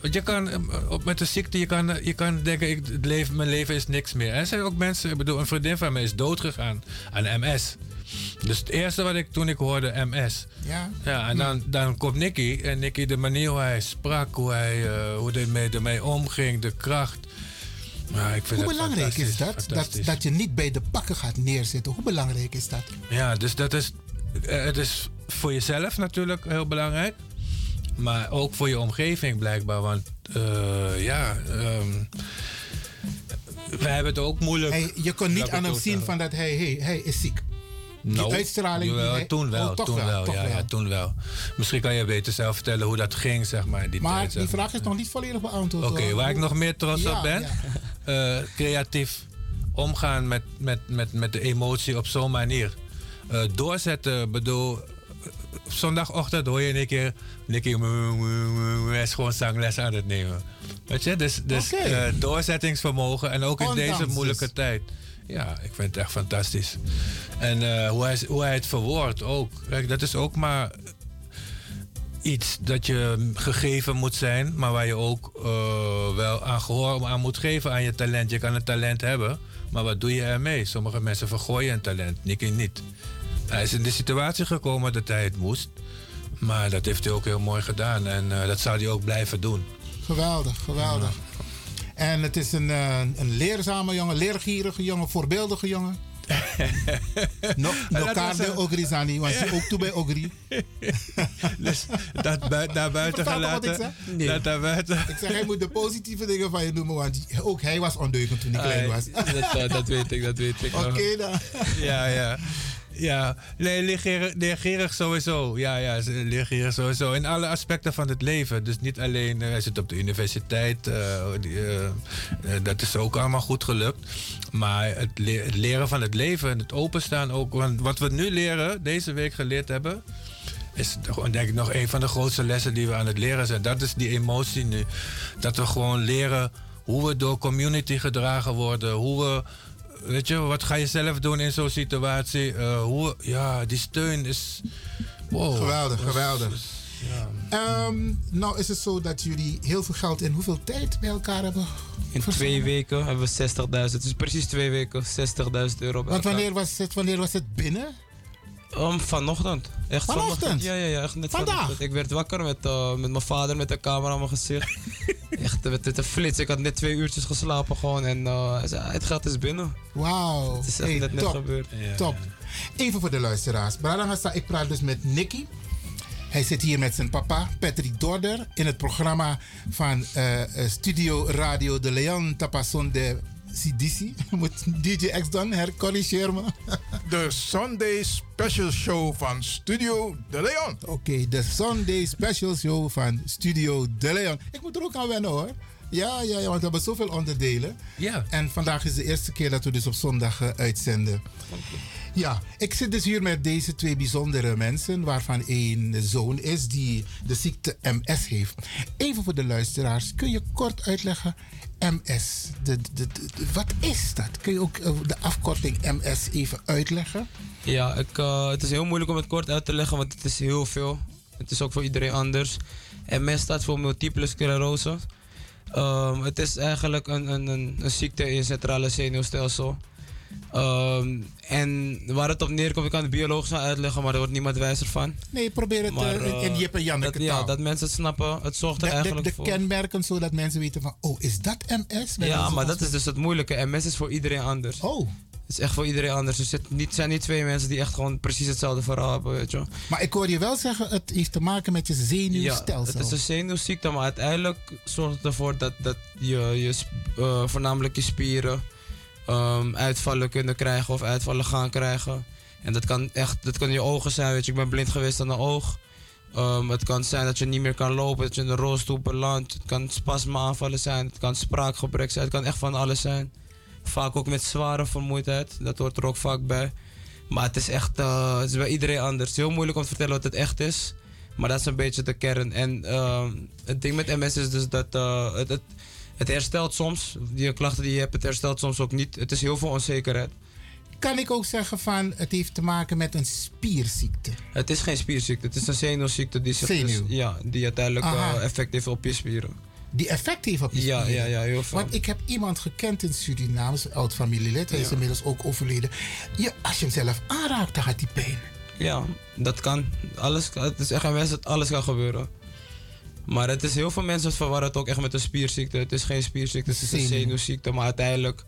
Want je kan eh, op- met de ziekte, je kan, je kan denken, ik, het leven, mijn leven is niks meer. Er zijn ook mensen, ik bedoel, een vriendin van mij is doodgegaan aan MS. Dus het eerste wat ik toen ik hoorde MS. Ja. Ja, en dan, dan komt Nicky. En Nicky, de manier hoe hij sprak, hoe hij eh, hoe ermee, ermee omging, de kracht. Ja, ik vind Hoe belangrijk is dat? dat? Dat je niet bij de pakken gaat neerzitten. Hoe belangrijk is dat? Ja, dus dat is, eh, het is voor jezelf natuurlijk heel belangrijk. Maar ook voor je omgeving blijkbaar. Want eh, ja, ehm wij hebben het ook moeilijk. Hij, je kon niet aan hem zien van dat hij, hij, hij is ziek. Die Nou, uitstraling die hij- toen wel, Oh, toen wel, ja, wel. ja, toen wel. Misschien kan je beter zelf vertellen hoe dat ging, zeg maar, die Maar tijd. die vraag is nog niet volledig beantwoord. Oké, waar ik nog meer trots Ja, op ben, ja. eh, creatief omgaan met, met, met, met de emotie op zo'n manier. Eh, doorzetten, bedoel, zondagochtend hoor je een keer, een keer, hij is gewoon zangles aan het nemen. Weet je, dus, dus eh, doorzettingsvermogen en ook in deze dus. moeilijke tijd. Ja, ik vind het echt fantastisch. En eh, hoe, hij, hoe hij het verwoordt ook. Kijk, dat is ook maar iets dat je gegeven moet zijn, maar waar je ook wel aan gehoor aan moet geven aan je talent. Je kan een talent hebben, maar wat doe je ermee? Sommige mensen vergooien een talent, Nicky niet. Hij is in de situatie gekomen dat hij het moest, maar dat heeft hij ook heel mooi gedaan en eh, dat zal hij ook blijven doen. Geweldig, geweldig. En het is een, eh, een leerzame jongen, leergierige jongen, voorbeeldige jongen. <laughs> no, no kaarde een- Ogri Zani, want je Ja. ook toe bij Ogri. <laughs> dus dat bui- naar buiten wat ik gelaten. zeg? Dat naar buiten. Ik zeg, hij moet de positieve dingen van je noemen, want ook hij was ondeugend toen hij klein was. dat, dat weet ik, dat weet ik. <laughs> Oké dan. Ja, ja. Ja, nee, leergierig sowieso. Ja, ja, leergierig sowieso. In alle aspecten van het leven. Dus niet alleen, eh, hij zit op de universiteit. eh, eh, dat is ook allemaal goed gelukt. Maar het, le- het leren van het leven en het openstaan ook. Want wat we nu leren, deze week geleerd hebben... is denk ik nog een van de grootste lessen die we aan het leren zijn. Dat is die emotie nu. Dat we gewoon leren hoe we door community gedragen worden. Hoe we weet je, wat ga je zelf doen in zo'n situatie? Eh, hoe, ja, die steun is. Wow. Geweldig, geweldig. is- ja. Ehm, nou is het zo dat jullie heel veel geld in hoeveel tijd bij elkaar hebben In twee weken hebben we 60.000. Dus precies twee weken 60.000 euro. bij Want elkaar. wanneer was het, wanneer was het binnen? Um, vanochtend. Echt Vanochtend? Ja, ja, ja. Echt net Vandaag? vanochtend. Ik werd wakker met, eh, met mijn vader met de camera op mijn gezicht. <laughs> echt met, met een flits. Ik had net twee uurtjes geslapen gewoon. En eh, hij zei, het geld is binnen. Wauw. Het is echt Hey, net, net gebeurd. Top. Even voor de luisteraars. Brarangasa, ik praat dus met Nicky. Hij zit hier met zijn papa, Patrick Dorder, in het programma van eh, eh, Studio Radio de Leon Tapason de CDC. <laughs> Moet DJ X dan hercorrigeer me. <laughs> De Sunday Special Show van Studio De Leon. Oké, de Sunday Special Show van Studio de Leon. Ik moet er ook aan wennen hoor. Ja, ja, ja, want we hebben zoveel onderdelen. Ja. En vandaag is de eerste keer dat we dus op zondag eh, uitzenden. Ja, ik zit dus hier met deze twee bijzondere mensen, waarvan één zoon is die de ziekte MS heeft. Even voor de luisteraars, kun je kort uitleggen MS? De, de, wat is dat? Kun je ook eh, de afkorting MS even uitleggen? Ja, ik, eh, het is heel moeilijk om het kort uit te leggen, want het is heel veel. Het is ook voor iedereen anders. MS staat voor multiple sclerose. Ehm, het is eigenlijk een, een, een, een ziekte in het centrale zenuwstelsel. Ehm, en waar het op neerkomt, ik kan het biologisch wel uitleggen, maar daar wordt niemand wijzer van. Nee, probeer het Maar, eh, in- in eh, Jip en Janneke dat, Ja, taal. dat mensen het snappen. Het zorgt er De, de, eigenlijk de voor. kenmerken, zodat mensen weten van, oh, is dat MS? Met Ja, maar dat is dus het moeilijke. MS is voor iedereen anders. Oh. Het is echt voor iedereen anders. Dus het niet, zijn niet twee mensen die echt gewoon precies hetzelfde verhaal hebben, weet je. Maar ik hoor je wel zeggen, het heeft te maken met je Ja, zenuwstelsel. het is een zenuwziekte, maar uiteindelijk zorgt het ervoor dat, dat je, je eh, voornamelijk je spieren ehm, uitvallen kunnen krijgen of uitvallen gaan krijgen. En dat kan echt, dat kan je ogen zijn, weet je. Ik ben blind geweest aan een oog. Ehm, het kan zijn dat je niet meer kan lopen, dat je in een rolstoel belandt. Het kan spasmeaanvallen zijn, het kan spraakgebrek zijn, het kan echt van alles zijn. Vaak ook met zware vermoeidheid, dat hoort er ook vaak bij. Maar het is echt, eh, het is bij iedereen anders. Het is heel moeilijk om te vertellen wat het echt is. Maar dat is een beetje de kern. En ehm, het ding met MS is dus dat eh, het, het herstelt soms. Die klachten die je hebt, het herstelt soms ook niet. Het is heel veel onzekerheid. Kan ik ook zeggen van, het heeft te maken met een spierziekte? Het is geen spierziekte, het is een zenuwziekte die, zich dus, ja, die uiteindelijk eh, effect heeft op je spieren. Die effect heeft op je Ja, spieren? ja, ja, heel veel. Want ik heb iemand gekend in Suriname, een oud familielid, hij is inmiddels ook overleden. Ja, als je hem zelf aanraakt, dan gaat hij pijn. Ja, dat kan. Alles, het is echt een wens dat alles kan gebeuren. Maar het is heel veel mensen verwarren het ook echt met een spierziekte. Het is geen spierziekte, het is een Zenuw. zenuwziekte. Maar uiteindelijk,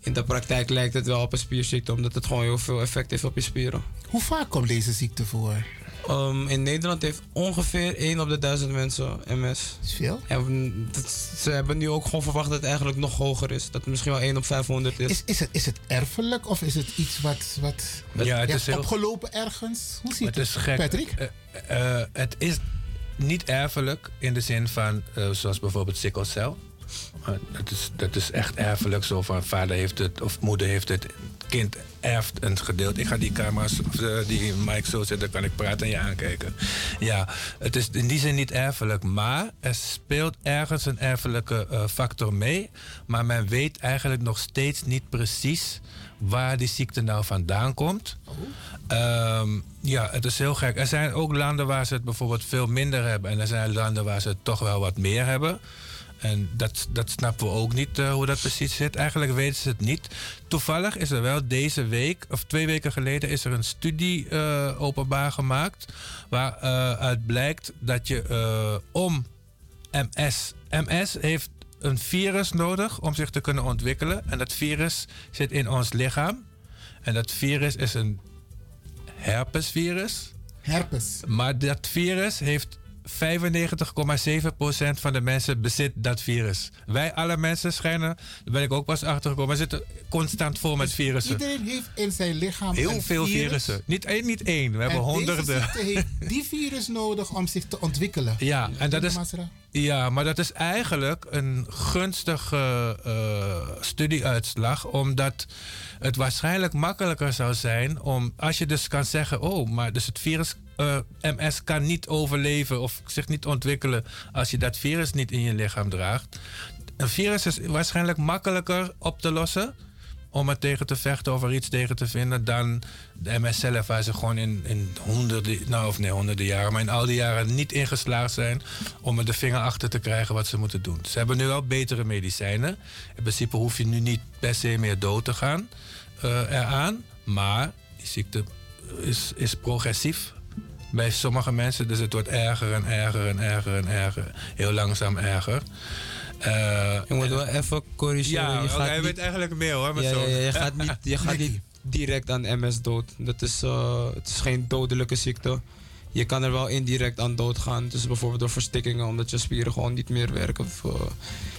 in de praktijk lijkt het wel op een spierziekte, omdat het gewoon heel veel effect heeft op je spieren. Hoe vaak komt deze ziekte voor? Ehm, in Nederland heeft ongeveer 1 op de 1000 mensen MS. is veel. En dat- ze hebben nu ook gewoon verwacht dat het eigenlijk nog hoger is. Dat het misschien wel 1 op 500 is. Is, is, het, is het erfelijk of is het iets wat, wat Ja, het je is heel- opgelopen ergens? Hoe ziet Het is gek. Patrick? Eh, eh, het is niet erfelijk in de zin van, eh, zoals bijvoorbeeld sikkelcel. Eh, dat, is, dat is echt erfelijk. Zo van vader heeft het of moeder heeft het. Kind erft een gedeelte. Ik ga die camera's, of eh, die mic zo zetten, dan kan ik praten en je aankijken. Ja, het is in die zin niet erfelijk. Maar er speelt ergens een erfelijke eh, factor mee. Maar men weet eigenlijk nog steeds niet precies waar die ziekte nou vandaan komt. Ehm, ja, het is heel gek. Er zijn ook landen waar ze het bijvoorbeeld veel minder hebben. En er zijn landen waar ze het toch wel wat meer hebben. En dat, dat snappen we ook niet eh, hoe dat precies zit. Eigenlijk weten ze het niet. Toevallig is er wel deze week, of twee weken geleden, is er een studie eh, openbaar gemaakt. Waaruit blijkt dat je eh, om MS. MS heeft een virus nodig om zich te kunnen ontwikkelen. En dat virus zit in ons lichaam. En dat virus is een herpesvirus. Herpes. Maar dat virus heeft 95,7% van de mensen bezit dat virus. Wij alle mensen schijnen, daar ben ik ook pas achtergekomen, zitten constant vol met virussen. Iedereen heeft in zijn lichaam Heel veel virus. virussen. Niet één, niet één. We hebben En honderden. Deze heeft die virus nodig om zich te ontwikkelen. Ja, en dat is? Ja, maar dat is eigenlijk een gunstige eh, studieuitslag, omdat het waarschijnlijk makkelijker zou zijn om, als je dus kan zeggen, oh, maar dus het virus eh, MS kan niet overleven of zich niet ontwikkelen als je dat virus niet in je lichaam draagt. Een virus is waarschijnlijk makkelijker op te lossen om er tegen te vechten of er iets tegen te vinden dan de MS zelf, waar ze gewoon in, in honderden, nou of nee, honderden jaren, maar in al die jaren niet ingeslaagd zijn om er de vinger achter te krijgen wat ze moeten doen. Ze hebben nu wel betere medicijnen. In principe hoef je nu niet per se meer dood te gaan eh, eraan, maar die ziekte is, is progressief bij sommige mensen, dus het wordt erger en erger en erger en erger, heel langzaam erger. Eh, Je moet wel even corrigeren. Ja, je oké, gaat hij niet- weet eigenlijk meer hoor. met Ja, ja, ja, je gaat niet, je <laughs> gaat niet direct aan MS dood. Dat is, eh, het is geen dodelijke ziekte. Je kan er wel indirect aan doodgaan. Dus bijvoorbeeld door verstikkingen, omdat je spieren gewoon niet meer werken. Of eh,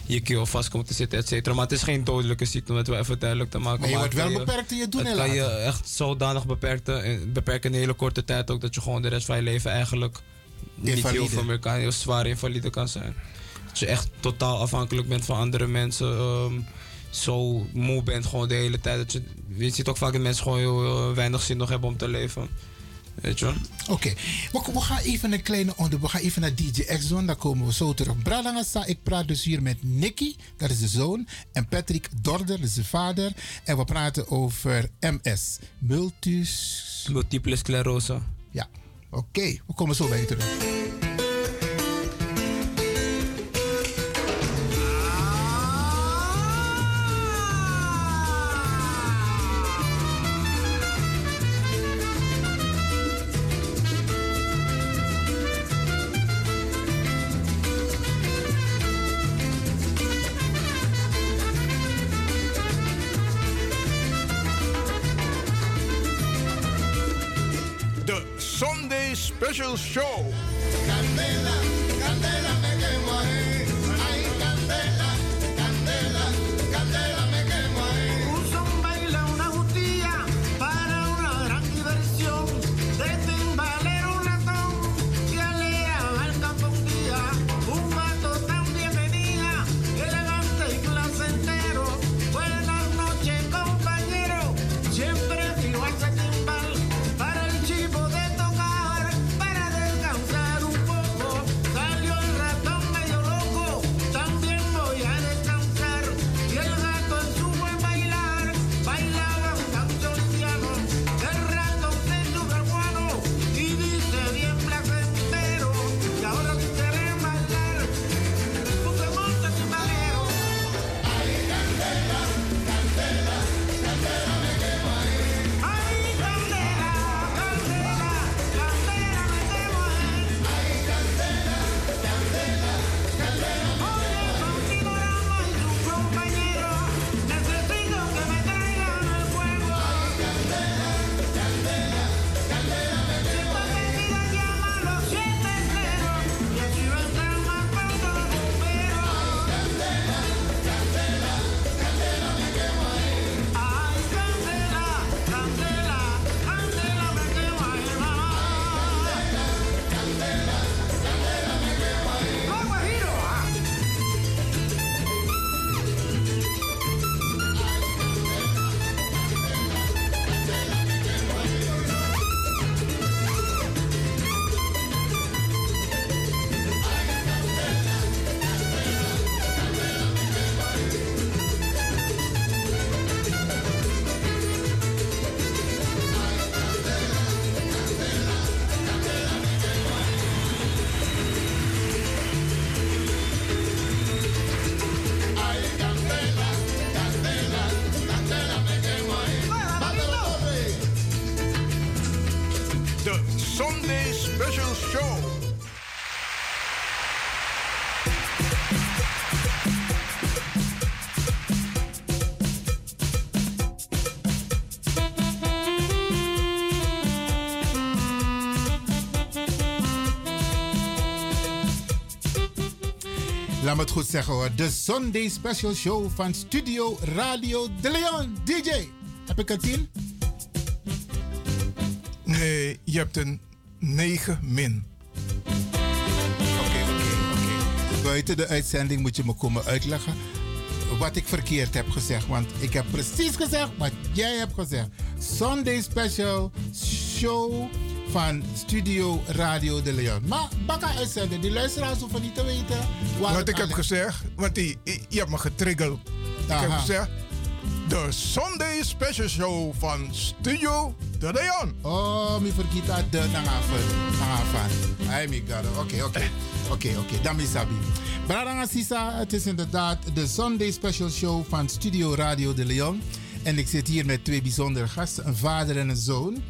je keel vast komt te zitten, et cetera. Maar het is geen dodelijke ziekte, om het wel even duidelijk te maken. Maar je wordt wel beperkt in je doen Het en kan je echt zodanig beperken, beperken in een hele korte tijd ook... dat je gewoon de rest van je leven eigenlijk niet heel veel meer kan. Heel zwaar invalide kan zijn. Dat je echt totaal afhankelijk bent van andere mensen. ehm, zo moe bent gewoon de hele tijd. Dat je, je ziet ook vaak dat mensen gewoon heel, weinig zin nog hebben om te leven. Weet je wel? Oké, we, we gaan even een kleine onder. We gaan even naar DJ X-Zone, dan komen we zo terug. Bralangasa, ik praat dus hier met Nicky, dat is de zoon. En Patrick Dorder, dat is de vader. En we praten over MS, multis... Multiple sclerose. Ja, oké, we komen zo bij je terug. Laat me het goed zeggen hoor. De Sunday Special Show van Studio Radio De Leon. DJ, heb ik het zien? Nee, je hebt een 9 min. Buiten de uitzending moet je me komen uitleggen wat ik verkeerd heb gezegd. Want ik heb precies gezegd wat jij hebt gezegd. Sunday Special Show van Studio Radio De Leon. Maar bakka uitzenden, die luisteraars hoeven niet te weten. Wat ik heb gezegd, want die, je hebt me getriggerd. Ik heb gezegd, de Sunday Special Show van Studio De Leon. Oh, mi dat de nangafen. Nangafan. Ay, mi gado. Oké, oké. Oké, oké. Dan mi sabi. Brada Sisa, het is inderdaad de Sunday Special Show van Studio Radio de Leon. En ik zit hier met twee bijzondere gasten, een vader en een zoon.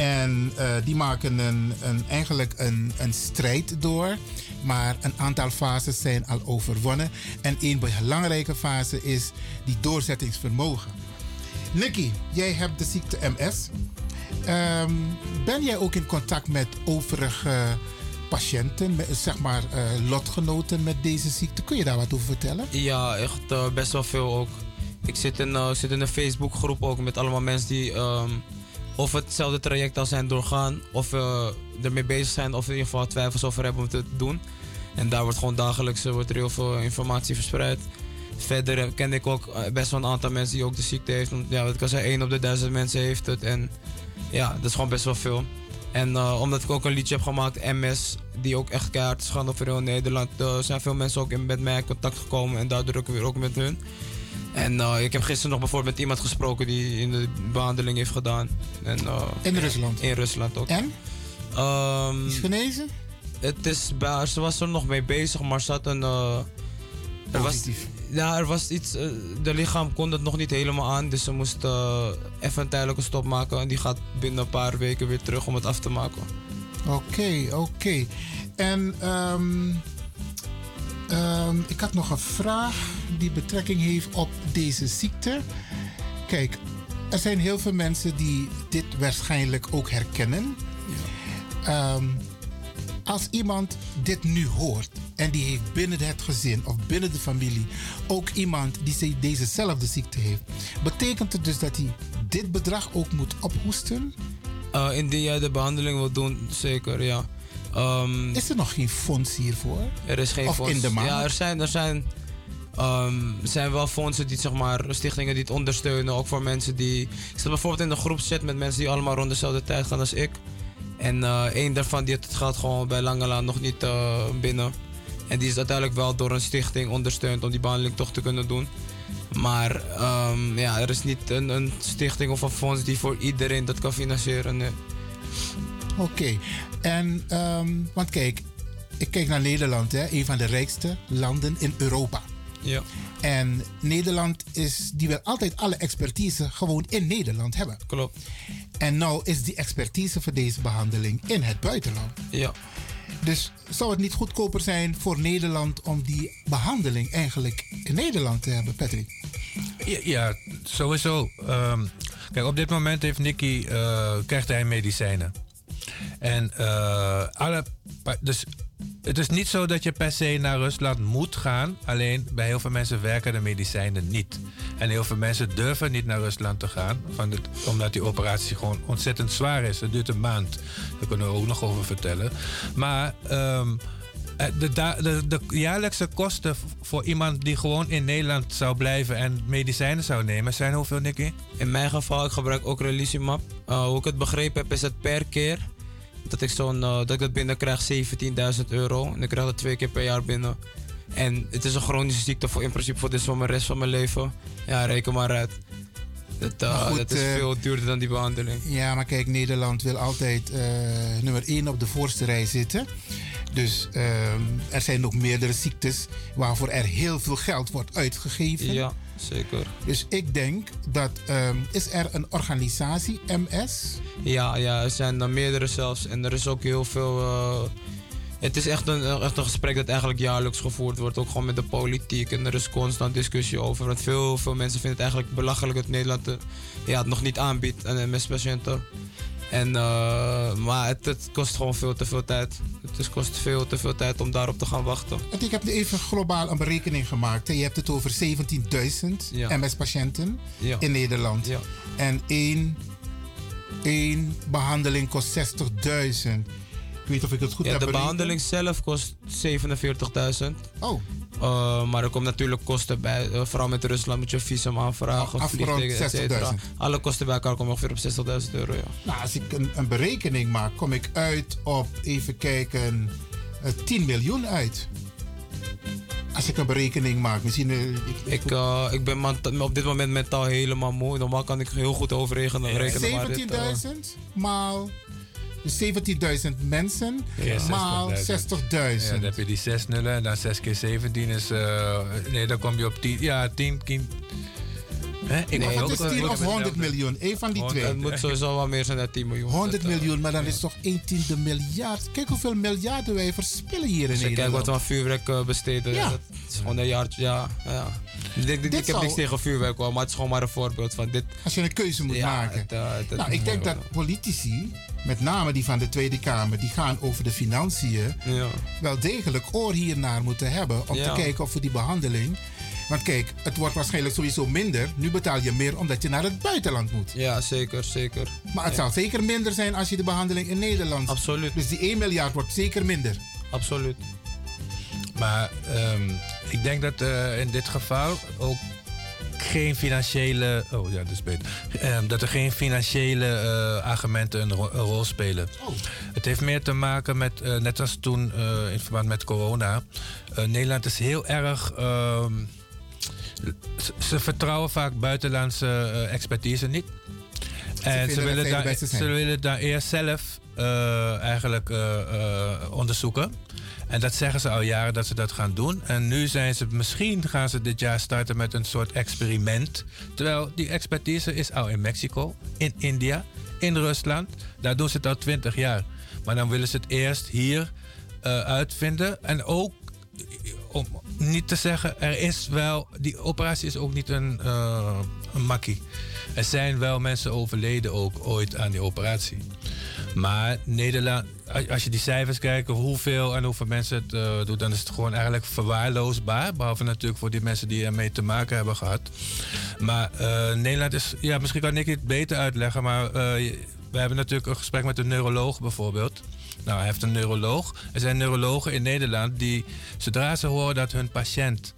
En eh, die maken een, een, eigenlijk een, een strijd door. Maar een aantal fases zijn al overwonnen. En een belangrijke fase is die doorzettingsvermogen. Nicky, jij hebt de ziekte MS. Ehm, ben jij ook in contact met overige patiënten, zeg maar eh, lotgenoten met deze ziekte? Kun je daar wat over vertellen? Ja, echt eh, best wel veel ook. Ik zit in, ik zit in een Facebookgroep ook met allemaal mensen die ehm, of hetzelfde traject al zijn doorgaan, of eh, ermee bezig zijn, of in ieder geval twijfels over hebben om te doen. En daar wordt gewoon dagelijks eh, wordt heel veel informatie verspreid. Verder eh, ken ik ook eh, best wel een aantal mensen die ook de ziekte heeft. Ja, wat ik al zei, 1 op de 1000 mensen heeft het. En ja, dat is gewoon best wel veel. En omdat ik ook een liedje heb gemaakt, MS, die ook echt keihard is gaan over heel Nederland, zijn veel mensen ook in- met mij in contact gekomen en daardoor ook weer ook met hun. En eh, ik heb gisteren nog bijvoorbeeld met iemand gesproken die in de behandeling heeft gedaan. En, eh, In Rusland? In Rusland ook. En? is genezen? Het is ze was er nog mee bezig, maar ze had een. eh, er was, ja, er was iets. de lichaam kon het nog niet helemaal aan, dus ze moest even een tijdelijke stop maken. En die gaat binnen een paar weken weer terug om het af te maken. Oké, oké. En ehm, ehm, ik had nog een vraag die betrekking heeft op deze ziekte. Kijk, er zijn heel veel mensen die dit waarschijnlijk ook herkennen. Ehm, als iemand dit nu hoort en die heeft binnen het gezin of binnen de familie ook iemand die ze- dezezelfde ziekte heeft, betekent het dus dat hij dit bedrag ook moet ophoesten? Eh, indien jij de behandeling wilt doen, zeker, ja. Ehm, Is er nog geen fonds hiervoor? Er is geen of fonds. in de maand? Ja, er zijn, er zijn, ehm, zijn wel fondsen die, zeg maar, stichtingen die het ondersteunen. Ook voor mensen die. Ik zit bijvoorbeeld in een groepchat met mensen die allemaal rond dezelfde tijd gaan als ik. En eh één daarvan die heeft het geld gewoon bij Langelaan nog niet eh, binnen. En die is uiteindelijk wel door een stichting ondersteund om die behandeling toch te kunnen doen. Maar ehm, ja, er is niet een, een stichting of een fonds die voor iedereen dat kan financieren. nee. Oké, en ehm, want kijk, ik kijk naar Nederland, hè, een van de rijkste landen in Europa. Ja. En Nederland is, die wil altijd alle expertise gewoon in Nederland hebben. Klopt. En nou is die expertise voor deze behandeling in het buitenland. Ja. Dus zou het niet goedkoper zijn voor Nederland om die behandeling eigenlijk in Nederland te hebben, Patrick? Ja, ja, sowieso. Ehm, kijk, op dit moment heeft Nicky, eh, krijgt hij medicijnen. En eh, alle, dus het is niet zo dat je per se naar Rusland moet gaan. Alleen bij heel veel mensen werken de medicijnen niet. En heel veel mensen durven niet naar Rusland te gaan. Van omdat die operatie gewoon ontzettend zwaar is. Het duurt een maand. Daar kunnen we ook nog over vertellen. Maar ehm, eh, de, de, de jaarlijkse kosten voor iemand die gewoon in Nederland zou blijven en medicijnen zou nemen, zijn hoeveel, Nicky? In mijn geval, ik gebruik ook Relicimab. Uh, hoe ik het begrepen heb, is het per keer dat ik, zo'n, eh, dat ik het binnen krijg 17.000 euro. En ik krijg dat twee keer per jaar binnen. En het is een chronische ziekte voor in principe voor de rest van mijn leven. Ja, reken maar uit. Dat, eh, goed, dat is eh, veel duurder dan die behandeling. Ja, maar kijk, Nederland wil altijd eh, nummer 1 op de voorste rij zitten. Dus ehm, er zijn ook meerdere ziektes waarvoor er heel veel geld wordt uitgegeven. Ja, zeker. Dus ik denk dat, ehm, is er een organisatie, MS? Ja, ja, er zijn er meerdere zelfs. En er is ook heel veel. Het is echt een, echt een gesprek dat eigenlijk jaarlijks gevoerd wordt. Ook gewoon met de politiek. En er is constant discussie over. Want veel, veel mensen vinden het eigenlijk belachelijk dat Nederland eh, ja, het nog niet aanbiedt aan MS-patiënten. En, eh, maar het, het kost gewoon veel te veel tijd. Het is, kost veel te veel tijd om daarop te gaan wachten. Want ik heb even globaal een berekening gemaakt. Je hebt het over 17.000 Ja. MS-patiënten Ja. in Nederland. En één, één behandeling kost 60.000. Weet of ik het goed Ja, heb de behandeling zelf kost 47.000. Oh. Eh, maar er komen natuurlijk kosten bij. Eh, vooral met Rusland moet je visum aanvragen. Cetera. 60.000. Alle kosten bij elkaar komen ongeveer op 60.000 euro. Ja. Nou, als ik een, een berekening maak, kom ik uit op, even kijken, eh, 10 miljoen uit. Als ik een berekening maak, misschien... eh, ik, Ik, eh, ik ben op dit moment mentaal helemaal moe. Normaal kan ik heel goed overrekenen. rekenen, maar dit, eh, 17.000 maal... Dus 17.000 mensen Ja, maal 60.000. 60.000. Ja, dan heb je die 6 nullen en dan 6 keer 17 is... eh, nee, dan kom je op 10. Ja, 10... 10 Hè? Ik Nee, het is een- 10 of ik ben 100 zelf- miljoen. Eén van die twee. Het moet sowieso wel meer zijn dan 10 miljoen. 100 Dat, eh, miljoen, maar dan is toch 1 tiende miljard. Kijk hoeveel miljarden wij verspillen hier in Nederland. wat we aan vuurwerk eh, besteden. Ja. Dat is gewoon een jaartje. Ja, ja. Ik, heb niks tegen vuurwerk hoor, maar het is gewoon maar een voorbeeld van dit. Als je een keuze moet maken. eh, nou, ik denk dat politici, met name die van de Tweede Kamer, die gaan over de financiën, wel degelijk oor hiernaar moeten hebben. Om te kijken of we die behandeling. Want kijk, het wordt waarschijnlijk sowieso minder. Nu betaal je meer omdat je naar het buitenland moet. Ja, zeker, zeker. Maar het Ja. zal zeker minder zijn als je de behandeling in Nederland. Absoluut. Dus die 1 miljard wordt zeker minder. Absoluut. Maar ehm, ik denk dat eh, in dit geval ook geen financiële. Oh ja, dat is beter. Ehm, dat er geen financiële eh, argumenten een, ro- een rol spelen. Het heeft meer te maken met, eh, net als toen eh, in verband met corona. Nederland is heel erg. ehm, ze- vertrouwen vaak buitenlandse eh, expertise niet. En ze dat willen, zijn. ze willen daar eerst zelf eh, eigenlijk eh, onderzoeken. En dat zeggen ze al jaren dat ze dat gaan doen. En nu zijn ze, misschien gaan ze dit jaar starten met een soort experiment. Terwijl die expertise is al in Mexico, in India, in Rusland. Daar doen ze het al twintig jaar. Maar dan willen ze het eerst hier uitvinden. En ook om niet te zeggen, er is wel, die operatie is ook niet een, eh, een makkie. Er zijn wel mensen overleden ook ooit aan die operatie. Maar Nederland, als- je die cijfers kijkt, hoeveel en hoeveel mensen het eh, doen, dan is het gewoon eigenlijk verwaarloosbaar. Behalve natuurlijk voor die mensen die ermee te maken hebben gehad. Maar eh, Nederland is, ja, misschien kan ik het beter uitleggen, maar we hebben natuurlijk een gesprek met een neuroloog bijvoorbeeld. Nou, hij heeft een neuroloog. Er zijn neurologen in Nederland die, zodra ze horen dat hun patiënt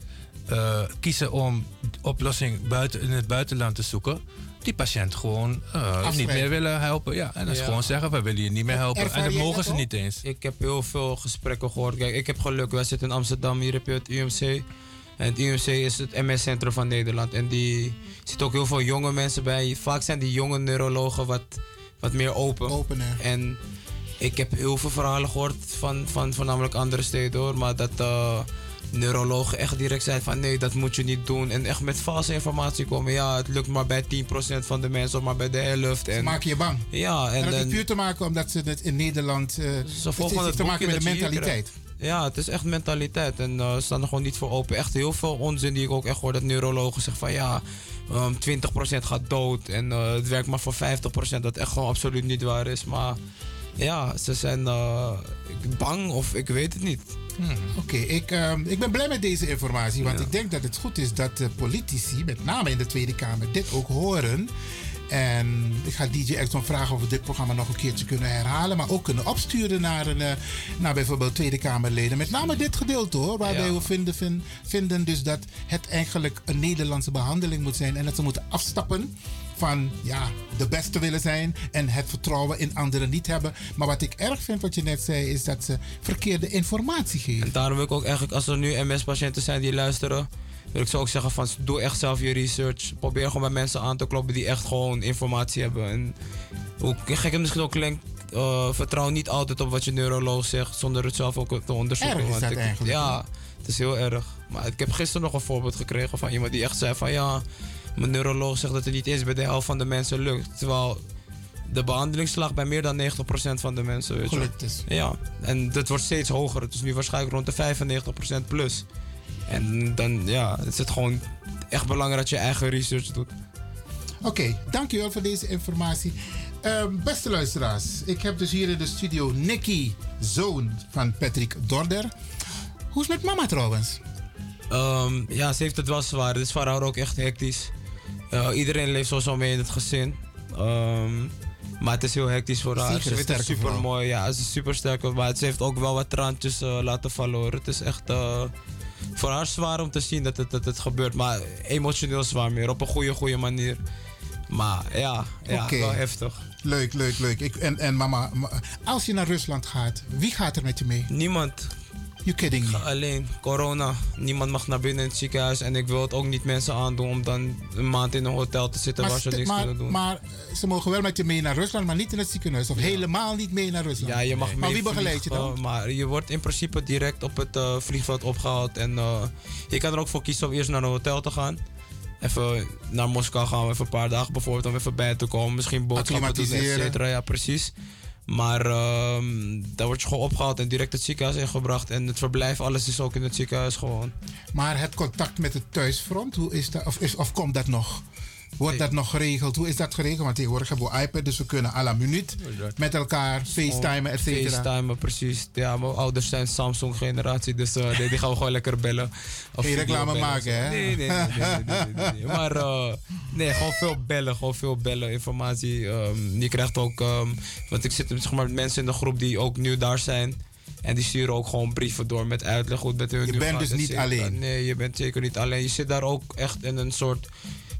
eh, kiezen om oplossing buiten, in het buitenland te zoeken, die patiënt gewoon eh, niet meer willen helpen. Ja, en Ja. gewoon zeggen, we willen je niet meer helpen. en dat mogen ze niet eens. Ik heb heel veel gesprekken gehoord. Kijk, ik heb geluk. Wij zitten in Amsterdam. Hier heb je het UMC. En het UMC is het MS-centrum van Nederland. En die zitten ook heel veel jonge mensen bij. Vaak zijn die jonge neurologen wat, wat meer open. Opener. En ik heb heel veel verhalen gehoord van, van voornamelijk andere steden hoor. Maar dat eh, neurologen echt direct zeiden van nee, dat moet je niet doen. En echt met valse informatie komen. Ja, het lukt maar bij 10% van de mensen of maar bij de helft. En, Ze maken je bang. Ja, en, En dat heeft puur te maken omdat ze het in Nederland... het ze volgen heeft het te maken met de mentaliteit. Ja, het is echt mentaliteit. En ze staan er gewoon niet voor open. Echt heel veel onzin die ik ook echt hoor. Dat neurologen zeggen van ja, ehm 20% gaat dood. En het werkt maar voor 50%. Dat echt gewoon absoluut niet waar is. Maar ja, ze zijn eh, bang of ik weet het niet. Oké, ik, ehm, ik ben blij met deze informatie. Want ik denk dat het goed is dat de politici, met name in de Tweede Kamer, dit ook horen. En ik ga DJ Exxon vragen of we dit programma nog een keertje kunnen herhalen. Maar ook kunnen opsturen naar, een, eh, naar bijvoorbeeld Tweede Kamerleden. Met name dit gedeelte hoor. Waarbij Ja. we vinden, vin- vinden dus dat het eigenlijk een Nederlandse behandeling moet zijn. En dat ze moeten afstappen van ja, de beste willen zijn en het vertrouwen in anderen niet hebben. Maar wat ik erg vind, wat je net zei, is dat ze verkeerde informatie geven. En daarom wil ik ook eigenlijk, als er nu MS-patiënten zijn die luisteren, wil ik ze ook zeggen van doe echt zelf je research. Probeer gewoon bij mensen aan te kloppen die echt gewoon informatie hebben. En hoe gek het misschien ook klinkt, eh, vertrouw niet altijd op wat je neuroloog zegt zonder het zelf ook te onderzoeken. Erg is dat ik- eigenlijk, Ja, het is heel erg. Maar ik heb gisteren nog een voorbeeld gekregen van iemand die echt zei van ja, mijn neuroloog zegt dat het niet eens bij de helft van de mensen lukt. Terwijl de behandelingsslag bij meer dan 90% van de mensen. Weet je. is. Ja, en dat wordt steeds hoger. Het is nu waarschijnlijk rond de 95% plus. En dan ja, het is het gewoon echt belangrijk dat je eigen research doet. Oké, dankjewel voor deze informatie. Ehm, beste luisteraars, ik heb dus hier in de studio Nicky, zoon van Patrick Dorder. Hoe is het met mama trouwens? Ehm, ja, ze heeft het wel zwaar. Het is voor haar ook echt hectisch. Iedereen leeft sowieso mee in het gezin. Ehm, maar het is heel hectisch voor haar. Ze sterke super mooi. Ja, ze is super sterk. Maar ze heeft ook wel wat traantjes eh, laten hoor. Het is echt eh, voor haar zwaar om te zien dat het, dat het gebeurt. Maar emotioneel zwaar meer. Op een goede, goede manier. Maar ja, ja Oké. wel heftig. Leuk, leuk, leuk. Ik, en, en mama, ma- als je naar Rusland gaat, wie gaat er met je mee? Niemand. You kidding me? Alleen corona. Niemand mag naar binnen in het ziekenhuis. En ik wil het ook niet mensen aandoen om dan een maand in een hotel te zitten waar ze niks maar, kunnen doen. maar ze mogen wel met je mee naar Rusland, maar niet in het ziekenhuis. Of helemaal niet mee naar Rusland. Ja, je mag Maar mee wie begeleidt je dan? Maar je wordt in principe direct op het eh, vliegveld opgehaald. En eh, je kan er ook voor kiezen om eerst naar een hotel te gaan. Even naar Moskou gaan, even een paar dagen bijvoorbeeld om even bij te komen. Misschien boodschappen doen, et cetera. Ja, precies. Maar ehm dan word je gewoon opgehaald en direct het ziekenhuis ingebracht. En het verblijf, alles is ook in het ziekenhuis gewoon. Maar het contact met het thuisfront, hoe is dat? Of, of komt dat nog? Wordt dat nog geregeld? Hoe is dat geregeld? Want tegenwoordig hebben we iPad, dus we kunnen à la minuut met elkaar facetimen, et cetera. FaceTimen, precies. Ja, mijn ouders zijn Samsung-generatie, dus eh, die, die gaan we gewoon lekker bellen. Of Geen reclame maken, hè? Nee, nee, nee. nee, nee, nee, nee. Maar eh, nee, gewoon veel bellen, gewoon veel bellen, informatie. ehm, je krijgt ook, ehm, want ik zit zeg maar, met mensen in de groep die ook nieuw daar zijn. En die sturen ook gewoon brieven door met uitleg hoe het met hun Je nu bent dus et niet alleen. Nee, je bent zeker niet alleen. Je zit daar ook echt in een soort,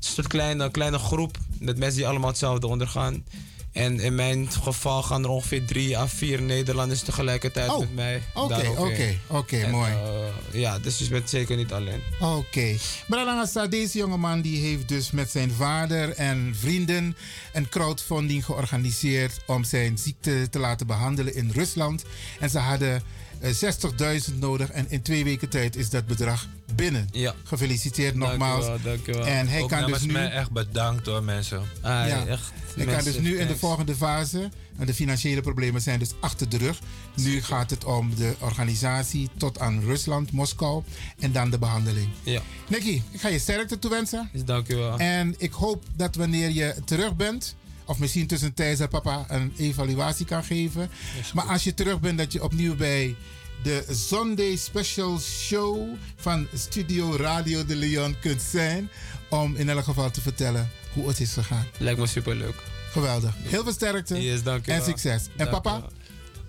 soort kleine, kleine groep met mensen die allemaal hetzelfde ondergaan. En in mijn geval gaan er ongeveer drie à vier Nederlanders tegelijkertijd Oh, met mij. oké, oké, oké, mooi. eh, ja, dus je bent zeker niet alleen. Oké. Bralangasa, deze jongeman die heeft dus met zijn vader en vrienden een crowdfunding georganiseerd om zijn ziekte te laten behandelen in Rusland. En ze hadden 60.000 nodig en in twee weken tijd is dat bedrag binnen. Ja. Gefeliciteerd nogmaals. Dankjewel, dankjewel. En hij Ook kan dus nu... mij echt bedankt hoor mensen. Ah, Ja. echt. Hij kan dus nu in de volgende fase, en de financiële problemen zijn dus achter de rug. Nu gaat het om de organisatie tot aan Rusland, Moskou en dan de behandeling. Ja. Nicky, ik ga je sterkte toewensen. Dank u wel. En ik hoop dat wanneer je terug bent, of misschien tussentijds dat papa een evaluatie kan geven. Maar als je terug bent, dat je opnieuw bij de Sunday Special Show van Studio Radio de Leon kunt zijn. Om in elk geval te vertellen hoe het is gegaan. Lijkt me superleuk. Geweldig. Heel veel sterkte Yes, en succes. En Dank papa?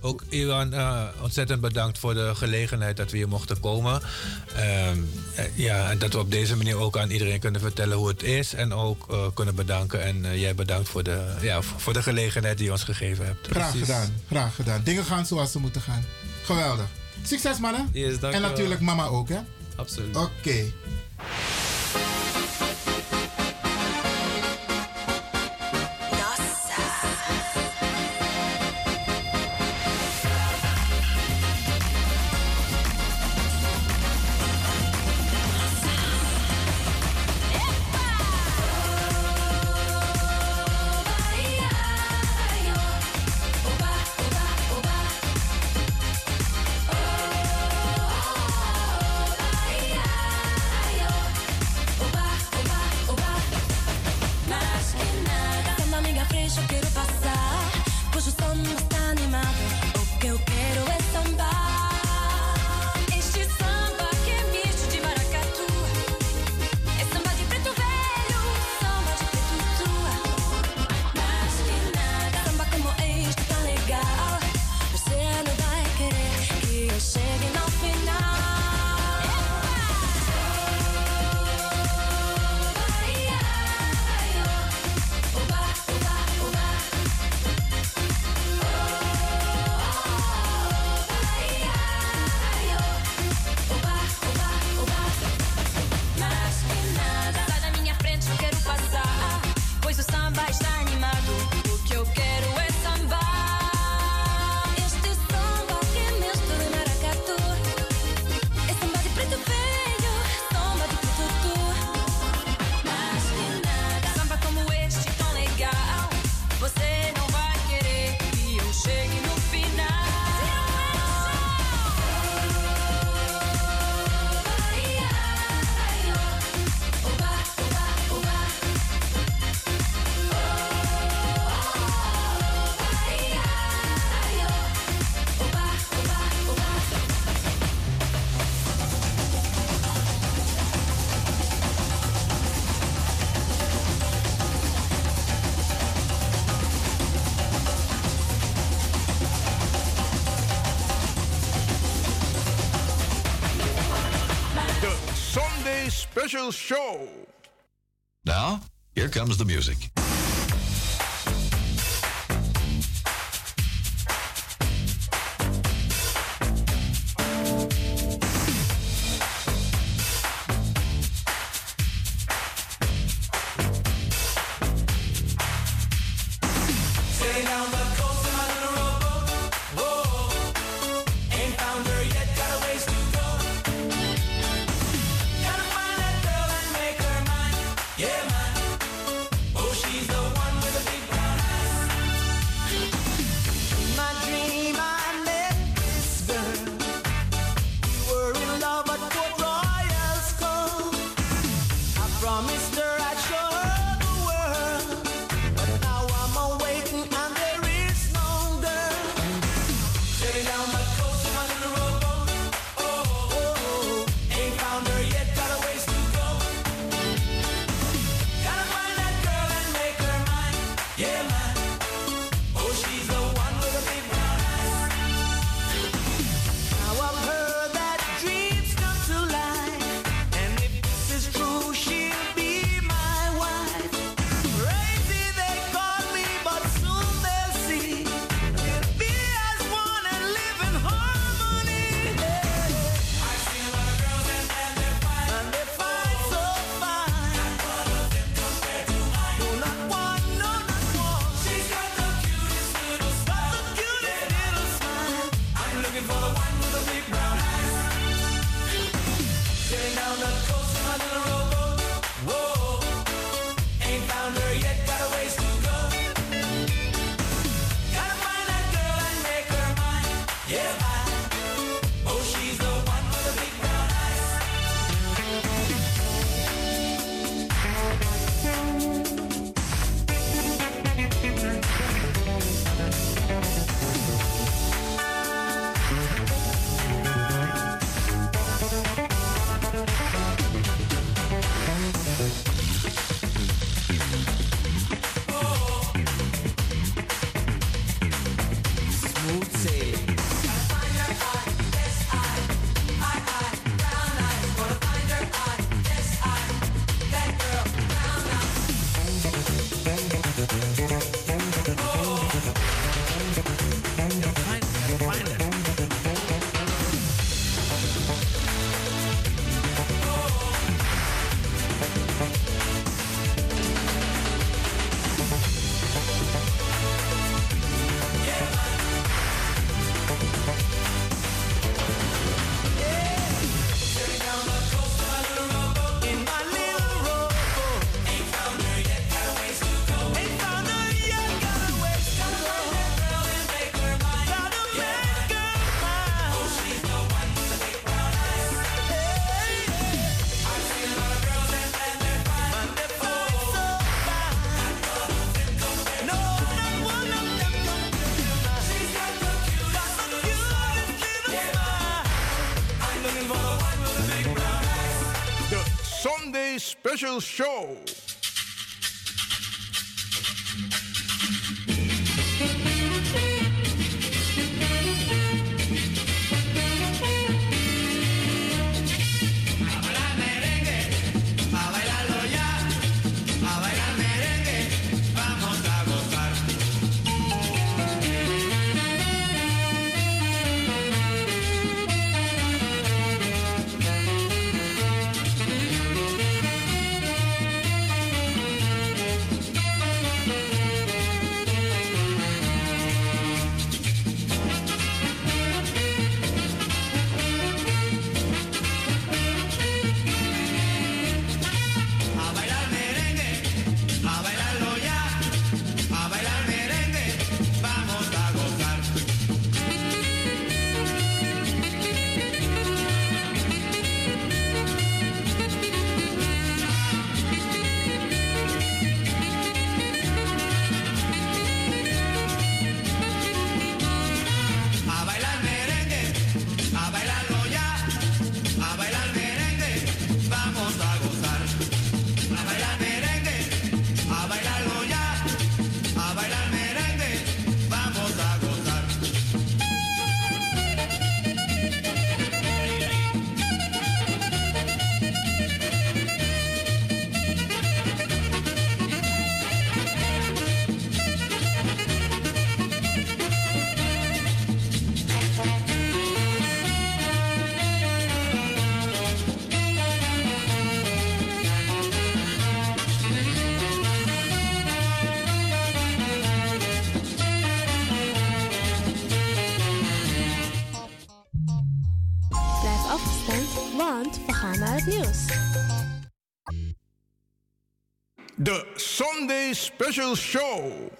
Ook Iwan, eh, ontzettend bedankt voor de gelegenheid dat we hier mochten komen. Ehm, eh, ja, en dat we op deze manier ook aan iedereen kunnen vertellen hoe het is. En ook eh, kunnen bedanken. En jij bedankt voor de, ja, voor de gelegenheid die je ons gegeven hebt. Graag Precies. gedaan. Graag gedaan. Dingen gaan zoals ze moeten gaan. Geweldig. Succes mannen. Yes, en natuurlijk mama ook hè. Absoluut. Oké. Show. Now, here comes the music. Special Show. Special Show.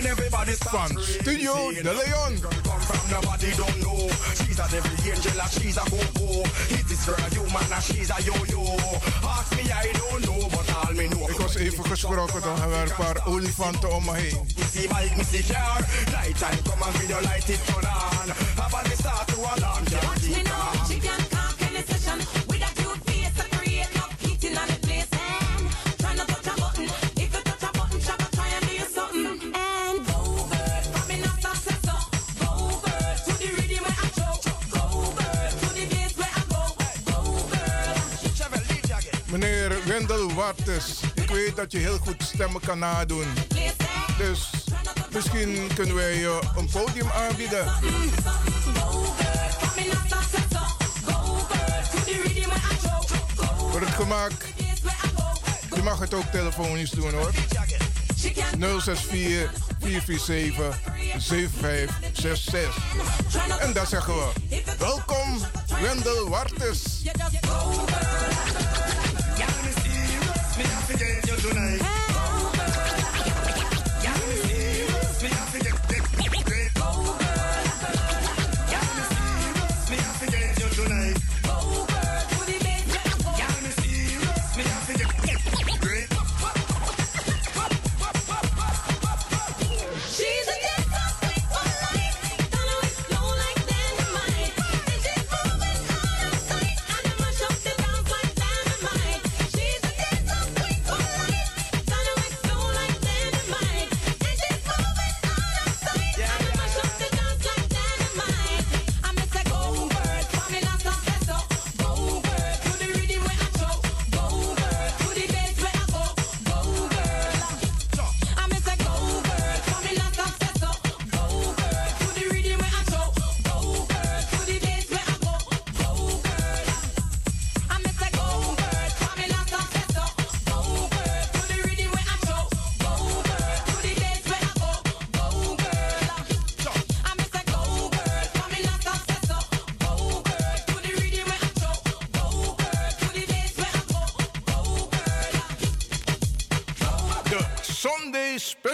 Then everybody starts From Studio De Leon come from nobody don't know. She's a every angel and she's a go-go. Hit this girl you man, and she's a yo-yo. Ask me I don't know but all me know. Ik was even gesproken, dan hebben we een paar olifanten om me heen Missy Mike, Missy Car Nighttime, come and video light it turn on. Have a start to alarm Ik weet dat je heel goed stemmen kan nadoen. Dus misschien kunnen wij je een podium aanbieden. Voor het gemak, je mag het ook telefonisch doen hoor. 064 447 7566. En daar zeggen we: Welkom, Wendel Wartes.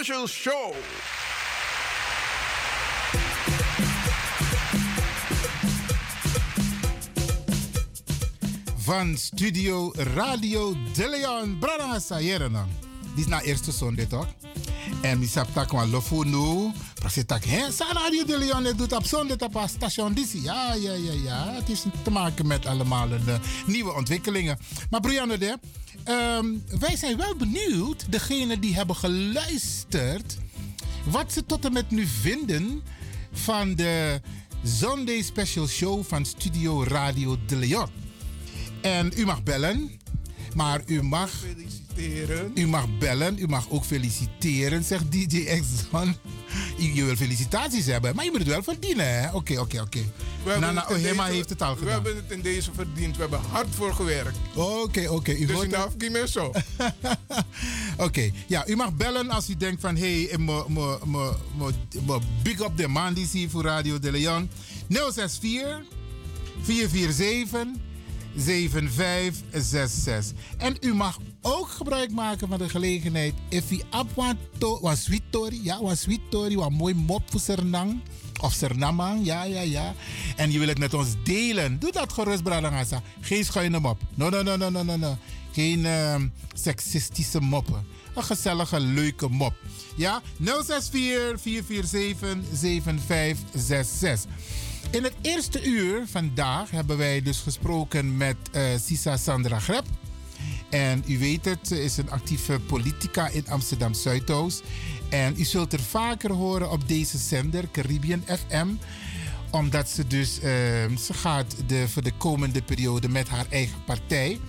special show. Van studio Radio De Leon, Brana Sayerna. Dit is na eerste zonde toch? En ik heb tak van Lofunu. Prasitak, hè? Sa Radio De Leon het doet op zondag op station Dici? Ja, ja, ja, ja. Het is te maken met allemaal de nieuwe ontwikkelingen. Maar Brianne, de. Ehm, wij zijn wel benieuwd, degenen die hebben geluisterd, wat ze tot en met nu vinden van de Sunday Special Show van Studio Radio De Leon. En u mag bellen, maar u mag Feliciteren. U mag bellen. U mag ook feliciteren, zegt DJ Exxon. <laughs> Je wil felicitaties hebben, maar je moet het wel verdienen, hè? Oké, oké, oké. We hebben Nana Ohema deze- heeft het al We gedaan. hebben het in deze verdiend. We hebben hard voor gewerkt. Oké, oké. U Dus in afkiem is zo. <laughs> Oké, ja, u mag bellen als u denkt van... hé, hey, me- me- me- me- me big up de man die zie voor Radio de Leon. 064 447 7566. En u mag ook gebruik maken van de gelegenheid... if u up want to, was sweet tori, ja, was sweet tori, wat mooi mop voor Sernang... Of Sernamang, ja, ja, ja. En je wil het met ons delen. Doe dat gerust, Bradangasa. Geen schuine mop. No, no, no, no, no, no. Geen ehm, seksistische moppen. Een gezellige, leuke mop. Ja, 064 447 7566. In het eerste uur vandaag hebben wij dus gesproken met eh, Sisa Sandra Grep. En u weet het, ze is een actieve politica in Amsterdam Zuidoost. En u zult er vaker horen op deze zender, Caribbean FM. Omdat ze dus, ehm, ze gaat de, voor de komende periode met haar eigen partij.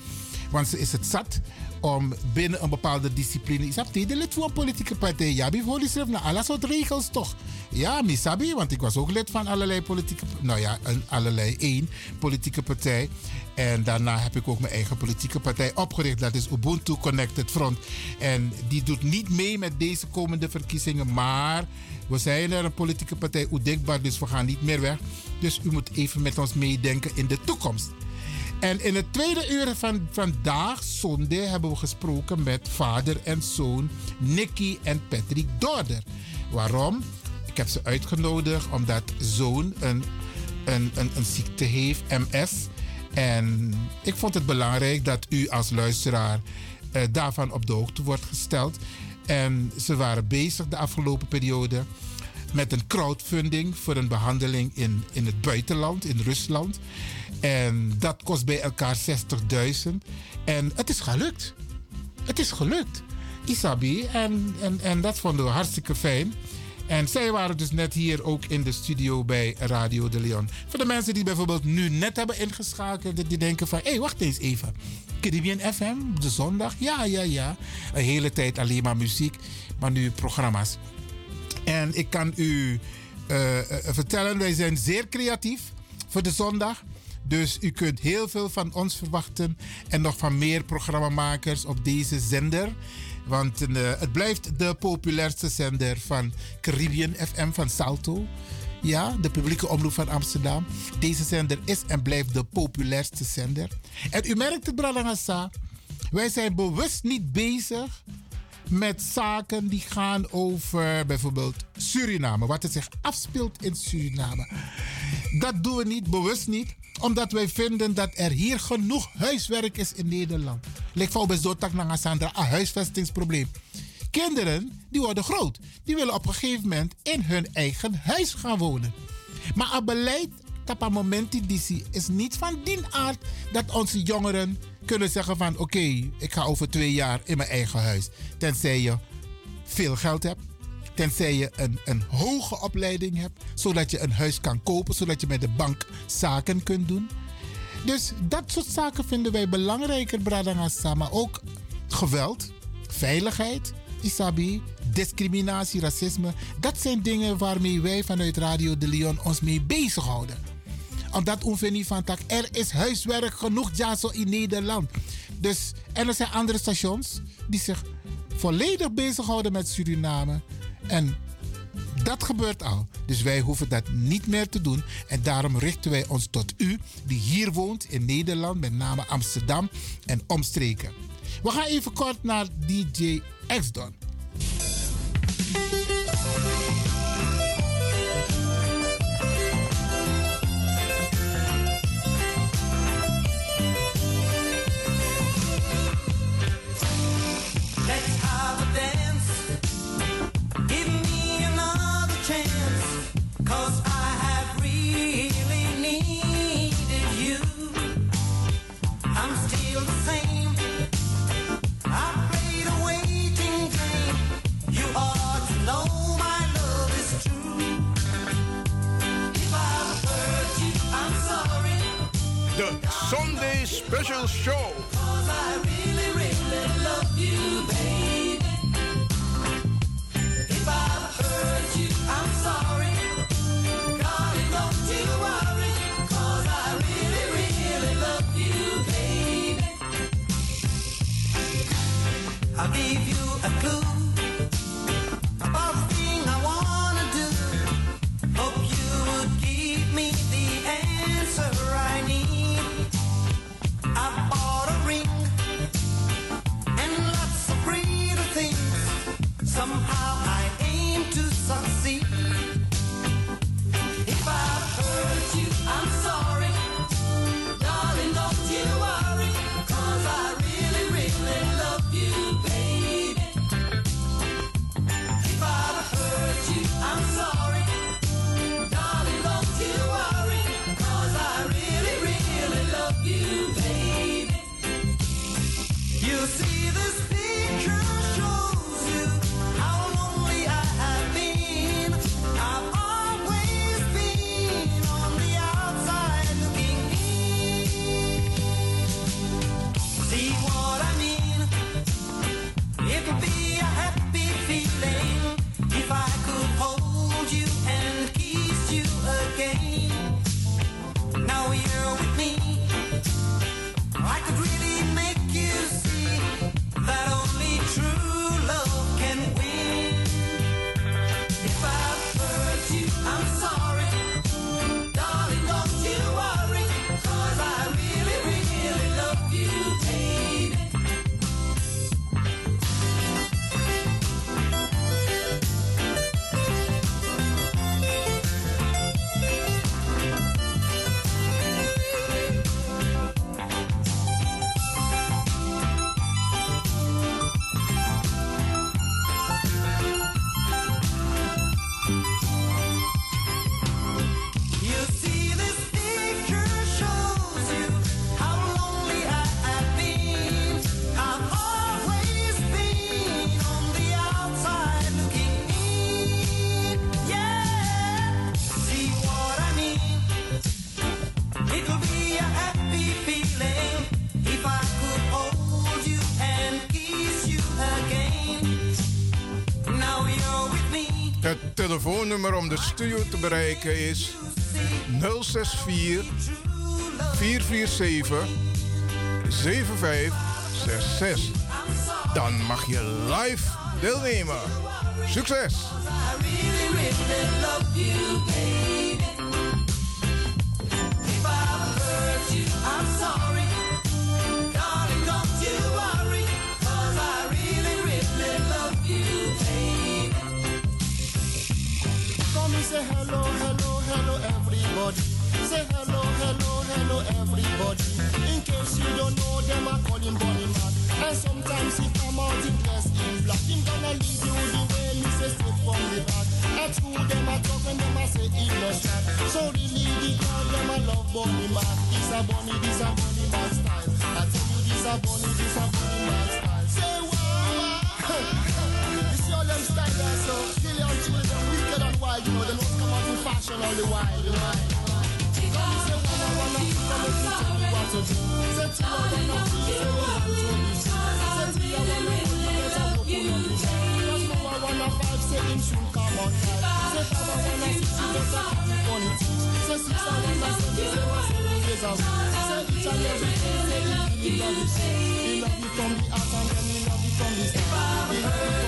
Want ze is het zat om binnen een bepaalde discipline. Is dat de lid van een politieke partij? Ja, bijvoorbeeld schrijft naar alle soort regels toch? Ja, misabi, want ik was ook lid van allerlei politieke, nou ja, een, allerlei één politieke partij. En daarna heb ik ook mijn eigen politieke partij opgericht. Dat is Ubuntu Connected Front. En die doet niet mee met deze komende verkiezingen. Maar we zijn er een politieke partij Oedekbaar, dus we gaan niet meer weg. Dus u moet even met ons meedenken in de toekomst. En in het tweede uur van vandaag, zondag, hebben we gesproken met vader en zoon Nicky en Patrick Dorder. Waarom? Ik heb ze uitgenodigd omdat zoon een, een, een, een ziekte heeft, MS. En ik vond het belangrijk dat u als luisteraar eh, daarvan op de hoogte wordt gesteld. En ze waren bezig de afgelopen periode met een crowdfunding voor een behandeling in, in het buitenland, in Rusland. En dat kost bij elkaar 60.000. En het is gelukt. Het is gelukt. Isabi. En, en, en dat vonden we hartstikke fijn. En zij waren dus net hier ook in de studio bij Radio de Leon. Voor de mensen die bijvoorbeeld nu net hebben ingeschakeld, die denken van, hé, hey, wacht eens even. Caribbean FM, de zondag? Ja, ja, ja. Een hele tijd alleen maar muziek, maar nu programma's. En ik kan u eh, eh, vertellen, wij zijn zeer creatief voor de zondag. Dus u kunt heel veel van ons verwachten en nog van meer programmamakers op deze zender. Want eh, het blijft de populairste zender van Caribbean FM van Salto. Ja, de publieke omroep van Amsterdam. Deze zender is en blijft de populairste zender. En u merkt het, Bralangasa. Wij zijn bewust niet bezig met zaken die gaan over bijvoorbeeld Suriname. Wat er zich afspeelt in Suriname. Dat doen we niet, bewust niet. Omdat wij vinden dat er hier genoeg huiswerk is in Nederland. Lijkt bij Zotak naar Sandra een huisvestingsprobleem. Kinderen die worden groot. Die willen op een gegeven moment in hun eigen huis gaan wonen. Maar het beleid op een moment is niet van die aard dat onze jongeren kunnen zeggen van oké, ik ga over twee jaar in mijn eigen huis. Tenzij je veel geld hebt. Tenzij je een, een hoge opleiding hebt. Zodat je een huis kan kopen. Zodat je met de bank zaken kunt doen. Dus dat soort zaken vinden wij belangrijker, Bradangasa. Maar ook geweld, veiligheid, isabi, discriminatie, racisme. Dat zijn dingen waarmee wij vanuit Radio de Leon ons mee bezighouden. Omdat niet van tak, er is huiswerk genoeg ja, zo in Nederland. Dus, en er zijn andere stations die zich volledig bezighouden met Suriname. En dat gebeurt al. Dus wij hoeven dat niet meer te doen. En daarom richten wij ons tot u, die hier woont in Nederland, met name Amsterdam en omstreken. We gaan even kort naar DJ X-Don. special show. Really, really you, you, I'm sorry. God, don't you worry, cause I really, really love you, baby. I'll give you a clue. Het telefoonnummer om de studio te bereiken is 064 447 7566. Dan mag je live deelnemen. Succes! Say hello, hello, hello, everybody. Say hello, hello, hello, everybody. In case you don't know them, I call him Bonnie Man. And sometimes he come out in dress in black. Him gonna lead you the way me say straight from the back. At school them I talk and them I say he no shot. So really the girl them I love Bonnie Man. This a Bonnie, this a Bonnie Man style. I tell you this a Bonnie, this a Bonnie Man style. Say wow. <laughs> them style there, so kill children, wicked and wild, you know, they come out in fashion all the while, you know. From the heart and then love you from the start.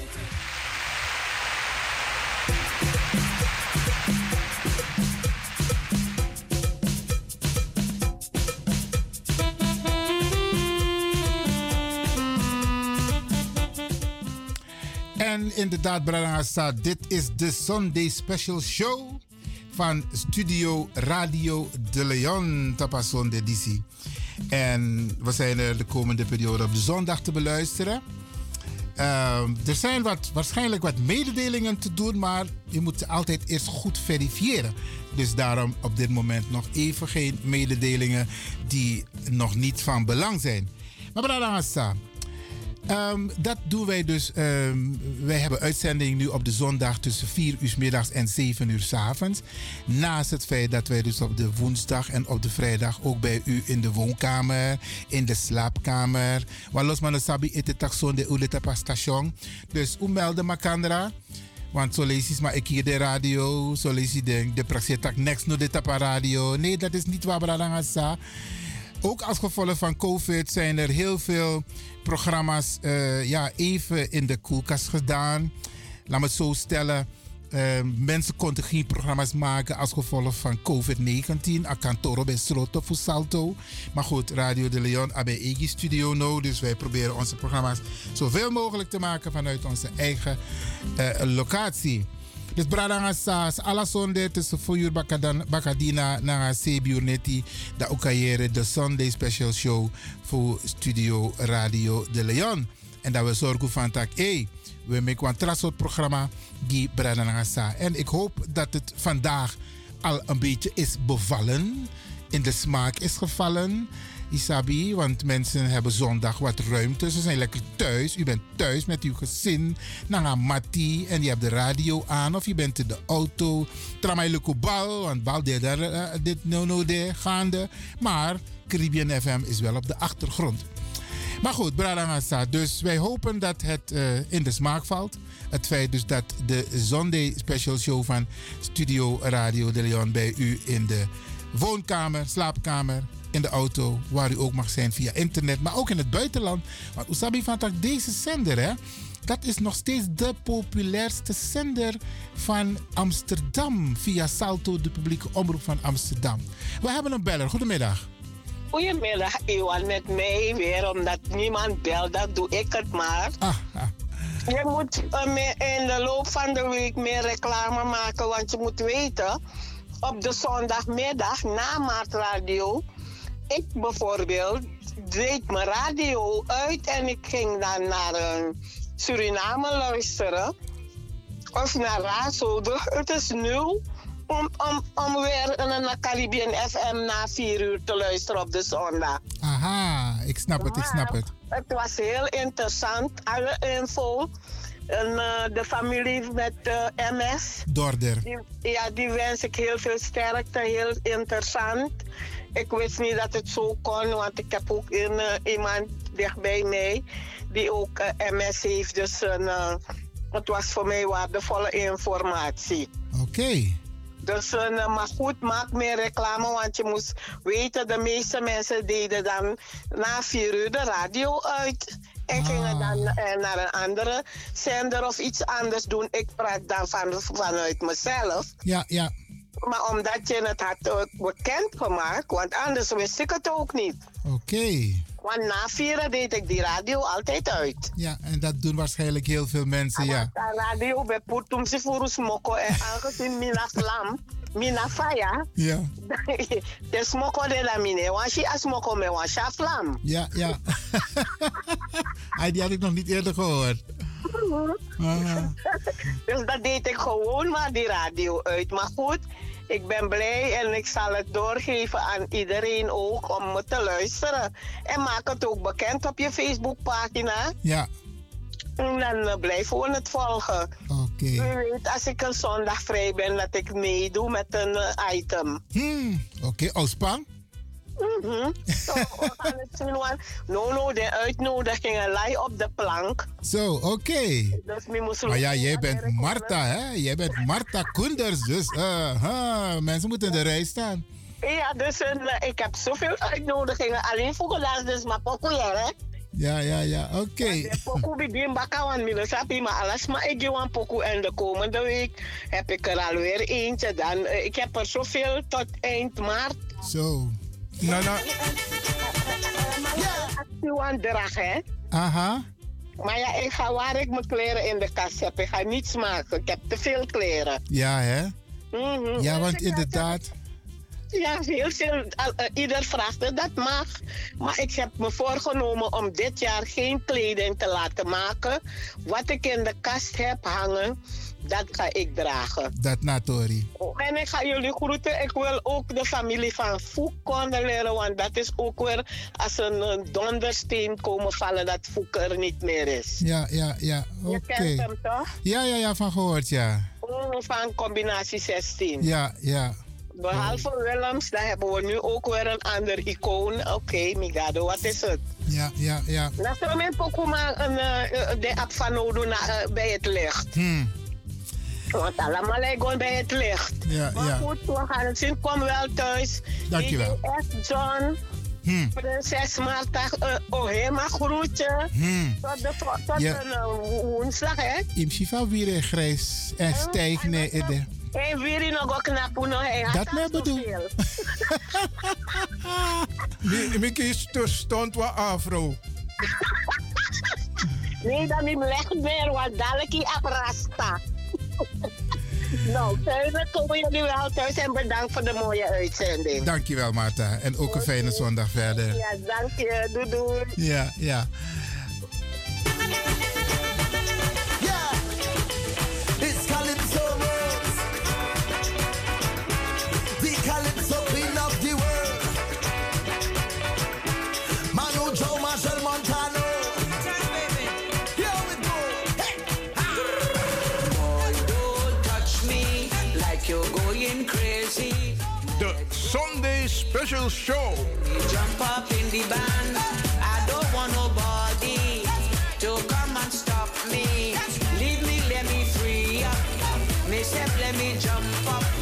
En inderdaad, dit is de Sunday Special Show van Studio Radio de Leon Tapason de DC. En we zijn er de komende periode op zondag te beluisteren. ehm, er zijn wat, waarschijnlijk wat mededelingen te doen, maar je moet ze altijd eerst goed verifiëren. Dus daarom op dit moment nog even geen mededelingen die nog niet van belang zijn. Maar Bradangasa, Ehm, dat doen wij dus. ehm, wij hebben uitzending nu op de zondag tussen 4 uur middags en 7 uur 's avonds. Naast het feit dat wij dus op de woensdag en op de vrijdag ook bij u in de woonkamer, in de slaapkamer. Waar los man sabi ete taxon de uletapa station. Dus hoe melden makandra? Want zo lees maar ik hier de radio, zo lees de, de praxetak next no de tapa radio. Nee, dat is niet waar Bradangasa. Ook als gevolg van COVID zijn er heel veel programma's eh, ja, even in de koelkast gedaan. Laat me het zo stellen. eh, mensen konden geen programma's maken als gevolg van COVID-19. Akantoro bij Sroto voor Salto. Maar goed, Radio de Leon, AB Egi Studio nou. Dus wij proberen onze programma's zoveel mogelijk te maken vanuit onze eigen eh, locatie. Dus Bradanga Saas, alla zonde tussen 4 uur bakadan- bakadina naar 7 uur neti. Da ukayere de Sunday Special Show voor Studio Radio de Leon. En dat we zorgen van tak, hey, we maken een trasot programma die Bradanga. En ik hoop dat het vandaag al een beetje is bevallen. In de smaak is gevallen. Isabi, want mensen hebben zondag wat ruimte. Ze zijn lekker thuis. U bent thuis met uw gezin. Naar Matti en je hebt de radio aan. Of je bent in de auto. Tramai bal, want bal deed daar eh, dit no no de gaande. Maar Caribbean FM is wel op de achtergrond. Maar goed, Bradangasa. Dus wij hopen dat het eh, in de smaak valt. Het feit dus dat de Sunday Special Show van Studio Radio de Leon bij u in de woonkamer, slaapkamer, in de auto, waar u ook mag zijn via internet, maar ook in het buitenland. Want Usabi van tak, deze zender, hè, dat is nog steeds de populairste zender van Amsterdam via Salto, de publieke omroep van Amsterdam. We hebben een beller. Goedemiddag. Goedemiddag, Iwan, met mij weer, omdat niemand belt, dat doe ik het maar. Je moet eh, in de loop van de week meer reclame maken, want je moet weten, op de zondagmiddag na Maartradio, ik bijvoorbeeld deed mijn radio uit en ik ging dan naar eh, Suriname luisteren. Of naar Razo. Het is nul om, om, om weer naar Caribbean FM na vier uur te luisteren op de zondag. Aha, ik snap het, ik snap het. Het was heel interessant, alle info. En, eh, de familie met eh, MS. Dorder. Die, ja, die wens ik heel veel sterkte, heel interessant. Ik wist niet dat het zo kon, want ik heb ook een, eh, iemand dichtbij mij die ook eh, MS heeft. Dus een, eh, het was voor mij waardevolle informatie. Oké. Dus, eh, maar goed, maak meer reclame, want je moest weten, de meeste mensen deden dan na vier uur de radio uit. En gingen dan naar een andere zender of iets anders doen. Ik praat dan van, vanuit mezelf. Ja, ja. Maar omdat je het had eh, bekendgemaakt, want anders wist ik het ook niet. Oké. Want na vieren deed ik die radio altijd uit. Ja, en dat doen waarschijnlijk heel veel mensen, ja. De radio bij Putum Sifurus Moko en aangezien Mina Vlam, Mina Faya, Ja, <laughs> de smoko de la mine, want je as moko me wan sha vlam. ja, ja. <laughs> Die had ik nog niet eerder gehoord. <laughs> Ah. Dus dat deed ik gewoon maar die radio uit. Maar goed, ik ben blij en ik zal het doorgeven aan iedereen ook om me te luisteren. En maak het ook bekend op je Facebookpagina. Ja, En dan eh, blijven we het volgen. oké. Weet, als ik een zondag vrij ben, dat ik meedoe met een eh, item. Hmm, Oké, Ospang? Mhm. Zo, we gaan het <laughs> zien, want no, no, de uitnodigingen lie op de plank. Zo, oké. Dus moesten Maar ja, jij bent Marta, hè? Jij bent Marta Koenders, dus uh, huh, mensen moeten in de rij staan. Ja, dus eh, ik heb zoveel uitnodigingen. Alleen voor geluid, dus maar pokoe, hè? Ja, ja, ja, oké. Pokoe begin want mine sapi, maar alles maar ik geef een pokoe. En de komende week heb ik er alweer eentje. Dan, eh, ik heb er zoveel tot eind maart. Zo. Nou, nou. Actie aan drag, hè? Aha. Maar ja, ik ga waar ik mijn kleren in de kast heb. Ik ga niets maken. Ik heb te veel kleren. Ja, hè? Mhm. Ja, want inderdaad. Ja, heel veel. al- eh, ieder vraagt dat mag. Maar ik heb me voorgenomen om dit jaar geen kleding te laten maken. Wat ik in de kast heb hangen, dat ga ik dragen. Dat natori. En ik ga jullie groeten. Ik wil ook de familie van Foek condoleren, want dat is ook weer als een, een dondersteen komen vallen dat Foek er niet meer is. Ja, ja, ja. Je kent hem toch? Ja, ja, ja, van gehoord, ja. Oh, Van combinatie 16. Ja, ja. Behalve Willems, dan hebben we nu ook weer een ander icoon. Oké, Migado, wat is het? Ja, ja, ja. Dat is mijn Pokuma een eh, eh, de app van Odo na- eh, bij het licht. Hmm. Want allemaal lijkt gewoon bij het licht. Ja, maar ja. goed, we gaan het zien. Kom wel thuis. Dankjewel. S. John. Hmm. Prinses Marta uh, Ohema groetje. Hmm. Tot, de, tot Ja. een eh, woensdag, hè? Im shifa weer grijs en stijg nee. En weer nog ook knappen nog. Had Dat al bedoel. <laughs> kies te stond wat afro. Nee, dan niet slecht meer, want dadelijk je abrasta. <laughs> nou, thuis komen jullie wel thuis en bedankt voor de mooie uitzending. Dankjewel, Marta. En ook een fijne zondag verder. Ja, dank je. Doei doei. Ja, ja. Sunday Special Show. Jump up in the band. I don't want nobody to come and stop me. Leave me, let me free up. Myself, let me jump up.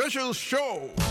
Special Show.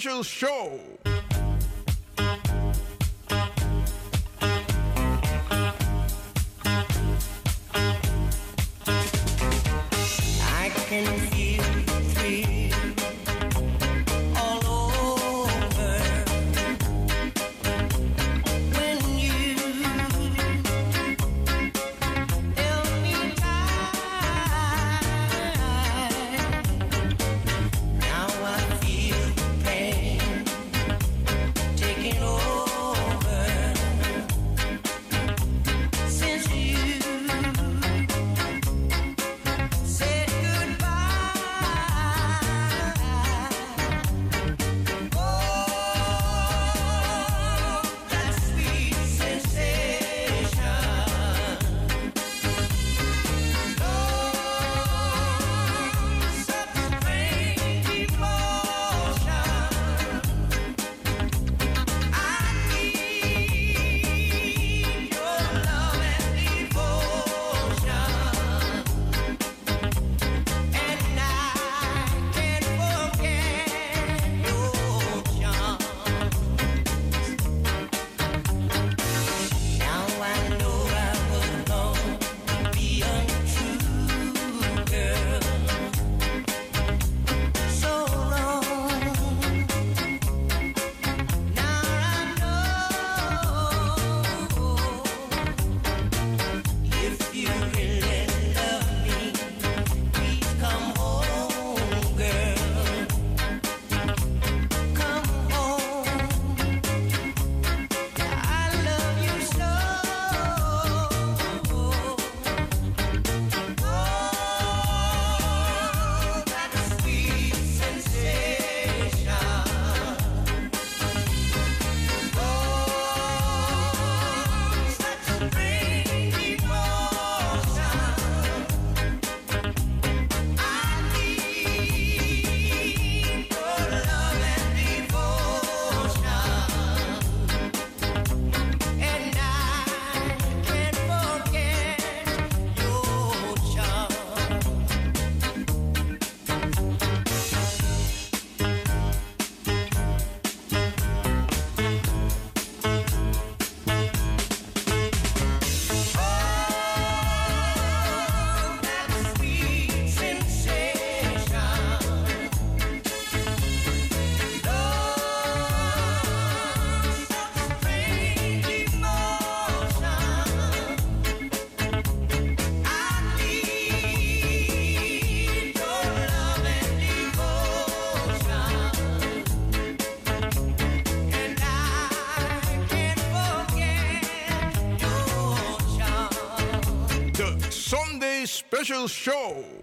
Special Show. Special Show.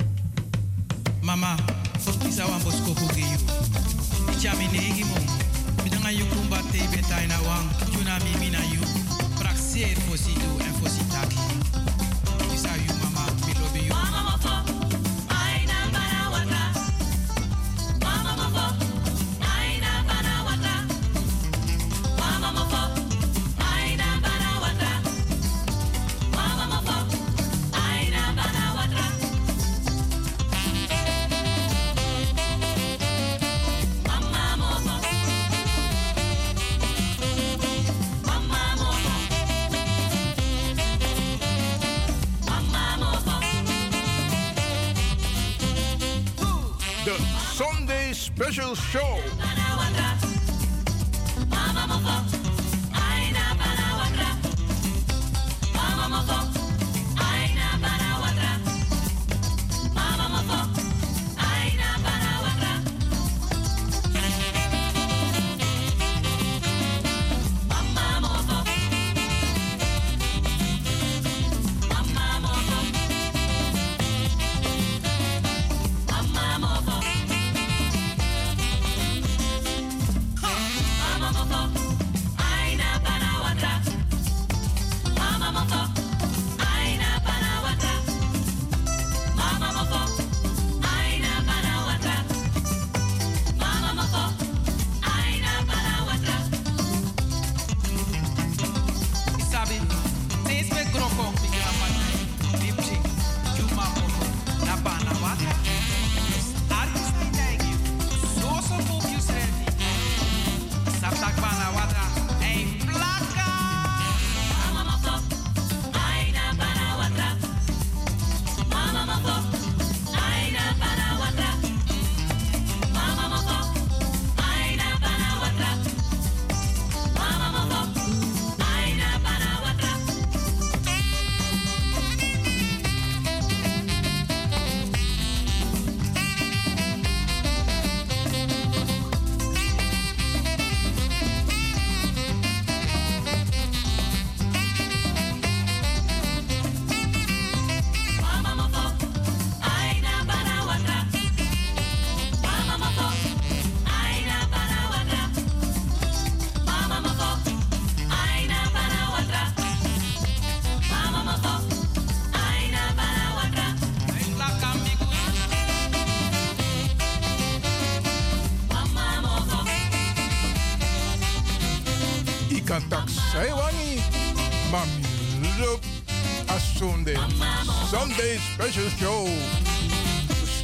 Special show.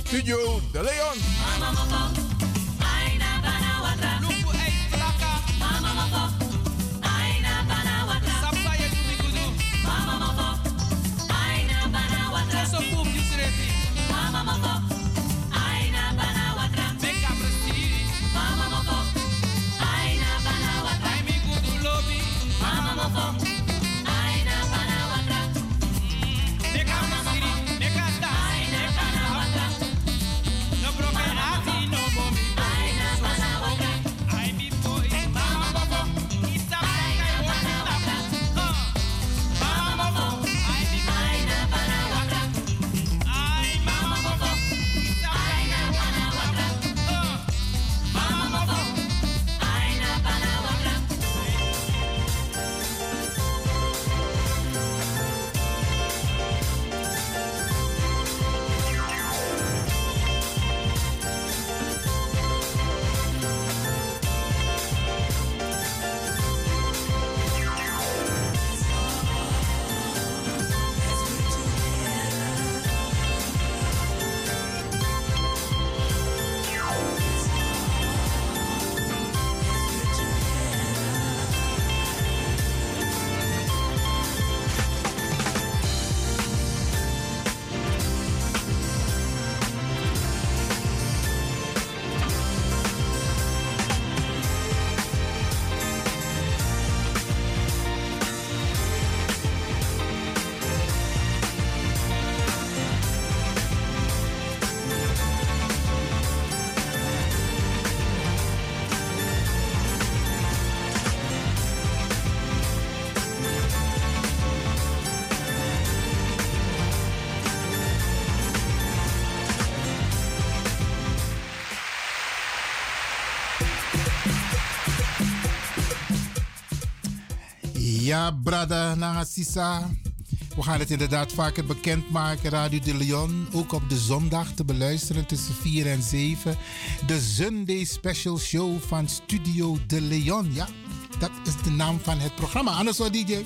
Studio De Leon. Brada Nangasisa. We gaan het inderdaad vaker bekendmaken. Radio de Leon, ook op de zondag te beluisteren tussen 4 en 7. De Sunday Special Show van Studio de Leon. Ja, dat is de naam van het programma. Anders hoor, DJ.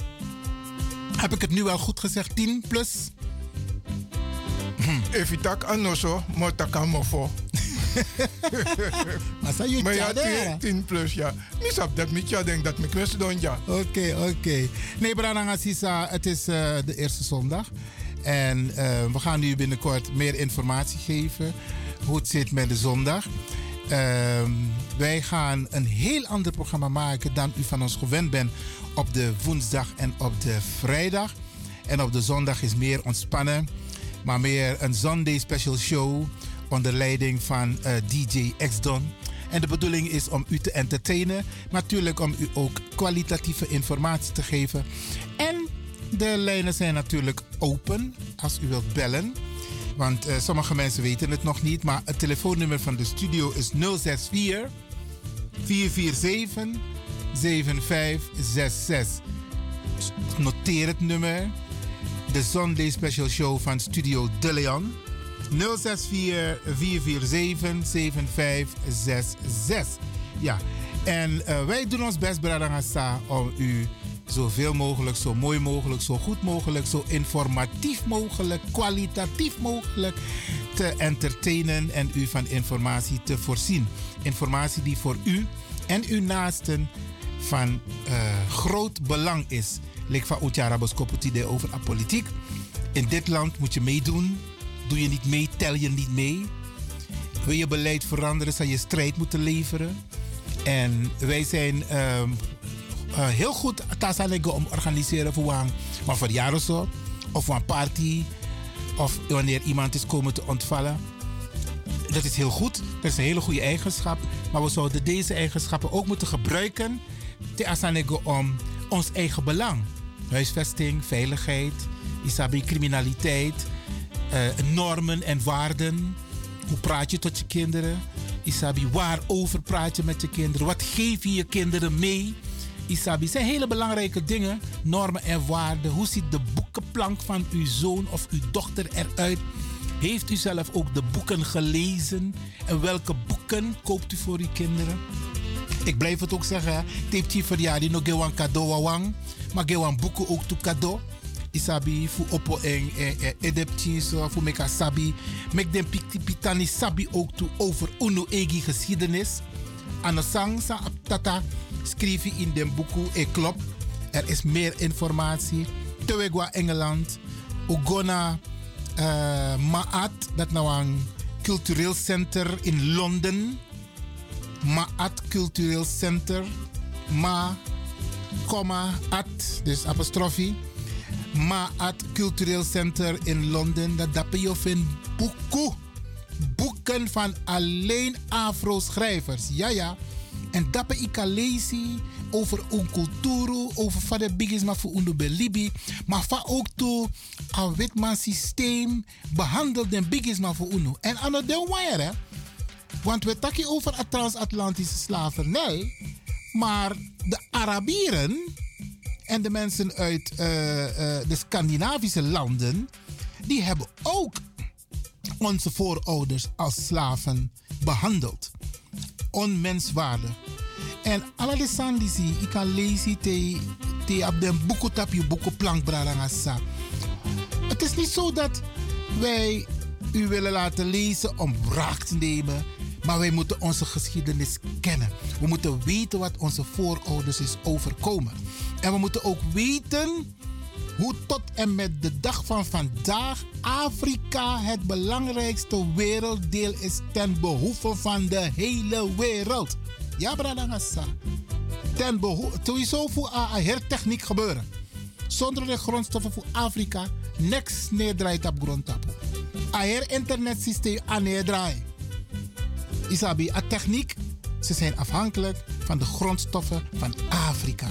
Heb ik het nu wel goed gezegd? 10 plus? Evitak anoso, motakamofo. Maar <laughs> jullie Maar ja, tjadera? 10 plus ja. Misap dat met ja denk dat me kwestie doen ja. Oké, oké. Nee, Brananga Sisa, het is eh, de eerste zondag. En eh, we gaan u binnenkort meer informatie geven hoe het zit met de zondag. Ehm, wij gaan een heel ander programma maken dan u van ons gewend bent op de woensdag en op de vrijdag. En op de zondag is meer ontspannen, maar meer een Sunday special show onder leiding van eh, DJ X-Don. En de bedoeling is om u te entertainen, maar natuurlijk om u ook kwalitatieve informatie te geven. En de lijnen zijn natuurlijk open als u wilt bellen. Want eh, sommige mensen weten het nog niet, maar het telefoonnummer van de studio is 064 447 7566. Noteer het nummer. De Sunday Special Show van Studio De Leon. 064 447 7566. Ja, en eh, wij doen ons best, Bradangasa, om u zoveel mogelijk, zo mooi mogelijk, zo goed mogelijk, zo informatief mogelijk, kwalitatief mogelijk te entertainen en u van informatie te voorzien. Informatie die voor u en uw naasten van eh, groot belang is. Lik van Oetjara idee over a politiek. In dit land moet je meedoen. Doe je niet mee, tel je niet mee. Wil je beleid veranderen, zal je strijd moeten leveren. En wij zijn ehm, eh, heel goed tasalego om organiseren voor een, voor jaar of een party. Of wanneer iemand is komen te ontvallen. Dat is heel goed. Dat is een hele goede eigenschap. Maar we zouden deze eigenschappen ook moeten gebruiken. Te om ons eigen belang. Huisvesting, veiligheid, isabi criminaliteit, eh, normen en waarden. Hoe praat je tot je kinderen? Isabi, waarover praat je met je kinderen? Wat geef je je kinderen mee? Isabi, zijn hele belangrijke dingen. Normen en waarden. Hoe ziet de boekenplank van uw zoon of uw dochter eruit? Heeft u zelf ook de boeken gelezen? En welke boeken koopt u voor uw kinderen? Ik blijf het ook zeggen. Teepje verjaardag nog gewoon cadeau wang. Maar gewoon boeken ook toe cadeau. Isabi fu opo en edepties fu meka sabi. Mek den pitani sabi ook toe over uno egi geschiedenis. Anosang sa tata schreef je in den boeken. E klopt. Er is meer informatie. Tewegwa Engeland. Ugona uh, Maat. Dat nou een cultureel center in Londen. Maat Cultureel Center. Ma, comma, at, dus apostrofie. Maat Cultureel Center in Londen. Dat je vindt boeken. Boeken van alleen Afro-schrijvers. Ja, ja. En dappen ik lezen over een cultuur, over wat de bigis maar voor undo belibi. Maar van ook toe een witman systeem behandelt de bigis maar voor undo. En aan de wire, want we takken over een transatlantische slavernij. Maar de Arabieren en de mensen uit uh, uh, de Scandinavische landen, die hebben ook onze voorouders als slaven behandeld. Onmenswaardig. En alle de ik kan lezen te, te op de boeken tap je boeken plank bralangasa. Het is niet zo dat wij u willen laten lezen om wraak te nemen. Maar wij moeten onze geschiedenis kennen. We moeten weten wat onze voorouders is overkomen. En we moeten ook weten hoe tot en met de dag van vandaag Afrika het belangrijkste werelddeel is ten behoeve van de hele wereld. Ja, Bradangassa. Ten behoeve, sowieso voor hertechniek gebeuren. Zonder de grondstoffen voor Afrika, niks neerdraait op grondtappen. Een internetsysteem aan neerdraaien. Isabi, a techniek, ze zijn afhankelijk van de grondstoffen van Afrika.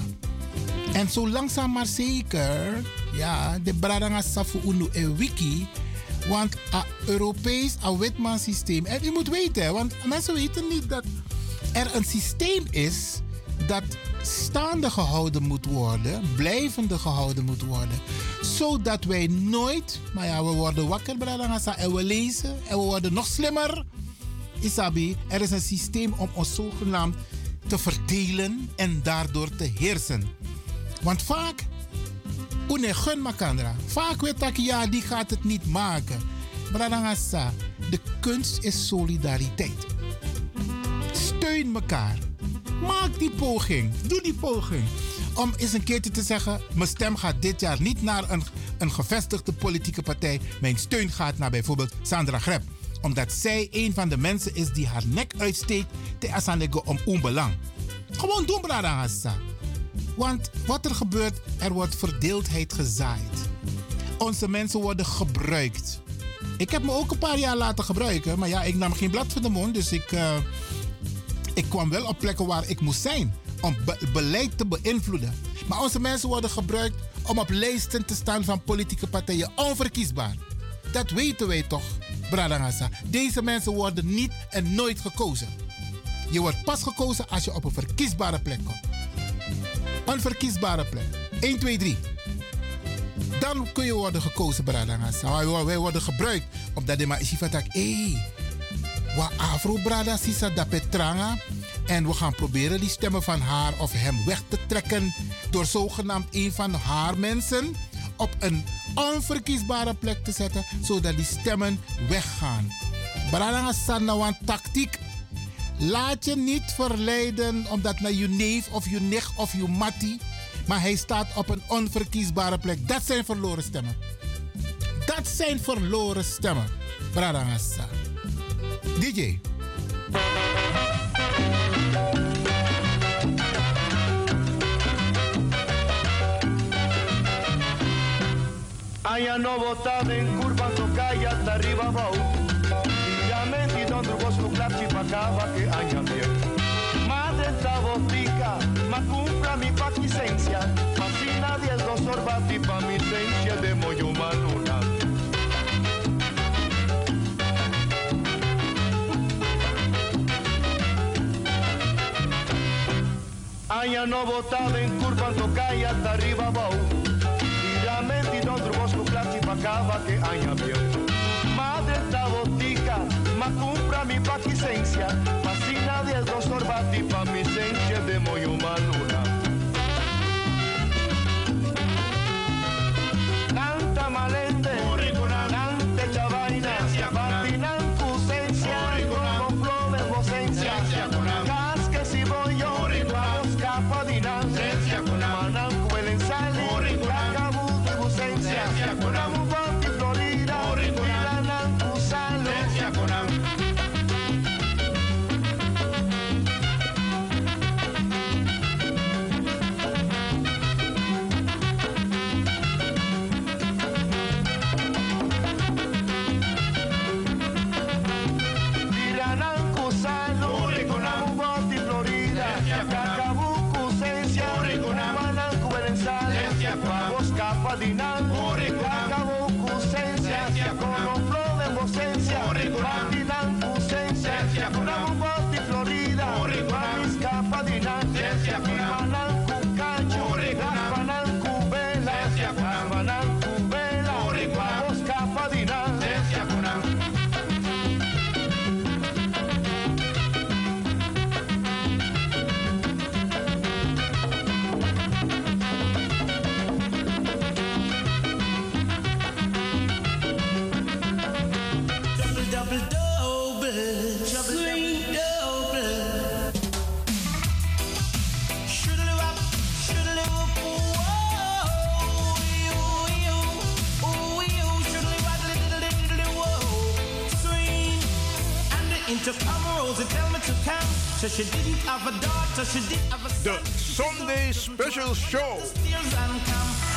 En zo langzaam maar zeker, ja, de Bradanga Safu Unu en Wiki. Want a Europees, a wetman systeem. En u moet weten, want mensen weten niet dat er een systeem is dat staande gehouden moet worden, blijvende gehouden moet worden. Zodat wij nooit, maar ja, we worden wakker Bradanga en we lezen en we worden nog slimmer. Isabi, er is een systeem om ons zogenaamd te verdelen en daardoor te heersen. Want vaak, une gun makandra. Vaak weet ik, ja, die gaat het niet maken. Bradangasa, de kunst is solidariteit. Steun elkaar. Maak die poging. Doe die poging. Om eens een keertje te zeggen: mijn stem gaat dit jaar niet naar een, een gevestigde politieke partij. Mijn steun gaat naar bijvoorbeeld Sandra Greb. Omdat zij een van de mensen is die haar nek uitsteekt te asanego om onbelang. Gewoon doen, Bradangasa. Want wat er gebeurt, er wordt verdeeldheid gezaaid. Onze mensen worden gebruikt. Ik heb me ook een paar jaar laten gebruiken. Maar ja, ik nam geen blad voor de mond. Dus ik, eh, ik kwam wel op plekken waar ik moest zijn. Om be- beleid te beïnvloeden. Maar onze mensen worden gebruikt om op lijsten te staan van politieke partijen. Onverkiesbaar. Dat weten wij toch, Bradangasa. Deze mensen worden niet en nooit gekozen. Je wordt pas gekozen als je op een verkiesbare plek komt. Een verkiesbare plek. 1, 2, 3. Dan kun je worden gekozen, Bradangasa. Wij- worden gebruikt. Omdat de van hé, wa afro brada sisa da petranga. En we gaan proberen die stemmen van haar of hem weg te trekken. Door zogenaamd een van haar mensen op een onverkiesbare plek te zetten. Zodat die stemmen weggaan. Bradangasa nou een tactiek. Laat je niet verleiden omdat naar je neef of je nicht of je mattie. Maar hij staat op een onverkiesbare plek. Dat zijn verloren stemmen. Dat zijn verloren stemmen. Bradangasa. DJ. Allá no votaba en curva, tocaya hasta arriba bau. Y ya me donde vos no clap chipacaba que aña bien. Madre esta botica, ma cumpla mi paquisencia. Ma si nadie es dos sorbati pa mi esencia de moyo maluna. Allá no votaba en curva, tocaya hasta arriba bau acaba que anha meu. Madre da botica, mas cumpra mi paquicencia, mas si nadie nos sorba, tipa mi senche de moyo malo. So she didn't have a daughter, she did have a son. The Sunday Special Show.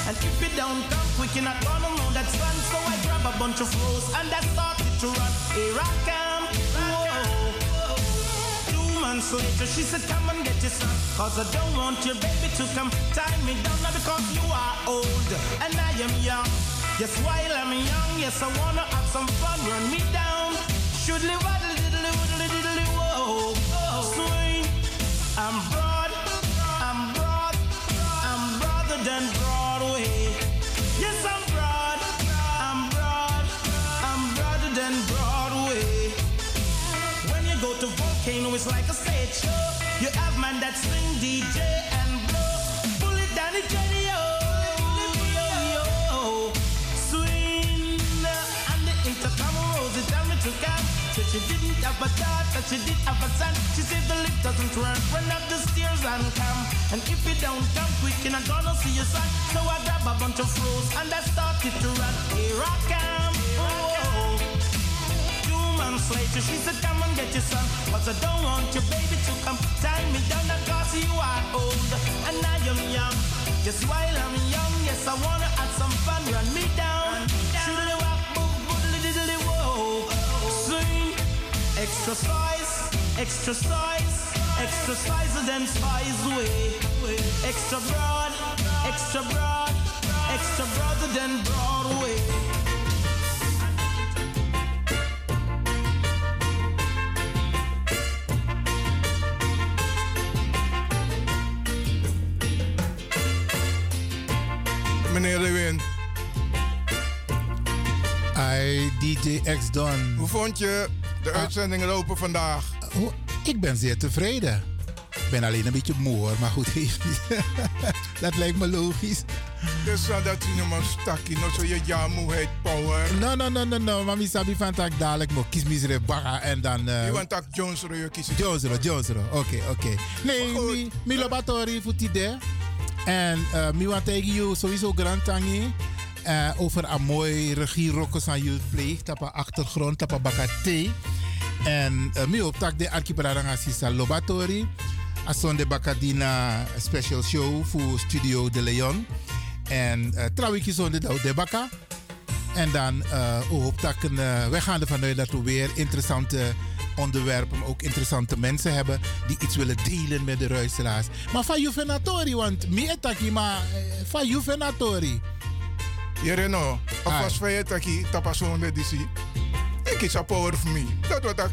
And if you don't come quick, you're not gonna know that sun. So I grab a bunch of rose and I started to run. Here I come. Whoa. Two months later, she said, Come and get your son. Cause I don't want your baby to come tie me down. Not because you are old and I am young. Yes, while I'm young, yes, I wanna have some fun. Run me down. Should live waddle diddly whoa. Swing. I'm broad. I'm broad. I'm broader than Broadway. Yes, I'm broad. I'm broad. I'm broader than Broadway. When you go to Volcano, it's like a stage show. You have man DJ and blow. Pull it down the. Swing. And the intercom to. Said she didn't have a daughter, she did have a son. She said the lift doesn't run, run up the stairs and come. And if you don't come quick, you're not gonna see your son. So I grab a bunch of rose and I started to run. Here I come. Two months later, She said, Come and get your son. But I don't want your baby to come tie me down because you are old and I am young. Just while I'm young, yes, I wanna have some fun. Run me down. Shoodly wop, boop, Extra size, extra Exercise, extra exercises them spies away. Extra broad, extra broad, extra broader than Broadway. Meneer De Win. I DJ X Don. Hoe vond je de uitzendingen lopen vandaag? Oh, Ik ben zeer tevreden. Ik ben alleen een beetje moe hoor, maar goed, <laughs> dat lijkt me logisch. Dus uh, dat je nog maar stakkie, nog zo je ja-moeheid power. No, no, no, no, no. Mami sabi van tak dadelijk mo kies misere baga en dan... eh, Je want dat Jones Royo kiezen. Jones. Oké, oké. Nee, mi, mi lobatori voor die. En eh mi want tegen jou sowieso grand tangi. Eh, over een mooi regierokkers aan je pleeg. Tapa achtergrond, tapa bakate. En uh, op tak de archipelago lobatori. Ason de bakadina special show voor Studio de Leon. En uh, trouwens zonde de baka. En dan uh, hoop dat uh, wij gaan ervan uit dat we weer interessante onderwerpen, ook interessante mensen hebben die iets willen delen met de luisteraars. Maar van Juvenatori, want maar eh, van Juvenatori. Jereno, alvast van je taki, tapason de disi. Ik is a power for me. Dat wat ik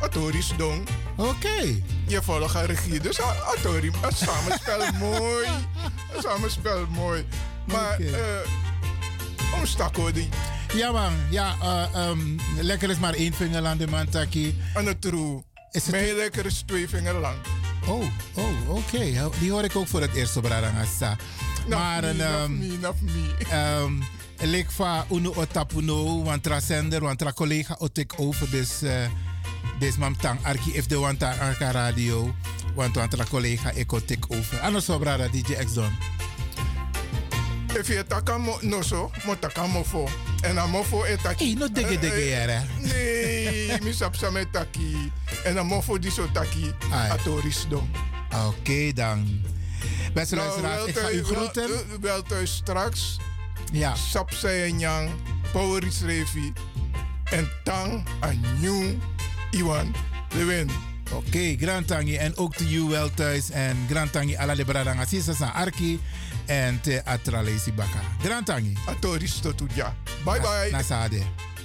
autoris doen. Oké. Je volgt een regie, dus a- autori, een samenspel mooi. Een samenspel mooi. Maar, Oké. eh, om stakko die. Ja man, ja, eh, ehm, lekker is maar één vinger aan de man taki. En het. Is lekker is twee vinger lang. Oh, oh, oké. Die hoor ik ook voor het eerst op Radangasa. Maar me, een... Ehm ik va uno otapuno, want tra sender, want tra collega otek over dus uh, des mam tang arki if de want arka radio, want want tra collega ik otek over. Ano so brada DJ X Don. If je taka mo no so, mo taka mo fo. En a mo fo etaki. no digge digge yere. Nee, mi sap sa me taki. En a mo fo di so taki. Atoris don. Oké dan. Beste Nou, luisteraars, ik ga u groeten. Wel, thuis straks. Ja. Sap Yang, Poweris Revi. En Tang Nieuw Iwan Lewin. Oké, Grand Tangi. En ook to you wel thuis. En Grand Tangi ala de brada Sisa san Arki. En te Atralesi Baka. Grand Tangi. Atoris tot ja. Bye bye. Nasade. The